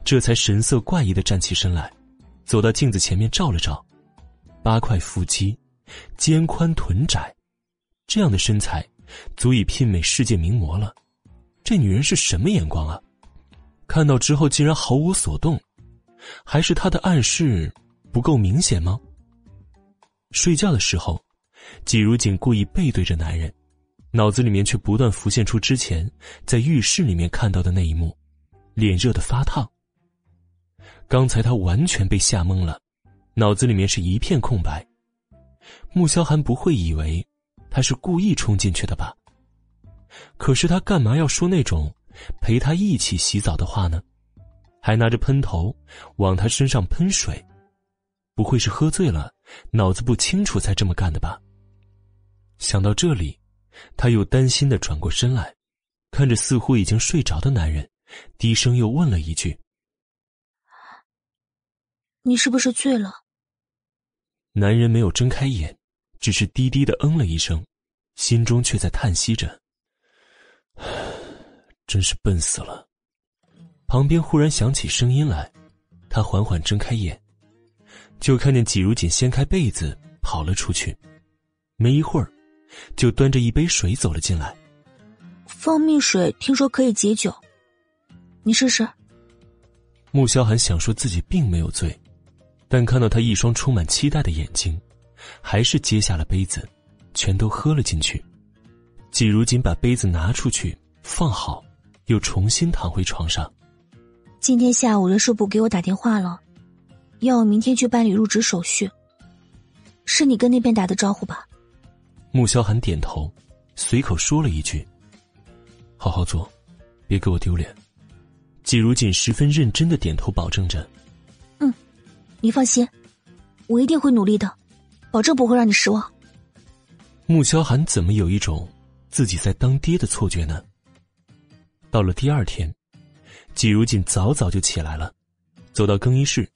这才神色怪异的站起身来，走到镜子前面照了照，八块腹肌，肩宽臀窄，这样的身材，足以媲美世界名模了。这女人是什么眼光啊？看到之后竟然毫无所动，还是她的暗示不够明显吗？睡觉的时候，季如锦故意背对着男人，脑子里面却不断浮现出之前在浴室里面看到的那一幕，脸热的发烫。刚才他完全被吓懵了，脑子里面是一片空白。穆萧寒不会以为他是故意冲进去的吧？可是他干嘛要说那种陪他一起洗澡的话呢？还拿着喷头往他身上喷水，不会是喝醉了，脑子不清楚才这么干的吧？想到这里，他又担心的转过身来，看着似乎已经睡着的男人，低声又问了一句。你是不是醉了？男人没有睁开眼，只是低低的嗯了一声，心中却在叹息着：“真是笨死了。”旁边忽然响起声音来，他缓缓睁开眼，就看见季如锦掀开被子跑了出去，没一会儿，就端着一杯水走了进来。蜂蜜水听说可以解酒，你试试。穆萧寒想说自己并没有醉。但看到他一双充满期待的眼睛，还是接下了杯子，全都喝了进去。季如锦把杯子拿出去放好，又重新躺回床上。今天下午人事部给我打电话了，要我明天去办理入职手续。是你跟那边打的招呼吧？穆萧寒点头，随口说了一句：“好好做，别给我丢脸。”季如锦十分认真的点头，保证着。你放心，我一定会努力的，保证不会让你失望。穆萧寒怎么有一种自己在当爹的错觉呢？到了第二天，季如锦早早就起来了，走到更衣室，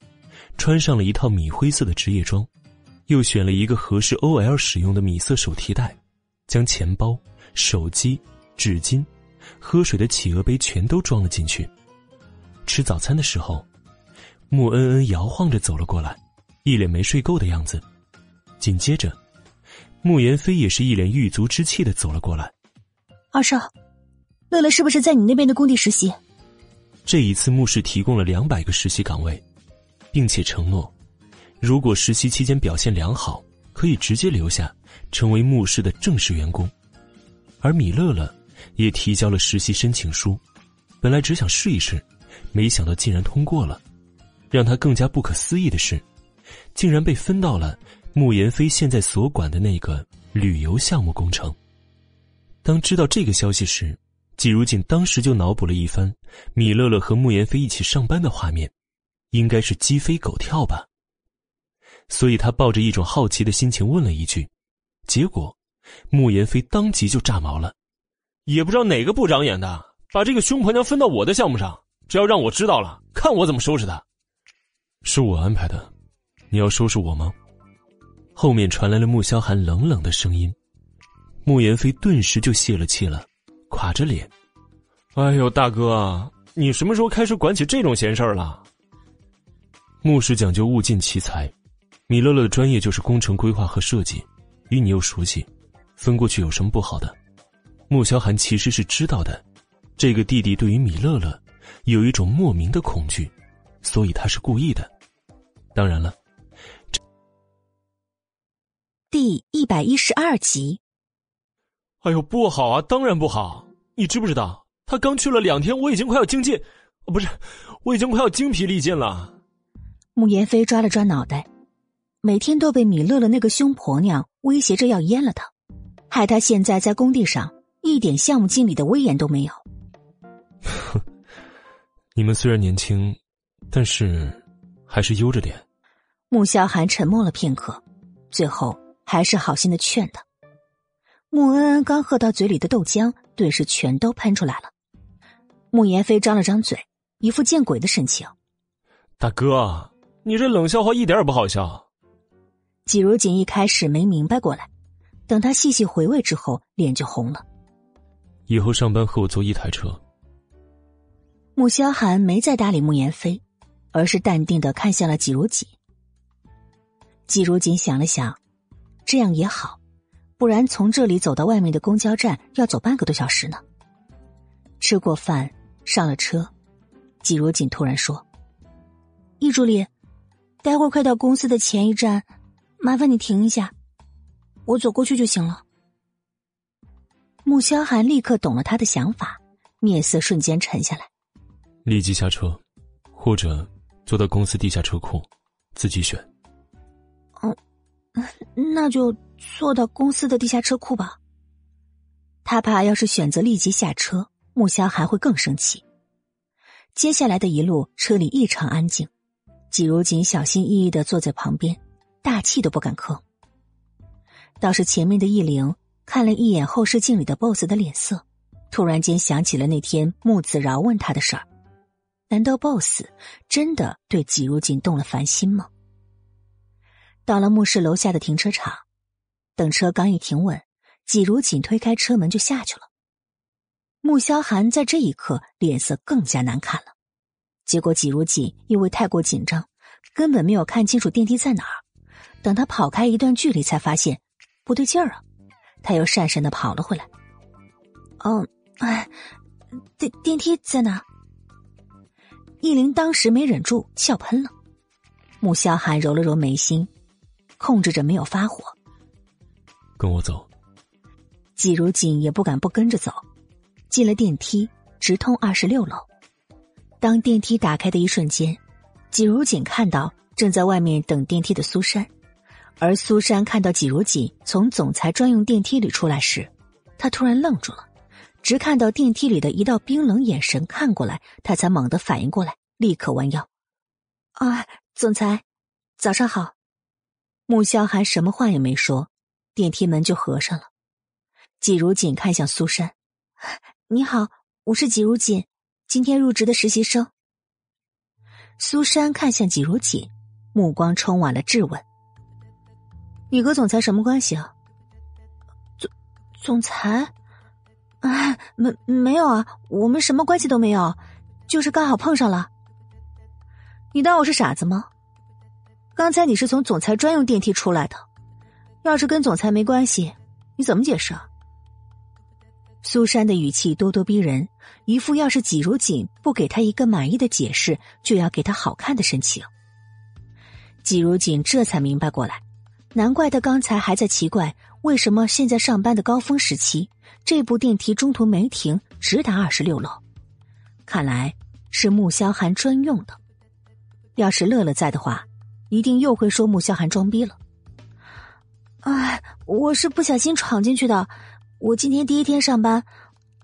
穿上了一套米灰色的职业装，又选了一个合适 OL 使用的米色手提袋，将钱包、手机、纸巾、喝水的企鹅杯全都装了进去。吃早餐的时候。穆恩恩摇晃着走了过来，一脸没睡够的样子，紧接着，穆言飞也是一脸狱卒之气的走了过来。二少，乐乐是不是在你那边的工地实习？这一次，穆氏提供了两百个实习岗位，并且承诺，如果实习期间表现良好，可以直接留下，成为穆氏的正式员工。而米乐乐也提交了实习申请书，本来只想试一试，没想到竟然通过了。让他更加不可思议的是，竟然被分到了穆言飞现在所管的那个旅游项目工程。当知道这个消息时，季如锦当时就脑补了一番米乐乐和穆言飞一起上班的画面，应该是鸡飞狗跳吧。所以他抱着一种好奇的心情问了一句，结果穆言飞当即就炸毛了，也不知道哪个不长眼的把这个凶婆娘分到我的项目上，只要让我知道了，看我怎么收拾他。是我安排的，你要收拾我吗？后面传来了穆萧寒冷冷的声音，穆言飞顿时就泄了气了，垮着脸：“哎呦，大哥，你什么时候开始管起这种闲事儿了？”穆氏讲究物尽其才，米乐乐的专业就是工程规划和设计，与你又熟悉，分过去有什么不好的？穆萧寒其实是知道的，这个弟弟对于米乐乐有一种莫名的恐惧，所以他是故意的。当然了，第一百一十二集。哎呦，不好啊！当然不好。你知不知道，他刚去了两天，我已经快要精尽，不是，我已经快要精疲力尽了。穆言飞抓了抓脑袋，每天都被米乐乐那个凶婆娘威胁着要阉了他，害他现在在工地上一点项目经理的威严都没有。哼，你们虽然年轻，但是。还是悠着点。穆萧寒沉默了片刻，最后还是好心的劝他。穆恩恩刚喝到嘴里的豆浆，顿时全都喷出来了。穆言飞张了张嘴，一副见鬼的神情。大哥，你这冷笑话一点也不好笑。季如锦一开始没明白过来，等他细细回味之后，脸就红了。以后上班和我坐一台车。穆萧寒没再搭理穆言飞。而是淡定的看向了季如锦。季如锦想了想，这样也好，不然从这里走到外面的公交站要走半个多小时呢。吃过饭，上了车，季如锦突然说：“易助理，待会儿快到公司的前一站，麻烦你停一下，我走过去就行了。”穆萧寒立刻懂了他的想法，面色瞬间沉下来，立即下车，或者。坐到公司地下车库，自己选。哦，那就坐到公司的地下车库吧。他怕要是选择立即下车，穆萧寒会更生气。接下来的一路，车里异常安静。季如锦小心翼翼的坐在旁边，大气都不敢吭。倒是前面的易灵看了一眼后视镜里的 BOSS 的脸色，突然间想起了那天穆子饶问他的事儿。难道 BOSS 真的对季如锦动了凡心吗？到了墓室楼下的停车场，等车刚一停稳，季如锦推开车门就下去了。穆萧寒在这一刻脸色更加难看了。结果季如锦因为太过紧张，根本没有看清楚电梯在哪儿。等他跑开一段距离，才发现不对劲儿啊！他又讪讪的跑了回来。哦，哎，电电梯在哪？易林当时没忍住笑喷了，穆萧寒揉了揉眉心，控制着没有发火。跟我走。季如锦也不敢不跟着走，进了电梯，直通二十六楼。当电梯打开的一瞬间，季如锦看到正在外面等电梯的苏珊，而苏珊看到季如锦从总裁专用电梯里出来时，她突然愣住了。只看到电梯里的一道冰冷眼神看过来，他才猛地反应过来，立刻弯腰。啊，总裁，早上好。穆萧寒什么话也没说，电梯门就合上了。季如锦看向苏珊：“你好，我是季如锦，今天入职的实习生。”苏珊看向季如锦，目光充满了质问：“你和总裁什么关系啊？”总总裁。啊，没没有啊，我们什么关系都没有，就是刚好碰上了。你当我是傻子吗？刚才你是从总裁专用电梯出来的，要是跟总裁没关系，你怎么解释啊？苏珊的语气咄咄逼人，一副要是季如锦不给他一个满意的解释，就要给他好看的神情。季如锦这才明白过来，难怪他刚才还在奇怪，为什么现在上班的高峰时期，这部电梯中途没停，直达二十六楼。看来是穆萧寒专用的。要是乐乐在的话，一定又会说穆萧寒装逼了。哎，我是不小心闯进去的。我今天第一天上班，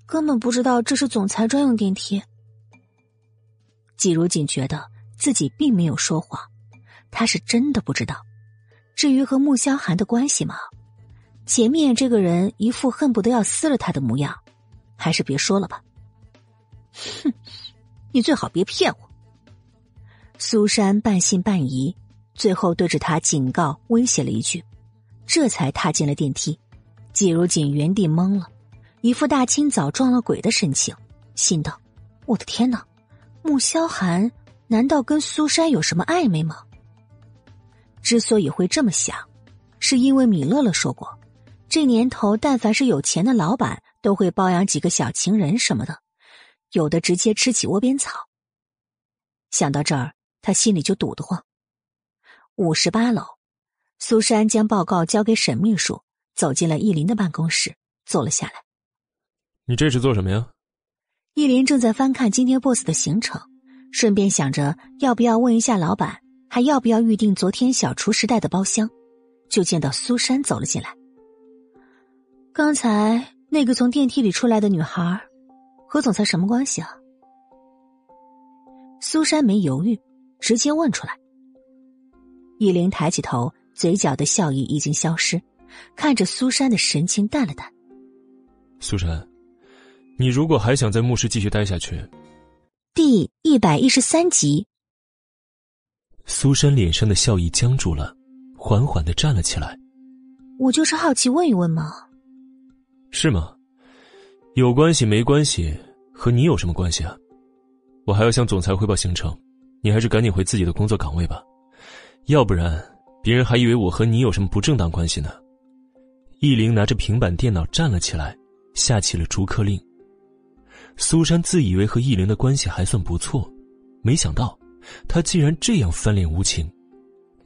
根本不知道这是总裁专用电梯。季如锦觉得自己并没有说谎，他是真的不知道。至于和穆萧寒的关系吗，前面这个人一副恨不得要撕了他的模样，还是别说了吧。哼，你最好别骗我。苏珊半信半疑，最后对着他警告威胁了一句，这才踏进了电梯。季如锦原地懵了，一副大清早撞了鬼的神情，心道：“我的天哪，穆萧寒难道跟苏珊有什么暧昧吗？”之所以会这么想，是因为米乐乐说过，这年头但凡是有钱的老板，都会包养几个小情人什么的，有的直接吃起窝边草。想到这儿，他心里就堵得慌。五十八楼，苏珊将报告交给沈秘书。走进了易林的办公室，坐了下来。你这是做什么呀？易林正在翻看今天 boss 的行程，顺便想着要不要问一下老板，还要不要预定昨天小厨时代的包厢，就见到苏珊走了进来。刚才那个从电梯里出来的女孩，和总裁什么关系啊？苏珊没犹豫，直接问出来。易林抬起头，嘴角的笑意已经消失。看着苏珊的神情淡了淡。苏珊，你如果还想在牧师继续待下去，第一百一十三集。苏珊脸上的笑意僵住了，缓缓的站了起来。我就是好奇问一问嘛。是吗？有关系没关系，和你有什么关系啊？我还要向总裁汇报行程，你还是赶紧回自己的工作岗位吧，要不然别人还以为我和你有什么不正当关系呢。易玲拿着平板电脑站了起来，下起了逐客令。苏珊自以为和易玲的关系还算不错，没想到他竟然这样翻脸无情，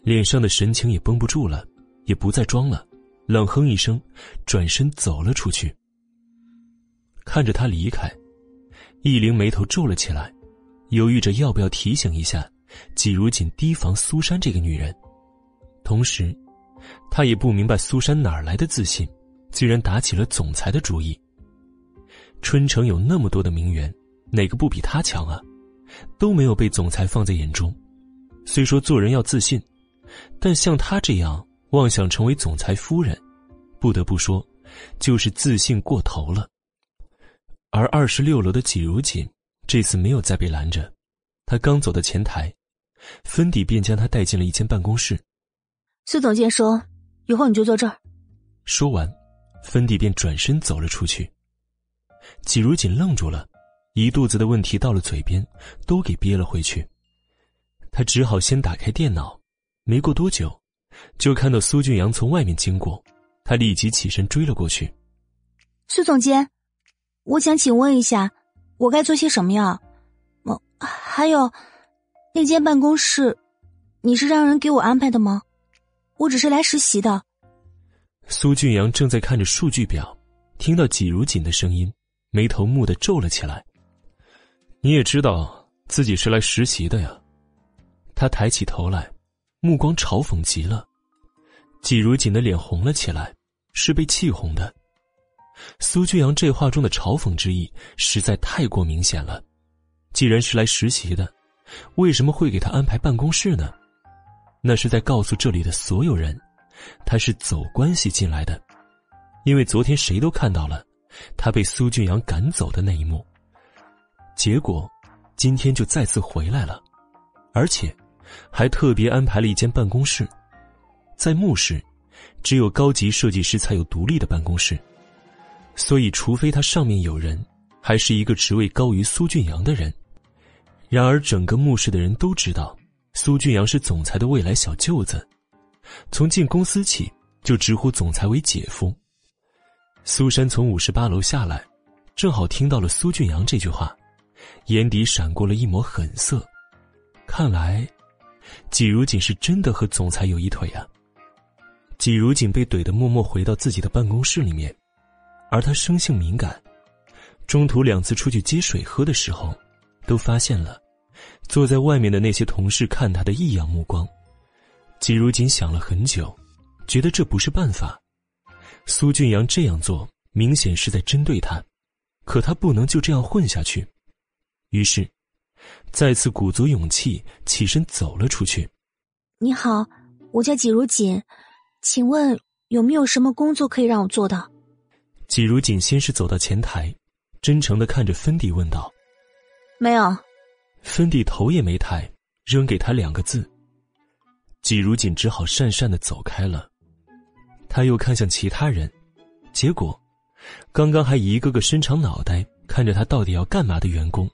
脸上的神情也绷不住了，也不再装了，冷哼一声，转身走了出去。看着他离开，易灵眉头皱了起来，犹豫着要不要提醒一下季如锦提防苏珊这个女人，同时。他也不明白苏珊哪来的自信，居然打起了总裁的主意。春城有那么多的名媛，哪个不比他强啊？都没有被总裁放在眼中。虽说做人要自信，但像他这样妄想成为总裁夫人，不得不说，就是自信过头了。而二十六楼的季如锦这次没有再被拦着，他刚走到前台，芬迪便将他带进了一间办公室。苏总监说：“以后你就坐这儿。”说完，芬迪便转身走了出去。季如锦愣住了，一肚子的问题到了嘴边，都给憋了回去。他只好先打开电脑，没过多久，就看到苏俊阳从外面经过，他立即起身追了过去。苏总监，我想请问一下，我该做些什么呀？哦，还有，那间办公室，你是让人给我安排的吗？我只是来实习的。苏俊阳正在看着数据表，听到季如锦的声音，眉头蓦地皱了起来。你也知道自己是来实习的呀？他抬起头来，目光嘲讽极了。季如锦的脸红了起来，是被气红的。苏俊阳这话中的嘲讽之意实在太过明显了。既然是来实习的，为什么会给他安排办公室呢？那是在告诉这里的所有人，他是走关系进来的，因为昨天谁都看到了他被苏俊阳赶走的那一幕。结果，今天就再次回来了，而且还特别安排了一间办公室，在墓室，只有高级设计师才有独立的办公室，所以除非他上面有人，还是一个职位高于苏俊阳的人。然而，整个墓室的人都知道。苏俊阳是总裁的未来小舅子，从进公司起就直呼总裁为姐夫。苏珊从五十八楼下来，正好听到了苏俊阳这句话，眼底闪过了一抹狠色。看来，季如锦是真的和总裁有一腿啊。季如锦被怼得默默回到自己的办公室里面，而他生性敏感，中途两次出去接水喝的时候，都发现了坐在外面的那些同事看他的异样目光。季如锦想了很久，觉得这不是办法。苏俊阳这样做明显是在针对他，可他不能就这样混下去，于是，再次鼓足勇气起身走了出去。你好，我叫季如锦。请问有没有什么工作可以让我做的？季如锦先是走到前台，真诚的看着芬迪问道：“没有。”芬迪头也没抬，扔给他两个字。季如锦只好讪讪的走开了。他又看向其他人，结果，刚刚还一个个伸长脑袋看着他到底要干嘛的员工，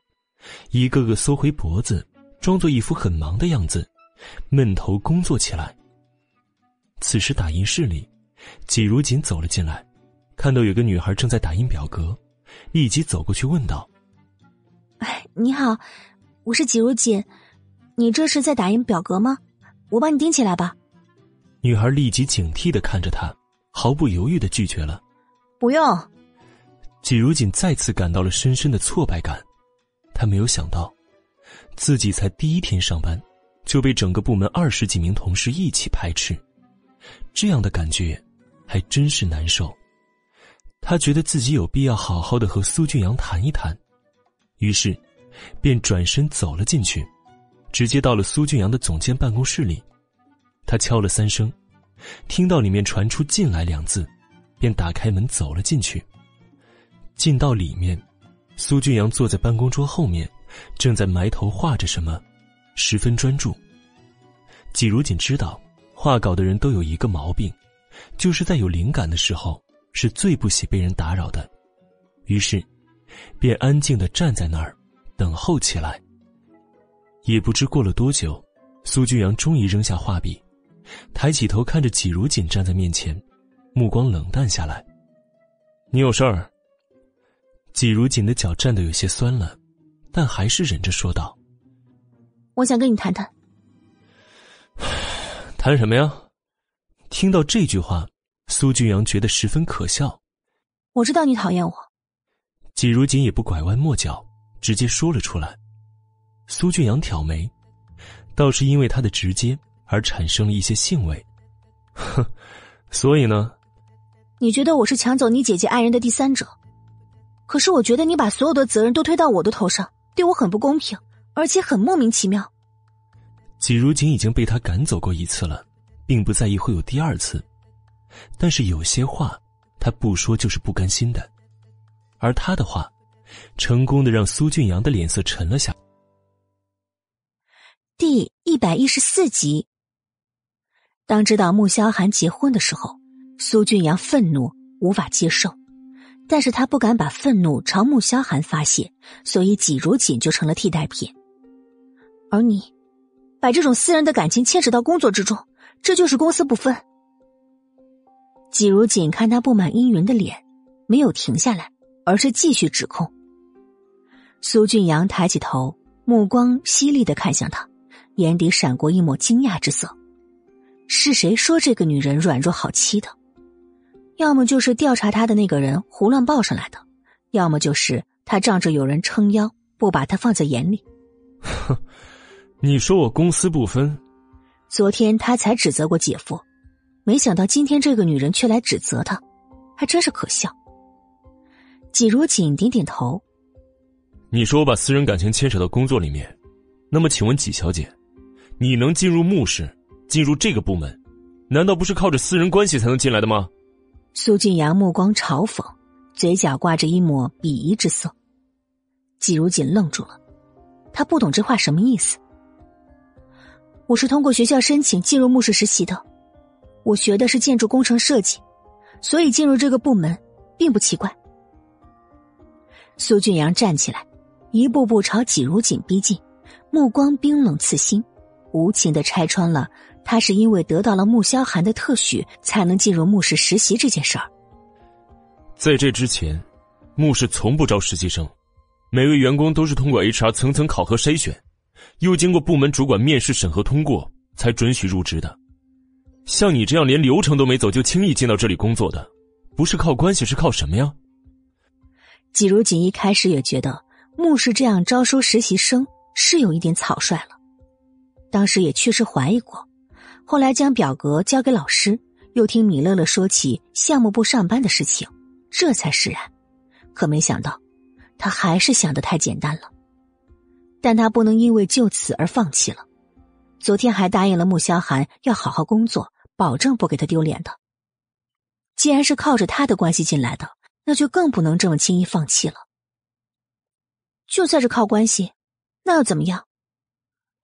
一个个缩回脖子，装作一副很忙的样子，闷头工作起来。此时，打印室里，季如锦走了进来，看到有个女孩正在打印表格，立即走过去问道：“哎，你好，我是季如锦，你这是在打印表格吗？我帮你钉起来吧。”女孩立即警惕的看着他，毫不犹豫的拒绝了：“不用。”季如锦再次感到了深深的挫败感，他没有想到，自己才第一天上班，就被整个部门二十几名同事一起排斥。这样的感觉，还真是难受。他觉得自己有必要好好的和苏俊阳谈一谈，于是，便转身走了进去，直接到了苏俊阳的总监办公室里。他敲了三声，听到里面传出“进来”两字，便打开门走了进去。进到里面，苏俊阳坐在办公桌后面，正在埋头画着什么，十分专注。季如锦知道。画稿的人都有一个毛病，就是在有灵感的时候是最不喜被人打扰的，于是，便安静的站在那儿，等候起来。也不知过了多久，苏俊阳终于扔下画笔，抬起头看着季如锦站在面前，目光冷淡下来。你有事儿？季如锦的脚站得有些酸了，但还是忍着说道：“我想跟你谈谈。”谈什么呀？听到这句话，苏俊阳觉得十分可笑。我知道你讨厌我。季如锦也不拐弯抹角，直接说了出来。苏俊阳挑眉，倒是因为他的直接而产生了一些兴味。哼，所以呢？你觉得我是抢走你姐姐爱人的第三者？可是我觉得你把所有的责任都推到我的头上，对我很不公平，而且很莫名其妙。季如锦已经被他赶走过一次了，并不在意会有第二次，但是有些话他不说就是不甘心的，而他的话，成功的让苏俊阳的脸色沉了下。第一百一十四集，当知道穆萧寒结婚的时候，苏俊阳愤怒无法接受，但是他不敢把愤怒朝穆萧寒发泄，所以季如锦就成了替代品，而你。把这种私人的感情牵扯到工作之中，这就是公私不分。季如锦看他布满阴云的脸，没有停下来，而是继续指控。苏俊阳抬起头，目光犀利的看向他，眼底闪过一抹惊讶之色。是谁说这个女人软弱好欺的？要么就是调查他的那个人胡乱报上来的，要么就是他仗着有人撑腰，不把他放在眼里。哼。你说我公私不分，昨天他才指责过姐夫，没想到今天这个女人却来指责他，还真是可笑。季如锦点点头。你说我把私人感情牵扯到工作里面，那么请问季小姐，你能进入穆氏，进入这个部门，难道不是靠着私人关系才能进来的吗？苏俊阳目光嘲讽，嘴角挂着一抹鄙夷之色。季如锦愣住了，他不懂这话什么意思。我是通过学校申请进入木氏实习的，我学的是建筑工程设计，所以进入这个部门并不奇怪。苏俊阳站起来，一步步朝季如锦逼近，目光冰冷刺心，无情的拆穿了他是因为得到了穆萧寒的特许，才能进入穆氏实习这件事儿。在这之前，穆氏从不招实习生，每位员工都是通过 HR 层层考核筛选，又经过部门主管面试审核通过，才准许入职的。像你这样连流程都没走就轻易进到这里工作的，不是靠关系是靠什么呀？季如锦一开始也觉得穆氏这样招收实习生是有一点草率了，当时也确实怀疑过，后来将表格交给老师，又听米乐乐说起项目部上班的事情，这才释然。可没想到，他还是想的太简单了。但他不能因为就此而放弃了。昨天还答应了穆萧寒要好好工作，保证不给他丢脸的。既然是靠着他的关系进来的。那就更不能这么轻易放弃了。就算是靠关系，那又怎么样？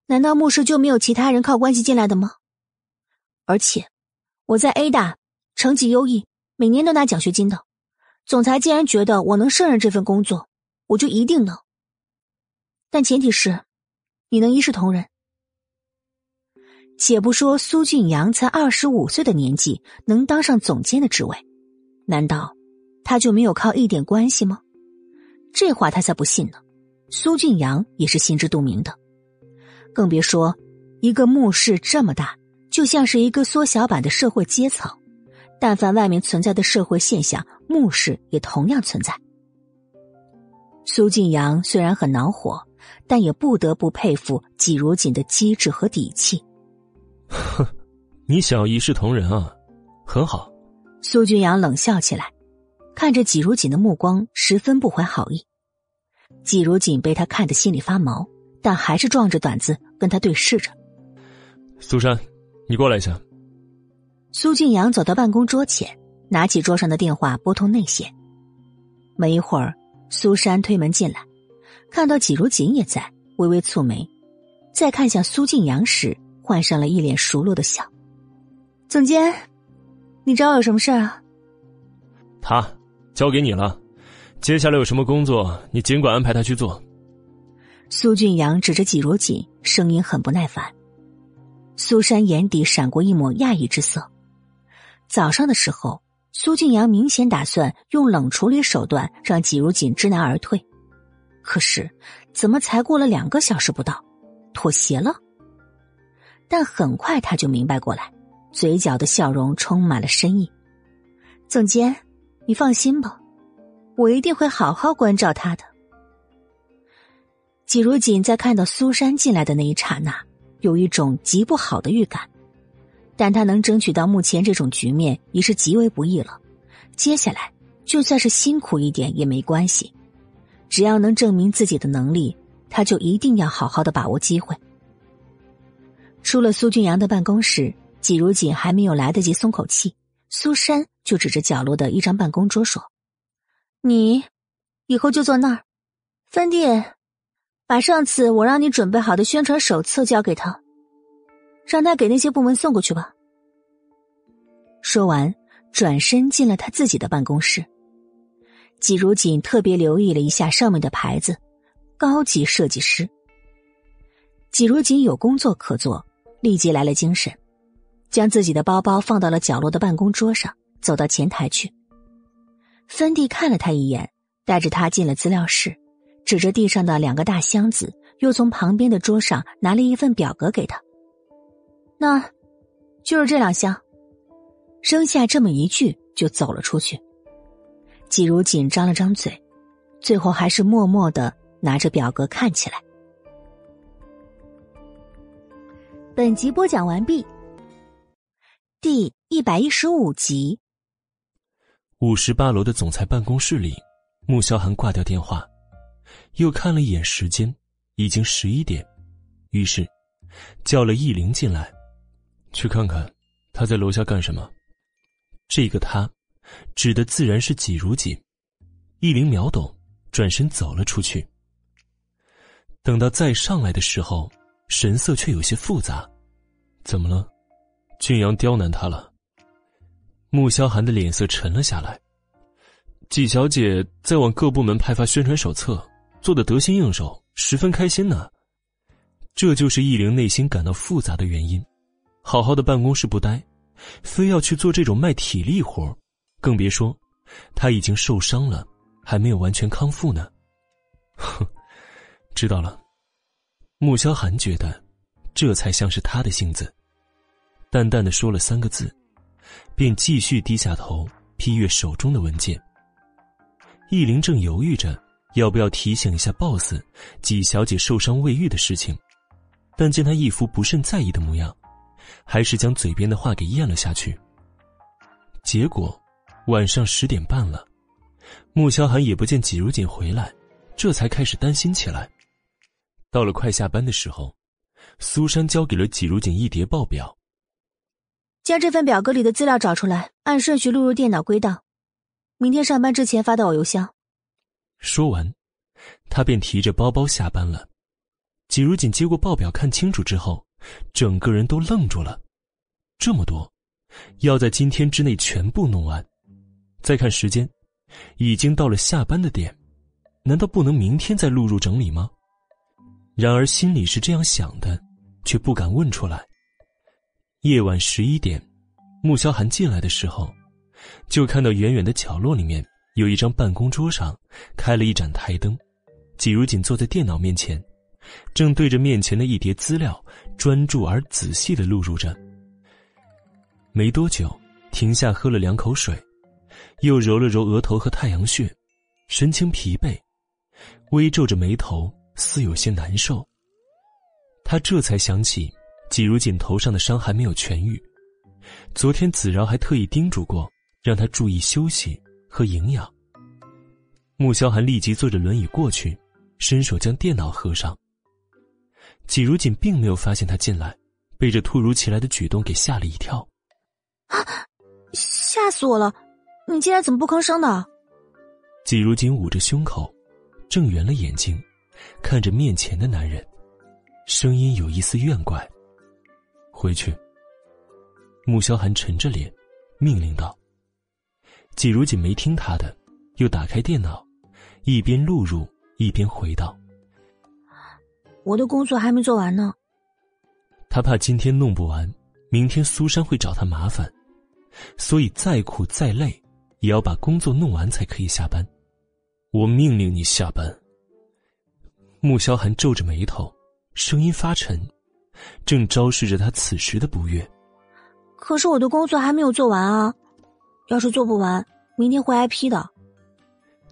难道牧师就没有其他人靠关系进来的吗？而且，我在 A 大成绩优异，每年都拿奖学金的。总裁既然觉得我能胜任这份工作，我就一定能。但前提是，你能一视同仁。且不说苏俊阳才二十五岁的年纪能当上总监的职位，难道？他就没有靠一点关系吗？这话他才不信呢。苏俊阳也是心知肚明的，更别说一个墓室这么大，就像是一个缩小版的社会阶层。但凡外面存在的社会现象，墓室也同样存在。苏俊阳虽然很恼火，但也不得不佩服季如锦的机智和底气。哼，你想要一视同仁啊？很好。苏俊阳冷笑起来。看着季如锦的目光十分不怀好意，季如锦被他看得心里发毛，但还是壮着胆子跟他对视着。苏珊，你过来一下。苏俊阳走到办公桌前，拿起桌上的电话拨通内线。没一会儿，苏珊推门进来，看到季如锦也在，微微蹙眉，再看向苏俊阳时，换上了一脸熟络的笑。总监，你找我有什么事啊？他。交给你了，接下来有什么工作，你尽管安排他去做。苏俊阳指着季如锦，声音很不耐烦。苏珊眼底闪过一抹讶异之色。早上的时候，苏俊阳明显打算用冷处理手段让季如锦知难而退，可是怎么才过了两个小时不到，妥协了？但很快他就明白过来，嘴角的笑容充满了深意。总监。你放心吧，我一定会好好关照他的。季如锦在看到苏珊进来的那一刹那，有一种极不好的预感，但他能争取到目前这种局面，已是极为不易了。接下来就算是辛苦一点也没关系，只要能证明自己的能力，他就一定要好好的把握机会。出了苏俊阳的办公室，季如锦还没有来得及松口气。苏珊就指着角落的一张办公桌说：“你以后就坐那儿。芬蒂，把上次我让你准备好的宣传手册交给他，让他给那些部门送过去吧。”说完，转身进了他自己的办公室。季如锦特别留意了一下上面的牌子：“高级设计师。”季如锦有工作可做，立即来了精神。将自己的包包放到了角落的办公桌上，走到前台去。芬蒂看了他一眼，带着他进了资料室，指着地上的两个大箱子，又从旁边的桌上拿了一份表格给他。那，就是这两箱。扔下这么一句，就走了出去。季如锦张了张嘴，最后还是默默的拿着表格看起来。本集播讲完毕。第一百一十五集，五十八楼的总裁办公室里，穆萧寒挂掉电话，又看了一眼时间，已经十一点，于是叫了易灵进来，去看看他在楼下干什么。这个他，指的自然是季如锦。易灵秒懂，转身走了出去。等到再上来的时候，神色却有些复杂，怎么了？俊阳刁难他了，穆萧寒的脸色沉了下来。季小姐在往各部门派发宣传手册，做的得心应手，十分开心呢。这就是易灵内心感到复杂的原因。好好的办公室不待，非要去做这种卖体力活，更别说他已经受伤了，还没有完全康复呢。哼，知道了。穆萧寒觉得，这才像是他的性子，淡淡的说了三个字，便继续低下头批阅手中的文件。易玲正犹豫着要不要提醒一下 boss，纪小姐受伤未愈的事情，但见他一副不甚在意的模样，还是将嘴边的话给咽了下去。结果，晚上十点半了，穆萧寒也不见纪如锦回来，这才开始担心起来。到了快下班的时候，苏珊交给了纪如锦一叠报表，将这份表格里的资料找出来，按顺序录入电脑归档。明天上班之前发到我邮箱。说完，他便提着包包下班了。季如锦接过报表，看清楚之后，整个人都愣住了。这么多，要在今天之内全部弄完。再看时间，已经到了下班的点，难道不能明天再录入整理吗？然而心里是这样想的，却不敢问出来。夜晚十一点，穆萧寒进来的时候。就看到远远的角落里面有一张办公桌上开了一盏台灯，季如锦坐在电脑面前，正对着面前的一叠资料专注而仔细的录入着。没多久，停下喝了两口水，又揉了揉额头和太阳穴，神情疲惫，微皱着眉头，似有些难受。他这才想起，季如锦头上的伤还没有痊愈，昨天子饶还特意叮嘱过。让他注意休息和营养。穆萧寒立即坐着轮椅过去，伸手将电脑合上。季如锦并没有发现他进来，被这突如其来的举动给吓了一跳。啊！吓死我了！你进来怎么不吭声的？季如锦捂着胸口，睁圆了眼睛，看着面前的男人，声音有一丝怨怪。回去。穆萧寒沉着脸，命令道。季如锦没听他的，又打开电脑，一边录入一边回道：“我的工作还没做完呢。”他怕今天弄不完，明天苏珊会找他麻烦，所以再苦再累，也要把工作弄完才可以下班。我命令你下班。穆萧寒皱着眉头，声音发沉，正昭示着他此时的不悦。可是我的工作还没有做完啊。要是做不完，明天会挨批的。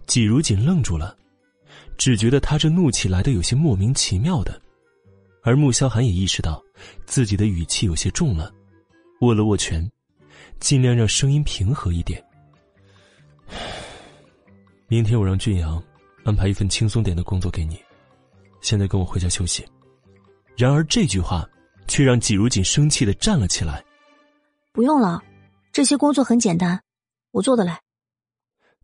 季如锦愣住了，只觉得他这怒气来的有些莫名其妙的，而穆萧寒也意识到自己的语气有些重了，握了握拳，尽量让声音平和一点。明天我让俊阳安排一份轻松点的工作给你，现在跟我回家休息。然而这句话却让季如锦生气的站了起来。不用了，这些工作很简单。我做得来。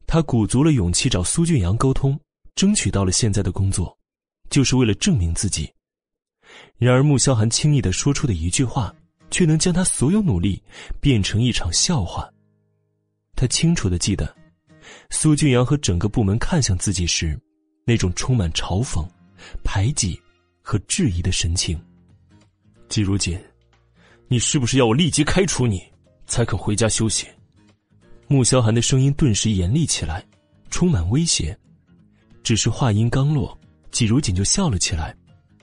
他鼓足了勇气找苏俊阳沟通，争取到了现在的工作，就是为了证明自己。然而穆萧寒轻易的说出的一句话，却能将他所有努力变成一场笑话。他清楚的记得，苏俊阳和整个部门看向自己时，那种充满嘲讽、排挤和质疑的神情。季如锦，你是不是要我立即开除你，才肯回家休息？穆萧寒的声音顿时严厉起来，充满威胁。只是话音刚落，季如锦就笑了起来，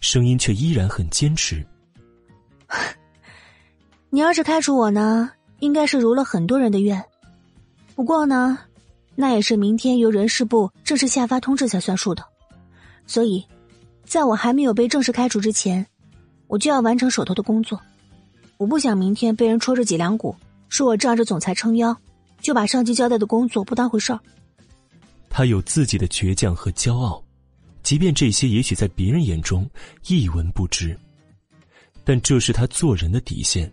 声音却依然很坚持：“你要是开除我呢，应该是如了很多人的愿。不过呢，那也是明天由人事部正式下发通知才算数的。所以，在我还没有被正式开除之前，我就要完成手头的工作。我不想明天被人戳着脊梁骨，说我仗着总裁撑腰。”就把上级交代的工作不当回事儿。他有自己的倔强和骄傲，即便这些也许在别人眼中一文不值，但这是他做人的底线，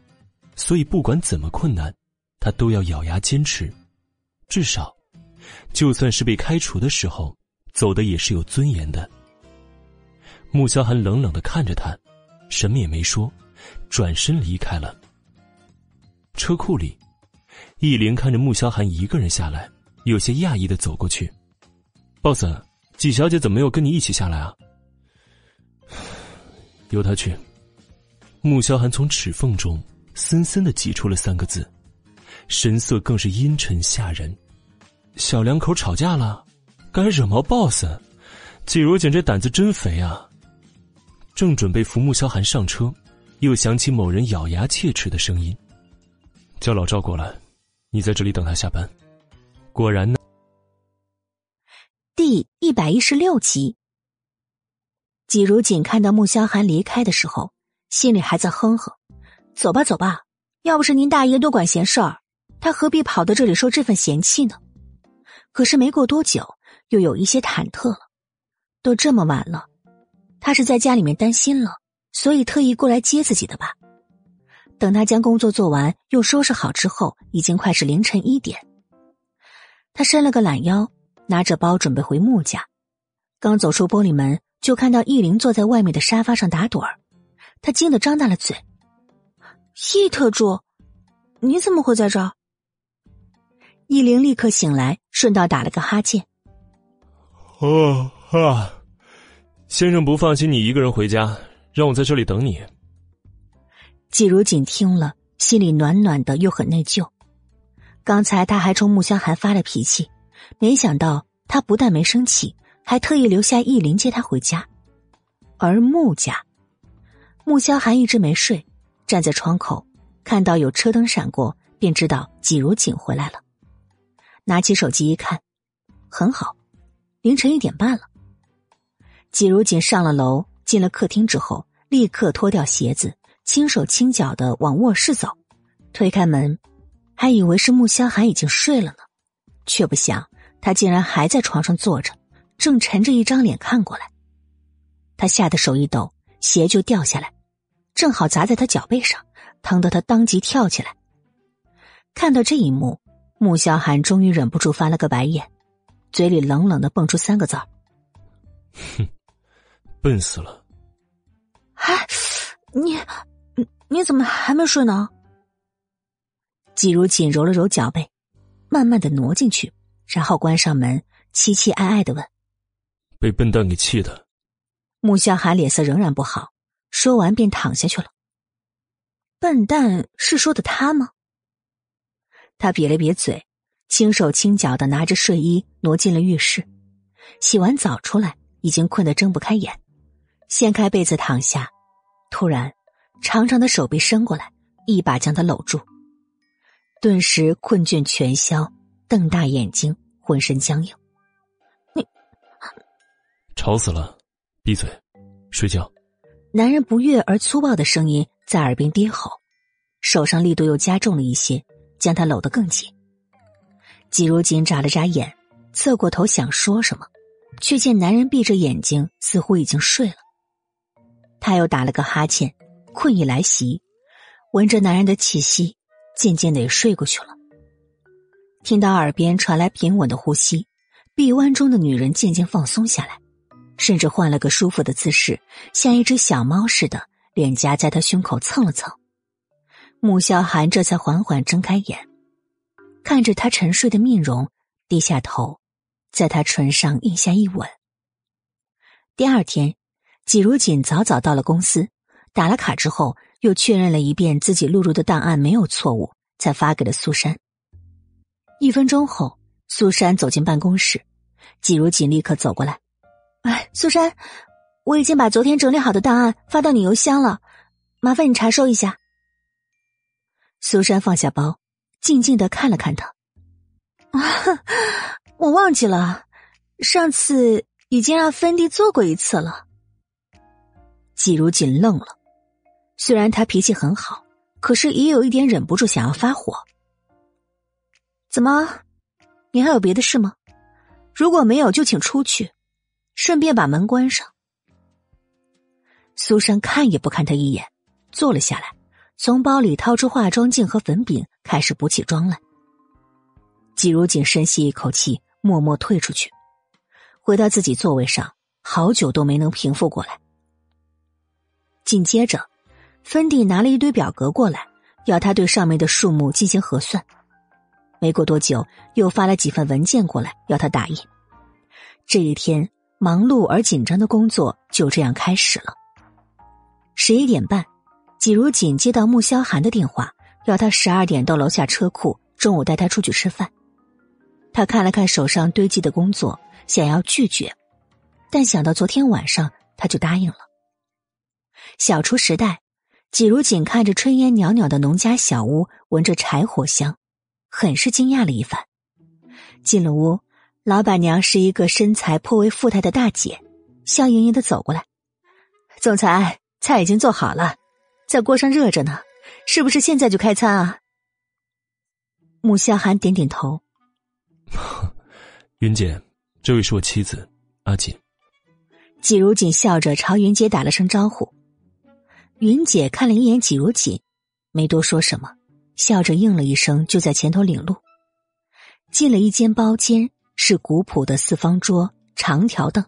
所以不管怎么困难，他都要咬牙坚持。至少，就算是被开除的时候，走的也是有尊严的。穆萧寒冷冷的看着他，什么也没说，转身离开了。车库里。易灵看着穆萧寒一个人下来，有些讶异的走过去：“boss，季小姐怎么没有跟你一起下来啊？” 由他去。穆萧寒从齿缝中森森的挤出了三个字，神色更是阴沉吓人。小两口吵架了，敢惹毛 boss，季如锦这胆子真肥啊！正准备扶穆萧寒上车，又响起某人咬牙切齿的声音：“叫老赵过来，你在这里等他下班。”果然呢。第一百一十六集，季如锦看到穆萧寒离开的时候，心里还在哼哼：“走吧，走吧，要不是您大爷多管闲事儿，他何必跑到这里受这份嫌弃呢？”可是没过多久，又有一些忐忑了。都这么晚了。他是在家里面担心了，所以特意过来接自己的吧。等他将工作做完，又收拾好之后，已经快是凌晨一点。他伸了个懒腰，拿着包准备回穆家。刚走出玻璃门，就看到易林坐在外面的沙发上打盹儿。他惊得张大了嘴：“易特助，你怎么会在这儿？”易林立刻醒来，顺道打了个哈欠：“哦啊。”先生不放心你一个人回家，让我在这里等你。季如锦听了，心里暖暖的，又很内疚。刚才他还冲穆萧寒发了脾气，没想到他不但没生气，还特意留下意林接他回家。而穆家，穆萧寒一直没睡，站在窗口，看到有车灯闪过，便知道季如锦回来了。拿起手机一看，很好，凌晨一点半了。季如锦上了楼，进了客厅之后，立刻脱掉鞋子，轻手轻脚的往卧室走。推开门，还以为是穆萧寒已经睡了呢，却不想他竟然还在床上坐着，正沉着一张脸看过来。他吓得手一抖，鞋就掉下来，正好砸在他脚背上，疼得他当即跳起来。看到这一幕，穆萧寒终于忍不住翻了个白眼，嘴里冷冷的蹦出三个字儿：“哼。”笨死了！哎，你，你怎么还没睡呢？季如锦揉了揉脚背，慢慢的挪进去，然后关上门，凄凄哀哀的问：“被笨蛋给气的。”穆萧寒脸色仍然不好，说完便躺下去了。笨蛋是说的他吗？他瘪了瘪嘴，轻手轻脚的拿着睡衣挪进了浴室，洗完澡出来，已经困得睁不开眼。掀开被子躺下，突然，长长的手臂伸过来，一把将他搂住。顿时困倦全消，瞪大眼睛，浑身僵硬。你，吵死了！闭嘴，睡觉。男人不悦而粗暴的声音在耳边低吼，手上力度又加重了一些，将他搂得更紧。季如锦眨了眨眼，侧过头想说什么，却见男人闭着眼睛，似乎已经睡了。他又打了个哈欠，困意来袭，闻着男人的气息，渐渐的也睡过去了。听到耳边传来平稳的呼吸，臂弯中的女人渐渐放松下来，甚至换了个舒服的姿势，像一只小猫似的，脸颊在他胸口蹭了蹭。穆萧寒这才缓缓睁开眼，看着他沉睡的面容，低下头，在他唇上印下一吻。第二天。季如锦早早到了公司，打了卡之后，又确认了一遍自己录入的档案没有错误，才发给了苏珊。一分钟后，苏珊走进办公室，季如锦立刻走过来：“哎，苏珊，我已经把昨天整理好的档案发到你邮箱了，麻烦你查收一下。”苏珊放下包，静静的看了看他：“啊，我忘记了，上次已经让芬迪做过一次了。”季如锦愣了，虽然他脾气很好，可是也有一点忍不住想要发火。怎么，你还有别的事吗？如果没有，就请出去，顺便把门关上。苏珊看也不看他一眼，坐了下来，从包里掏出化妆镜和粉饼，开始补起妆来。季如锦深吸一口气，默默退出去，回到自己座位上，好久都没能平复过来。紧接着，芬蒂拿了一堆表格过来，要他对上面的数目进行核算。没过多久，又发了几份文件过来，要他打印。这一天忙碌而紧张的工作就这样开始了。十一点半，季如锦接到穆萧寒的电话，要他十二点到楼下车库，中午带他出去吃饭。他看了看手上堆积的工作，想要拒绝，但想到昨天晚上，他就答应了。小厨时代，季如锦看着炊烟袅袅的农家小屋，闻着柴火香，很是惊讶了一番。进了屋，老板娘是一个身材颇为富态的大姐，笑盈盈的走过来：“总裁，菜已经做好了。”在锅上热着呢，是不是现在就开餐啊？穆萧寒点点头。云姐，这位是我妻子阿锦。季如锦笑着朝云姐打了声招呼。云姐看了一眼季如锦，没多说什么，笑着应了一声，就在前头领路。进了一间包间，是古朴的四方桌、长条凳，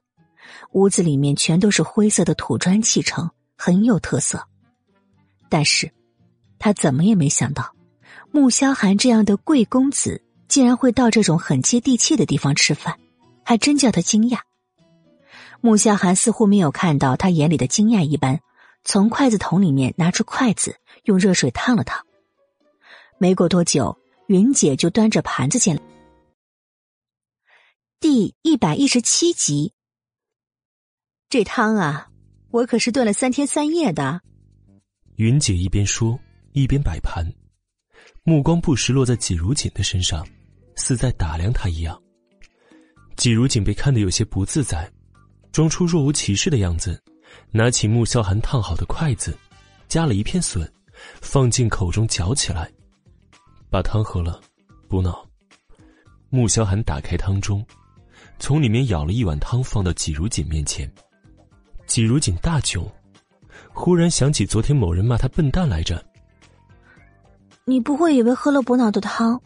屋子里面全都是灰色的土砖砌成，很有特色。但是，他怎么也没想到，穆萧寒这样的贵公子竟然会到这种很接地气的地方吃饭，还真叫他惊讶。穆萧寒似乎没有看到他眼里的惊讶一般，从筷子筒里面拿出筷子，用热水烫了烫。没过多久，云姐就端着盘子进来。第一百一十七集，这汤啊，我可是炖了三天三夜的。云姐一边说一边摆盘，目光不时落在季如锦的身上，似在打量他一样。季如锦被看得有些不自在，装出若无其事的样子，拿起穆萧寒烫好的筷子，夹了一片笋，放进口中嚼起来，把汤喝了，补脑。穆萧寒打开汤盅，从里面舀了一碗汤放到季如锦面前，季如锦大窘。忽然想起昨天某人骂他笨蛋来着。你不会以为喝了补脑的汤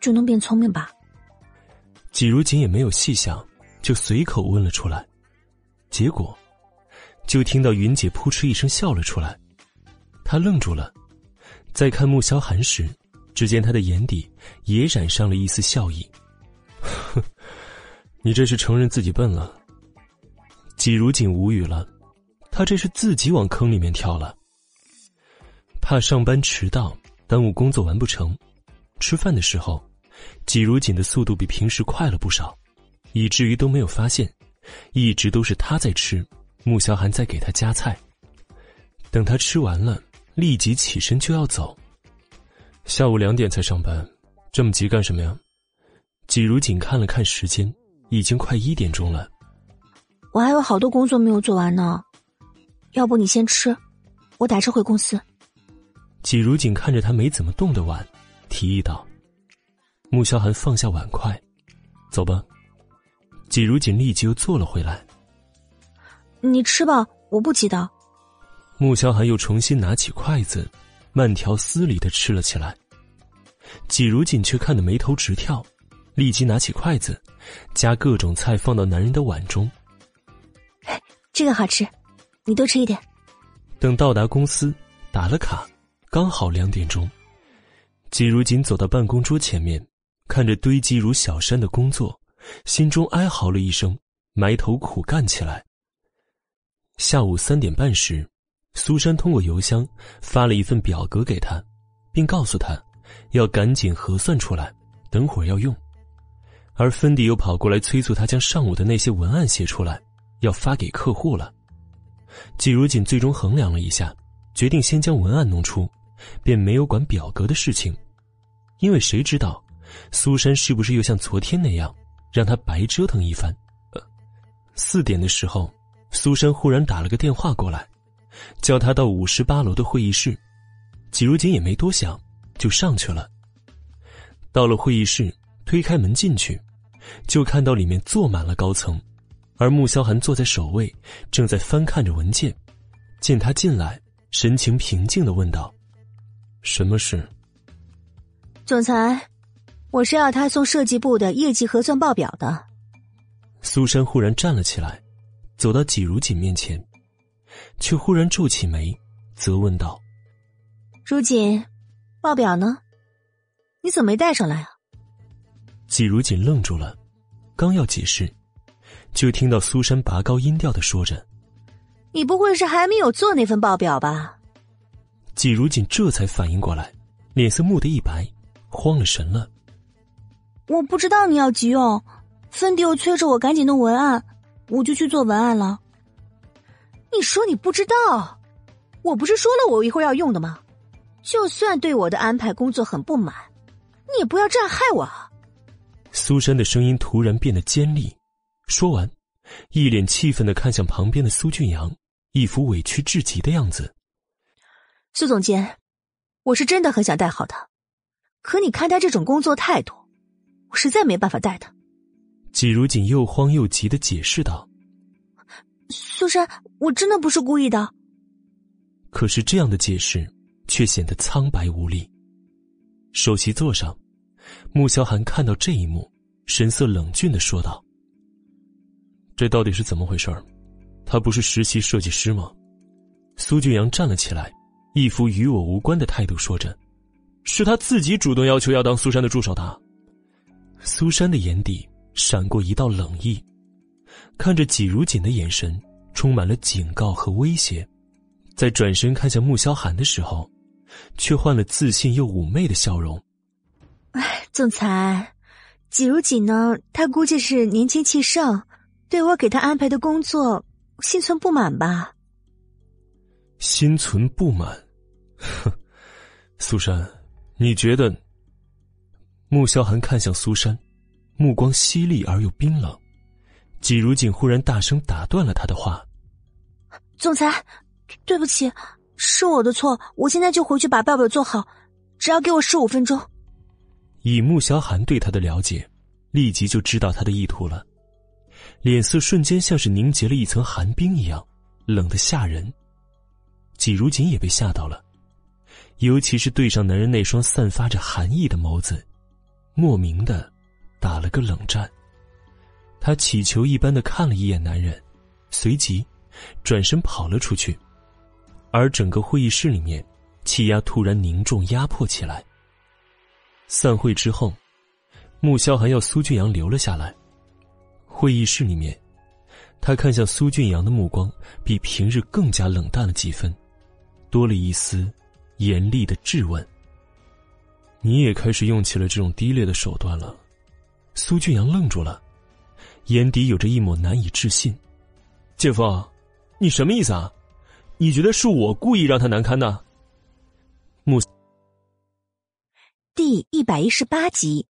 就能变聪明吧？季如锦也没有细想，就随口问了出来。结果，就听到云姐扑哧一声笑了出来。他愣住了，在看穆萧寒时，只见他的眼底也染上了一丝笑意。你这是承认自己笨了。季如锦无语了。他这是自己往坑里面跳了，怕上班迟到耽误工作完不成。吃饭的时候，季如锦的速度比平时快了不少，以至于都没有发现，一直都是他在吃，穆萧寒在给他夹菜。等他吃完了，立即起身就要走。下午两点才上班，这么急干什么呀？季如锦看了看时间，已经快一点钟了。我还有好多工作没有做完呢。要不你先吃，我打车回公司。季如锦看着他没怎么动的碗，提议道：“穆萧寒放下碗筷，走吧。”季如锦立即又坐了回来。你吃吧，我不急的。穆萧寒又重新拿起筷子，慢条斯理的吃了起来。季如锦却看得眉头直跳，立即拿起筷子，夹各种菜放到男人的碗中。这个好吃。你多吃一点。等到达公司，打了卡，刚好两点钟。季如锦走到办公桌前面，看着堆积如小山的工作，心中哀嚎了一声，埋头苦干起来。下午三点半时，苏珊通过邮箱发了一份表格给他，并告诉他要赶紧核算出来，等会儿要用。而芬迪又跑过来催促他将上午的那些文案写出来，要发给客户了。季如锦最终衡量了一下，决定先将文案弄出，便没有管表格的事情，因为谁知道，苏珊是不是又像昨天那样，让他白折腾一番？呃，四点的时候，苏珊忽然打了个电话过来，叫他到五十八楼的会议室。季如锦也没多想，就上去了。到了会议室，推开门进去，就看到里面坐满了高层。而穆萧寒坐在首位，正在翻看着文件。见他进来，神情平静的问道：“什么事？”总裁，我是要他送设计部的业绩核算报表的。苏珊忽然站了起来，走到季如锦面前，却忽然皱起眉，责问道：“如锦，报表呢？你怎么没带上来啊？”季如锦愣住了，刚要解释。就听到苏珊拔高音调的说着：“你不会是还没有做那份报表吧？”季如锦这才反应过来，脸色蓦地一白，慌了神了。我不知道你要急用，芬迪又催着我赶紧弄文案，我就去做文案了。你说你不知道？我不是说了我一会儿要用的吗？就算对我的安排工作很不满，你也不要这样害我。苏珊的声音突然变得尖利，说完，一脸气愤的看向旁边的苏俊阳，一副委屈至极的样子。苏总监，我是真的很想带好他，可你看他这种工作态度。我实在没办法带他。季如锦又慌又急的解释道：“苏珊，我真的不是故意的。”可是这样的解释却显得苍白无力。首席座上，穆萧寒看到这一幕，神色冷峻的说道：“这到底是怎么回事他不是实习设计师吗？”苏俊阳站了起来，一副与我无关的态度，说着：“是他自己主动要求要当苏珊的助手的。”苏珊的眼底闪过一道冷意，看着季如锦的眼神充满了警告和威胁，在转身看向穆萧寒的时候，却换了自信又妩媚的笑容。哎，总裁，季如锦呢？他估计是年轻气盛，对我给他安排的工作心存不满吧？心存不满？哼，苏珊，你觉得？穆萧寒看向苏珊，目光犀利而又冰冷。季如锦忽然大声打断了他的话：“总裁，对不起，是我的错，我现在就回去把报表做好，只要给我十五分钟。”以穆萧寒对他的了解，立即就知道他的意图了，脸色瞬间像是凝结了一层寒冰一样，冷得吓人。季如锦也被吓到了，尤其是对上男人那双散发着寒意的眸子。莫名的打了个冷战，他乞求一般的看了一眼男人，随即转身跑了出去，而整个会议室里面气压突然凝重压迫起来。散会之后，穆萧寒要苏俊阳留了下来。会议室里面，他看向苏俊阳的目光比平日更加冷淡了几分，多了一丝严厉的质问。你也开始用起了这种低劣的手段了，苏俊阳愣住了，眼底有着一抹难以置信。姐夫，你什么意思啊？你觉得是我故意让他难堪的？木第一百一十八集。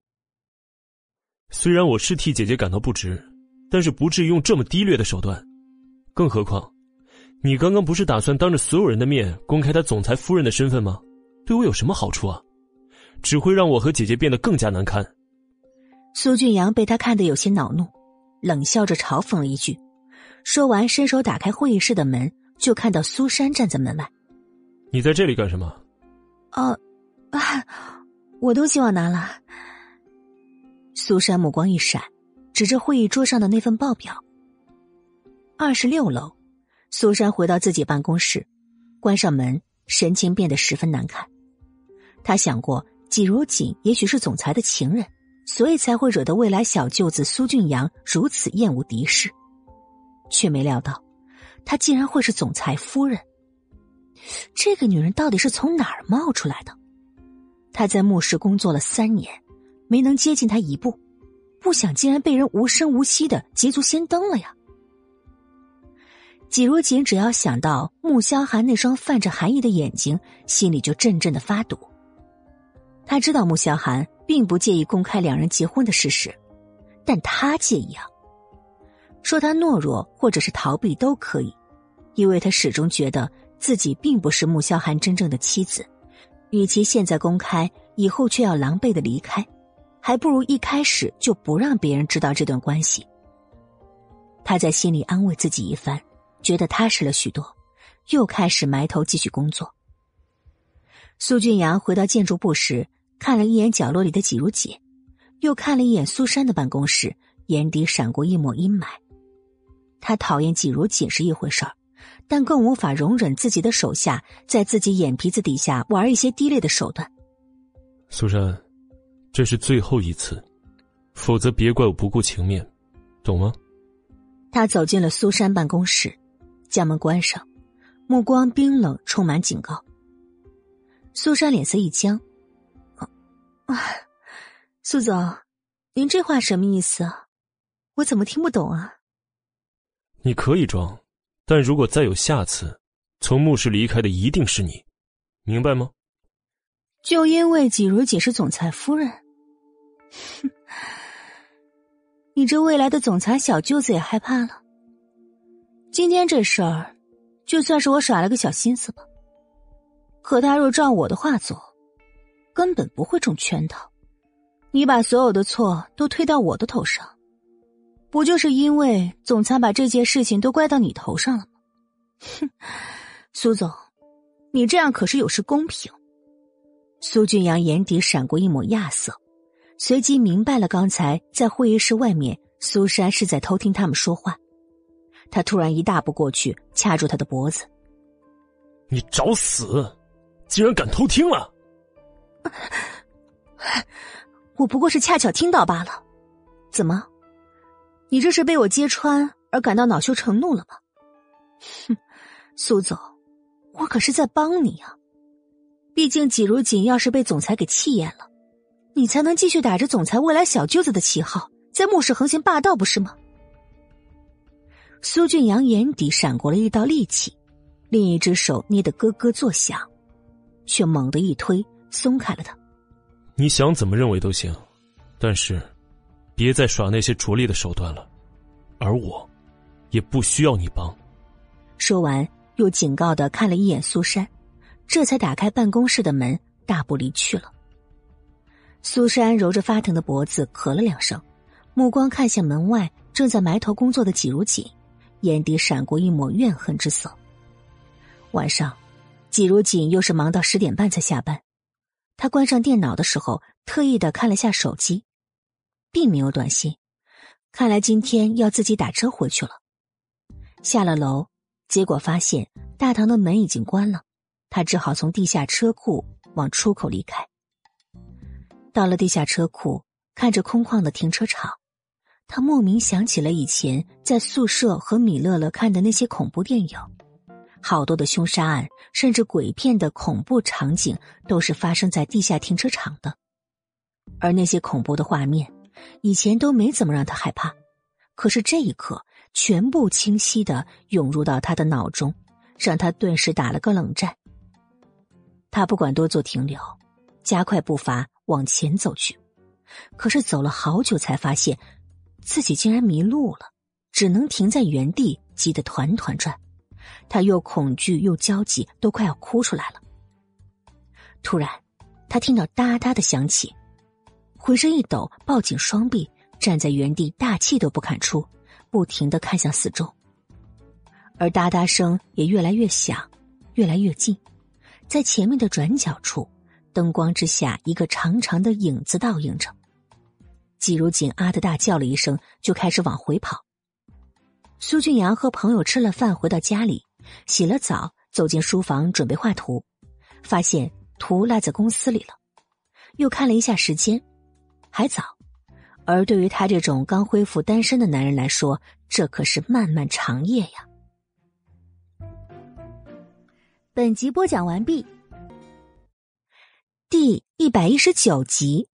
虽然我是替姐姐感到不值，但是不至于用这么低劣的手段。更何况，你刚刚不是打算当着所有人的面公开他总裁夫人的身份吗？对我有什么好处啊？只会让我和姐姐变得更加难堪。苏俊阳被他看得有些恼怒，冷笑着嘲讽了一句，说完伸手打开会议室的门，就看到苏珊站在门外。你在这里干什么？哦，啊，我东西忘拿了。苏珊目光一闪，指着会议桌上的那份报表。二十六楼，苏珊回到自己办公室，关上门，神情变得十分难看。她想过。季如锦也许是总裁的情人，所以才会惹得未来小舅子苏俊阳如此厌恶敌视，却没料到，她竟然会是总裁夫人。这个女人到底是从哪儿冒出来的？她在慕氏工作了三年，没能接近他一步，不想竟然被人无声无息的捷足先登了呀！季如锦只要想到穆萧寒那双泛着寒意的眼睛，心里就阵阵的发堵。他知道穆萧寒并不介意公开两人结婚的事实，但他介意啊。说他懦弱或者是逃避都可以，因为他始终觉得自己并不是穆萧寒真正的妻子。与其现在公开，以后却要狼狈的离开，还不如一开始就不让别人知道这段关系。他在心里安慰自己一番，觉得踏实了许多，又开始埋头继续工作。苏俊阳回到建筑部时。看了一眼角落里的季如姐，又看了一眼苏珊的办公室，眼底闪过一抹阴霾。他讨厌季如姐是一回事儿，但更无法容忍自己的手下在自己眼皮子底下玩一些低劣的手段。苏珊，这是最后一次，否则别怪我不顾情面，懂吗？他走进了苏珊办公室，将门关上，目光冰冷，充满警告。苏珊脸色一僵：“啊，苏总，您这话什么意思啊？我怎么听不懂啊？”你可以装，但如果再有下次，从墓室离开的一定是你，明白吗？就因为季如锦是总裁夫人，哼，你这未来的总裁小舅子也害怕了。今天这事儿，就算是我耍了个小心思吧。可他若照我的话做，根本不会中圈套。你把所有的错都推到我的头上。不就是因为总裁把这件事情都怪到你头上了吗？哼，苏总，你这样可是有失公平。苏俊阳眼底闪过一抹亚色，随即明白了刚才在会议室外面苏珊是在偷听他们说话。他突然一大步过去，掐住他的脖子：“你找死！竟然敢偷听了！我不过是恰巧听到罢了，怎么？”你这是被我揭穿而感到恼羞成怒了吗？哼，苏总，我可是在帮你啊！毕竟季如锦要是被总裁给气厌了，你才能继续打着总裁未来小舅子的旗号，在墓室横行霸道，不是吗？苏俊阳眼底闪过了一道戾气，另一只手捏得咯咯作响，却猛地一推，松开了他。你想怎么认为都行，但是。别再耍那些拙劣的手段了，而我，也不需要你帮。说完，又警告的看了一眼苏珊，这才打开办公室的门，大步离去了。苏珊揉着发疼的脖子，咳了两声，目光看向门外正在埋头工作的季如锦，眼底闪过一抹怨恨之色。晚上，季如锦又是忙到十点半才下班，他关上电脑的时候，特意的看了下手机。并没有短信，看来今天要自己打车回去了。下了楼，结果发现大堂的门已经关了，他只好从地下车库往出口离开。到了地下车库，看着空旷的停车场，他莫名想起了以前在宿舍和米乐乐看的那些恐怖电影，好多的凶杀案，甚至鬼片的恐怖场景都是发生在地下停车场的，而那些恐怖的画面。以前都没怎么让他害怕，可是这一刻全部清晰的涌入到他的脑中，让他顿时打了个冷战。他不管多做停留，加快步伐往前走去，可是走了好久才发现，自己竟然迷路了，只能停在原地，急得团团转。他又恐惧又焦急，都快要哭出来了。突然，他听到哒哒的响起。浑身一抖，抱紧双臂，站在原地，大气都不敢出，不停的看向四周。而哒哒声也越来越响，越来越近，在前面的转角处，灯光之下，一个长长的影子倒映着。季如锦啊的大叫了一声，就开始往回跑。苏俊阳和朋友吃了饭，回到家里，洗了澡，走进书房准备画图，发现图落在公司里了，又看了一下时间。还早，而对于他这种刚恢复单身的男人来说，这可是漫漫长夜呀。本集播讲完毕，第一百一十九集。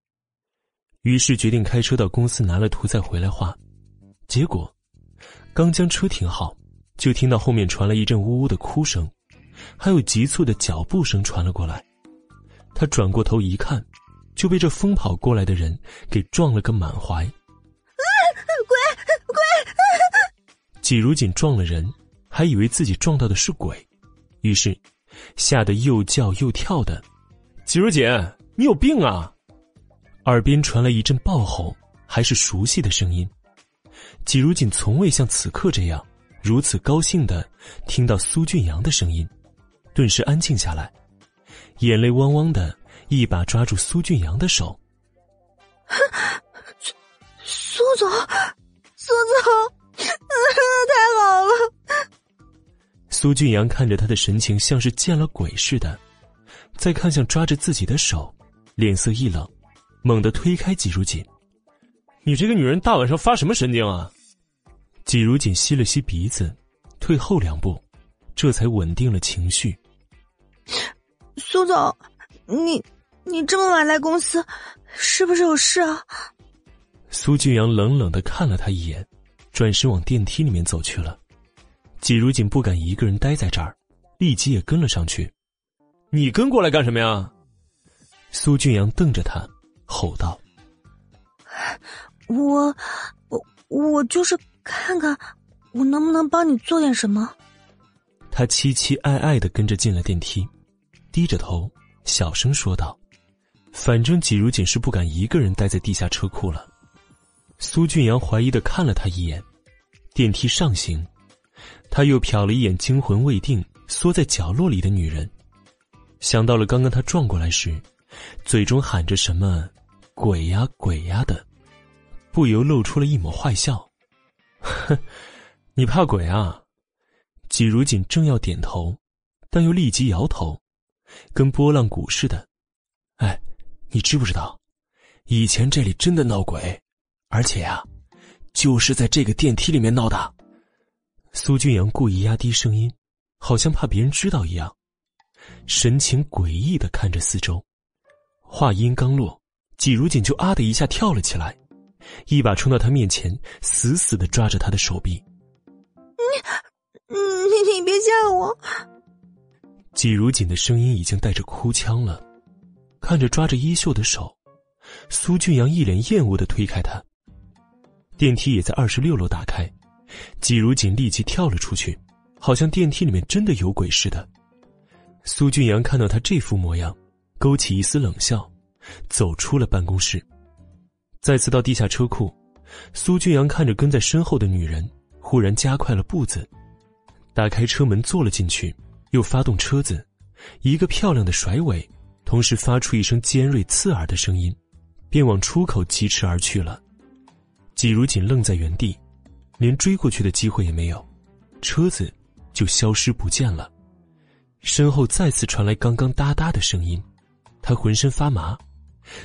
于是决定开车到公司拿了图再回来画，结果刚将车停好，就听到后面传来一阵呜呜的哭声，还有急促的脚步声传了过来。他转过头一看。就被这疯跑过来的人给撞了个满怀。鬼鬼！季如锦撞了人，还以为自己撞到的是鬼，于是吓得又叫又跳的。季如锦，你有病啊！耳边传来一阵暴吼，还是熟悉的声音。季如锦从未像此刻这样如此高兴的听到苏俊阳的声音，顿时安静下来，眼泪汪汪的。一把抓住苏俊阳的手，苏苏总，苏总，太好了！苏俊阳看着他的神情，像是见了鬼似的，再看向抓着自己的手，脸色一冷，猛地推开季如锦：“你这个女人，大晚上发什么神经啊？”季如锦吸了吸鼻子，退后两步，这才稳定了情绪。苏总。你你这么晚来公司，是不是有事啊？苏俊阳冷冷的看了他一眼，转身往电梯里面走去了。季如锦不敢一个人待在这儿，立即也跟了上去。你跟过来干什么呀？苏俊阳瞪着他，吼道：“我我我就是看看，我能不能帮你做点什么。”他期期艾艾的跟着进了电梯，低着头小声说道：“反正季如锦是不敢一个人待在地下车库了。”苏俊阳怀疑的看了他一眼，电梯上行，他又瞟了一眼惊魂未定、缩在角落里的女人，想到了刚刚他撞过来时，嘴中喊着什么“鬼呀鬼呀”的，不由露出了一抹坏笑：“哼，你怕鬼啊？”季如锦正要点头，但又立即摇头，跟拨浪鼓似的：“哎，你知不知道，以前这里真的闹鬼？”而且呀，就是在这个电梯里面闹的。苏俊阳故意压低声音，好像怕别人知道一样，神情诡异的看着四周。话音刚落，季如锦就啊的一下跳了起来，一把冲到他面前，死死的抓着他的手臂。你，你你别吓我！季如锦的声音已经带着哭腔了，看着抓着衣袖的手，苏俊阳一脸厌恶的推开他。电梯也在二十六楼打开，季如锦立即跳了出去，好像电梯里面真的有鬼似的。苏俊阳看到他这副模样，勾起一丝冷笑，走出了办公室。再次到地下车库，苏俊阳看着跟在身后的女人，忽然加快了步子，打开车门坐了进去，又发动车子，一个漂亮的甩尾，同时发出一声尖锐刺耳的声音，便往出口疾驰而去了。季如锦愣在原地，连追过去的机会也没有，车子就消失不见了。身后再次传来刚刚哒哒的声音，他浑身发麻，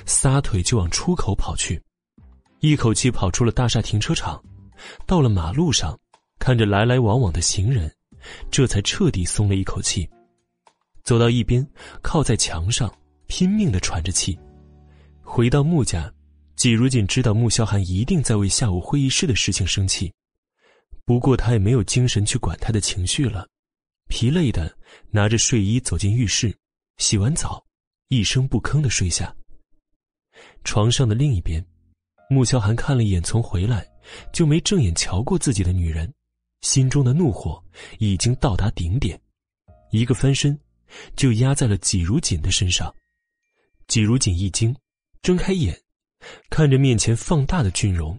撒腿就往出口跑去，一口气跑出了大厦停车场，到了马路上，看着来来往往的行人，这才彻底松了一口气，走到一边，靠在墙上，拼命的喘着气，回到穆家。季如锦知道穆萧寒一定在为下午会议室的事情生气，不过他也没有精神去管他的情绪了，疲累的拿着睡衣走进浴室，洗完澡，一声不吭的睡下。床上的另一边，穆萧寒看了一眼从回来就没正眼瞧过自己的女人，心中的怒火已经到达顶点，一个翻身，就压在了季如锦的身上。季如锦一惊，睁开眼。看着面前放大的俊容，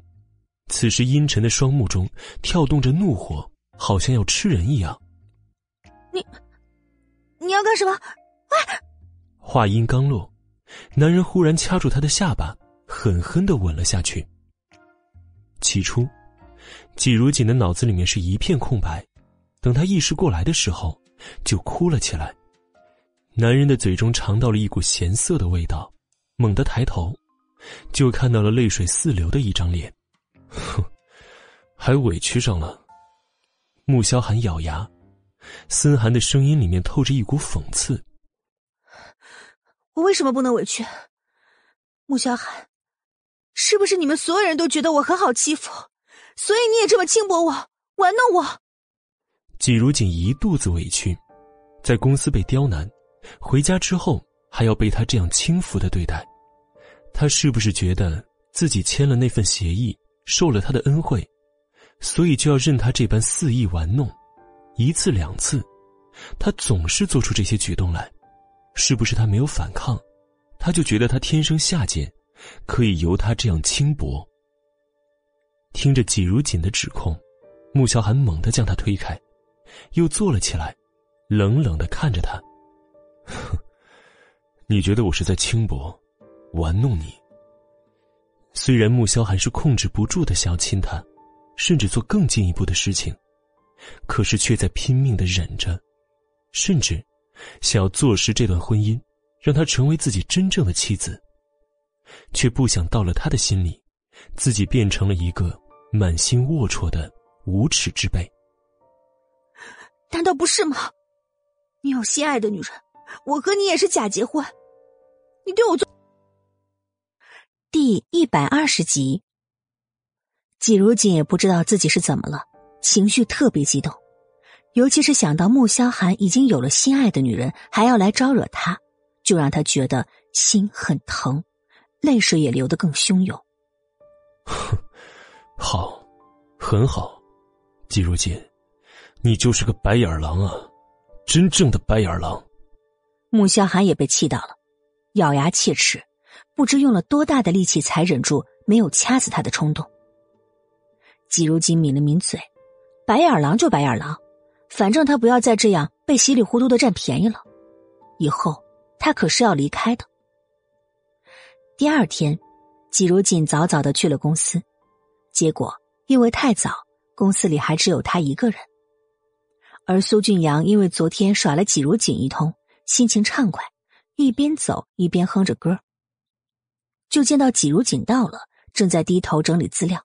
此时阴沉的双目中跳动着怒火，好像要吃人一样。你，你要干什么？喂！话音刚落，男人忽然掐住她的下巴，狠狠的吻了下去。起初，季如锦的脑子里面是一片空白，等他意识过来的时候，就哭了起来。男人的嘴中尝到了一股咸涩的味道，猛地抬头。就看到了泪水四流的一张脸，哼，还委屈上了。穆萧寒咬牙，森寒的声音里面透着一股讽刺：“我为什么不能委屈？穆萧寒，是不是你们所有人都觉得我很好欺负，所以你也这么轻薄我，玩弄我？”季如锦一肚子委屈，在公司被刁难，回家之后还要被他这样轻浮的对待。他是不是觉得自己签了那份协议，受了他的恩惠，所以就要任他这般肆意玩弄？一次两次，他总是做出这些举动来，是不是他没有反抗，他就觉得他天生下贱，可以由他这样轻薄？听着季如锦的指控，穆萧寒猛地将他推开，又坐了起来，冷冷的看着他：“哼，你觉得我是在轻薄？”玩弄你。虽然穆萧寒是控制不住的想要亲他，甚至做更进一步的事情，可是却在拼命的忍着，甚至想要坐实这段婚姻，让她成为自己真正的妻子，却不想到了他的心里，自己变成了一个满心龌龊的无耻之辈。难道不是吗？你有心爱的女人，我和你也是假结婚。你对我做。第一百二十集，季如锦也不知道自己是怎么了，情绪特别激动，尤其是想到穆萧寒已经有了心爱的女人，还要来招惹他，就让他觉得心很疼，泪水也流得更汹涌。哼 好，很好，季如锦，你就是个白眼狼啊，真正的白眼狼。穆萧寒也被气到了，咬牙切齿，不知用了多大的力气才忍住没有掐死他的冲动。季如锦抿了抿嘴，白眼狼就白眼狼，反正他不要再这样被稀里糊涂的占便宜了。以后他可是要离开的。第二天，季如锦早早的去了公司，结果因为太早，公司里还只有他一个人。而苏俊阳因为昨天耍了季如锦一通。心情畅快，一边走一边哼着歌。就见到季如锦到了，正在低头整理资料。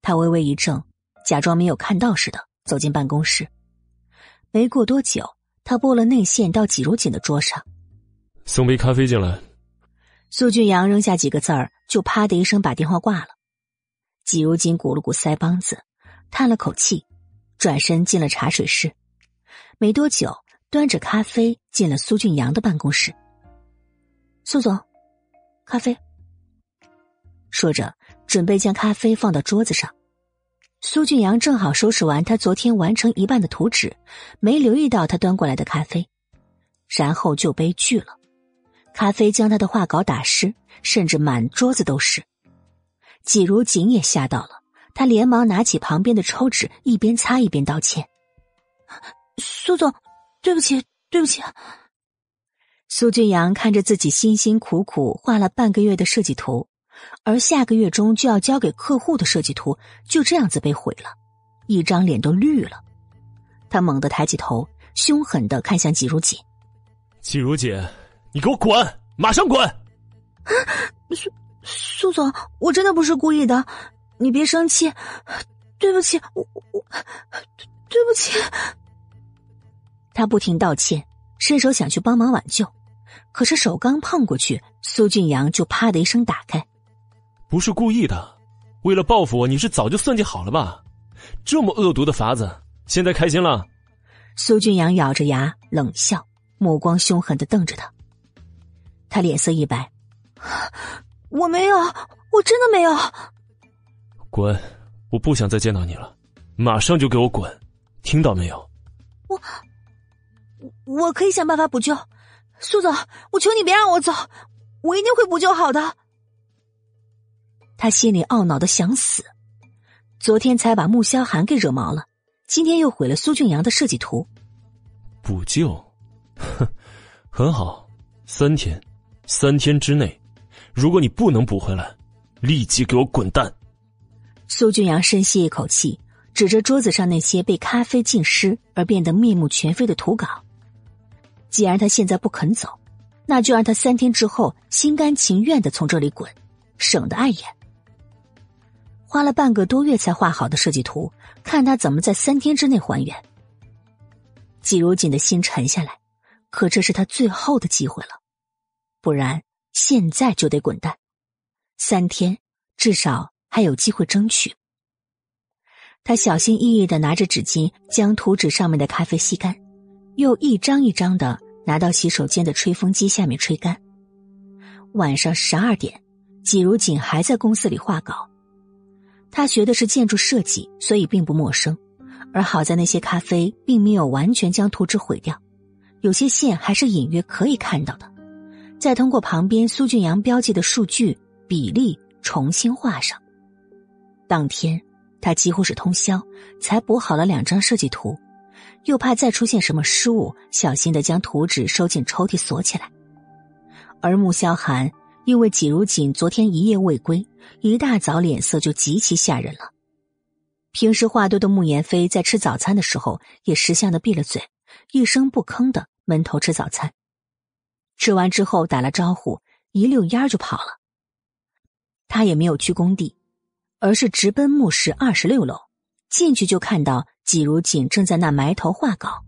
他微微一怔，假装没有看到似的走进办公室。没过多久，他拨了内线到季如锦的桌上，送杯咖啡进来。苏俊阳扔下几个字儿，就啪的一声把电话挂了。季如锦鼓了鼓腮帮子，叹了口气，转身进了茶水室。没多久。端着咖啡进了苏俊阳的办公室。苏总，咖啡。说着，准备将咖啡放到桌子上。苏俊阳正好收拾完他昨天完成一半的图纸，没留意到他端过来的咖啡，然后就被拒了。咖啡将他的画稿打湿，甚至满桌子都是。季如锦也吓到了，他连忙拿起旁边的抽纸，一边擦一边道歉：“苏总。”对不起，对不起。苏俊阳看着自己辛辛苦苦画了半个月的设计图，而下个月中就要交给客户的设计图就这样子被毁了，一张脸都绿了。他猛地抬起头，凶狠的看向季如锦：“季如锦，你给我滚，马上滚！”苏苏总，我真的不是故意的，你别生气，对不起，我我对不起。他不停道歉，伸手想去帮忙挽救，可是手刚碰过去，苏俊阳就啪的一声打开。不是故意的，为了报复我，你是早就算计好了吧？这么恶毒的法子，现在开心了？苏俊阳咬着牙冷笑，目光凶狠的瞪着他。他脸色一白：“我没有，我真的没有。”滚！我不想再见到你了，马上就给我滚！听到没有？我。我可以想办法补救，苏总，我求你别让我走，我一定会补救好的。他心里懊恼的想死，昨天才把穆萧寒给惹毛了，今天又毁了苏俊阳的设计图。补救，哼，很好，三天，三天之内，如果你不能补回来，立即给我滚蛋。苏俊阳深吸一口气，指着桌子上那些被咖啡浸湿而变得面目全非的图稿。既然他现在不肯走，那就让他三天之后心甘情愿的从这里滚，省得碍眼。花了半个多月才画好的设计图，看他怎么在三天之内还原。季如锦的心沉下来，可这是他最后的机会了，不然现在就得滚蛋。三天至少还有机会争取。他小心翼翼的拿着纸巾将图纸上面的咖啡吸干，又一张一张的。拿到洗手间的吹风机下面吹干。晚上十二点，季如锦还在公司里画稿。他学的是建筑设计，所以并不陌生。而好在那些咖啡并没有完全将图纸毁掉，有些线还是隐约可以看到的。再通过旁边苏俊阳标记的数据比例重新画上。当天，他几乎是通宵才补好了两张设计图。又怕再出现什么失误，小心的将图纸收进抽屉锁起来。而穆萧寒因为季如锦昨天一夜未归，一大早脸色就极其吓人了。平时话多的穆言飞在吃早餐的时候也识相的闭了嘴，一声不吭的闷头吃早餐。吃完之后打了招呼，一溜烟就跑了。他也没有去工地，而是直奔墓室二十六楼，进去就看到。季如锦正在那埋头画稿。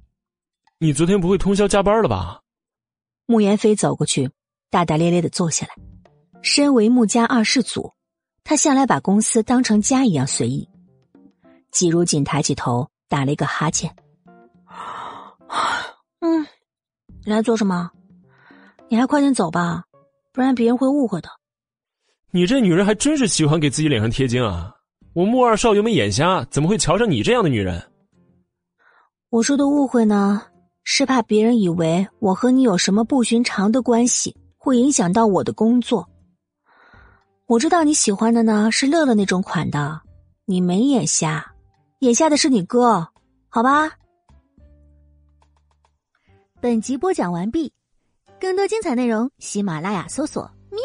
你昨天不会通宵加班了吧？穆言飞走过去，大大咧咧的坐下来。身为穆家二世祖，他向来把公司当成家一样随意。季如锦抬起头，打了一个哈欠。嗯，你来做什么？你还快点走吧，不然别人会误会的。你这女人还真是喜欢给自己脸上贴金啊！我穆二少又没眼瞎，怎么会瞧上你这样的女人？我说的误会呢，是怕别人以为我和你有什么不寻常的关系，会影响到我的工作。我知道你喜欢的呢是乐乐那种款的，你没眼瞎，眼瞎的是你哥，好吧？本集播讲完毕，更多精彩内容，喜马拉雅搜索“妙”。